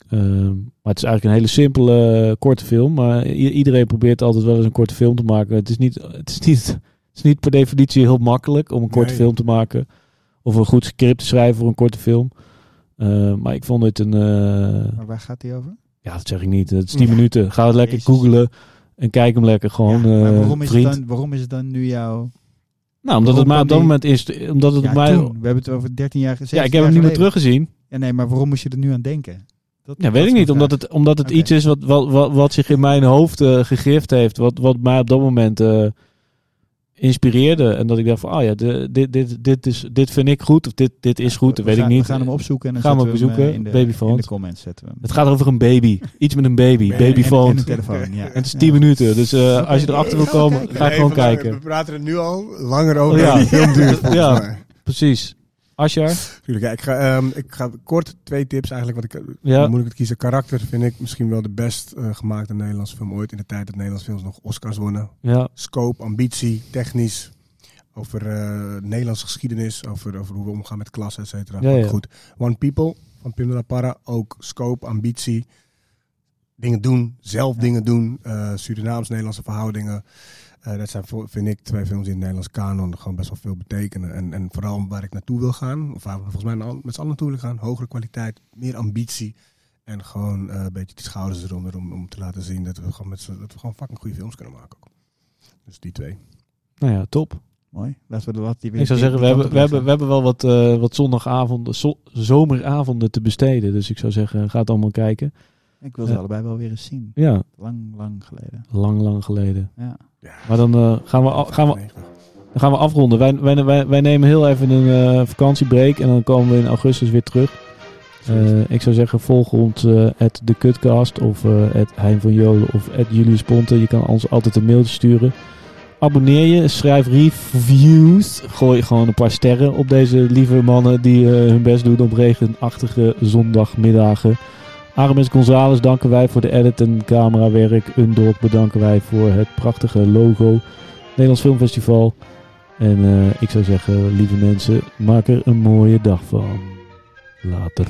Ehm, maar het is eigenlijk een hele simpele, korte film. Maar iedereen probeert altijd wel eens een korte film te maken. Het is niet, het is niet, het is niet per definitie heel makkelijk om een korte Nee. film te maken. Of een goed script te schrijven voor een korte film. Ehm, maar ik vond het een... Maar waar gaat die over? Ja, dat zeg ik niet. Het is 10 minuten. Ga het lekker Jezus. googlen. En kijk hem lekker gewoon, Ja, maar eh, waarom, is vriend. het dan, waarom is het dan nu jouw... nou, omdat het waarom kan op dat die- moment is... Omdat het Ja, mij... toen. We hebben het over 13 jaar geleden. Ja, ik heb hem niet meer teruggezien. Ja, nee, maar waarom moest je er nu aan denken? Dat, Ja, dat weet ik niet. Omdat het, omdat het iets is wat, wat, wat, wat zich in mijn hoofd eh, gegrift heeft. Wat, wat mij op dat moment eh, inspireerde. En dat ik dacht van, ah ja, de- dit, dit, dit, is, dit vind ik goed. Of dit, dit is goed, dat We weet ik niet. We gaan hem opzoeken en dan Gaan we hem, bezoeken, eh, in de, Babyphone. in de comments zetten we hem. Het gaat over een baby. Iets met een baby. Babyphone. En, en een telefoon, ja. En het is 10 minuten. Dus eh, als je erachter wil komen, ga gewoon kijken. We praten er nu al langer over. Ja. dan die film duurt, Ja. mij. Precies. Asjar? Tuurlijk, ja, ik, ga, ehm, ik ga kort twee tips eigenlijk. Want ik, Ja. moet ik het kiezen. Karakter vind ik misschien wel de best eh, gemaakte Nederlandse film ooit. In de tijd dat Nederlandse films nog Oscars wonnen. Ja. Scope, ambitie, technisch. Over eh, Nederlandse geschiedenis. Over, over hoe we omgaan met klassen, et cetera. Ja. Goed. One People van Pim de la Parra. Ook scope, ambitie. Dingen doen. Zelf dingen doen. eh Surinaams-Nederlandse verhoudingen. Eh, dat zijn, voor- vind ik, twee films die in het Nederlands kanon gewoon best wel veel betekenen. En, en vooral waar ik naartoe wil gaan, of waar we volgens mij nou met z'n allen naartoe willen gaan, hogere kwaliteit, meer ambitie. En gewoon eh, een beetje die schouders eronder om, om te laten zien dat we gewoon met dat we gewoon fucking goede films kunnen maken. Ook. Dus die twee. Nou ja, top. Mooi. Laten we de wat die weer Ik zou zeggen, we hebben, we hebben, we hebben wel wat, eh, wat zondagavonden, zo- zomeravonden te besteden. Dus ik zou zeggen, ga het allemaal kijken. Ik wil ze allebei wel weer eens zien. Ja, Lang, lang geleden. lang, lang geleden. Ja. Ja, Maar dan eh, gaan, we, gaan, we, 95. dan gaan we afronden. Wij, wij, wij, wij nemen heel even een eh, vakantiebreak en dan komen we in augustus weer terug. Eh, ik zou zeggen, volg ons at de Cutcast of at Hein van Jolen of at Julius Ponte. Je kan ons altijd een mailtje sturen. Abonneer je, schrijf reviews. Gooi gewoon een paar sterren op deze lieve mannen die hun best doen op regenachtige zondagmiddagen. Aramis González danken wij voor de edit en camerawerk. Undorp bedanken wij voor het prachtige logo. Nederlands Filmfestival. En eh, ik zou zeggen, lieve mensen, maak er een mooie dag van. Later.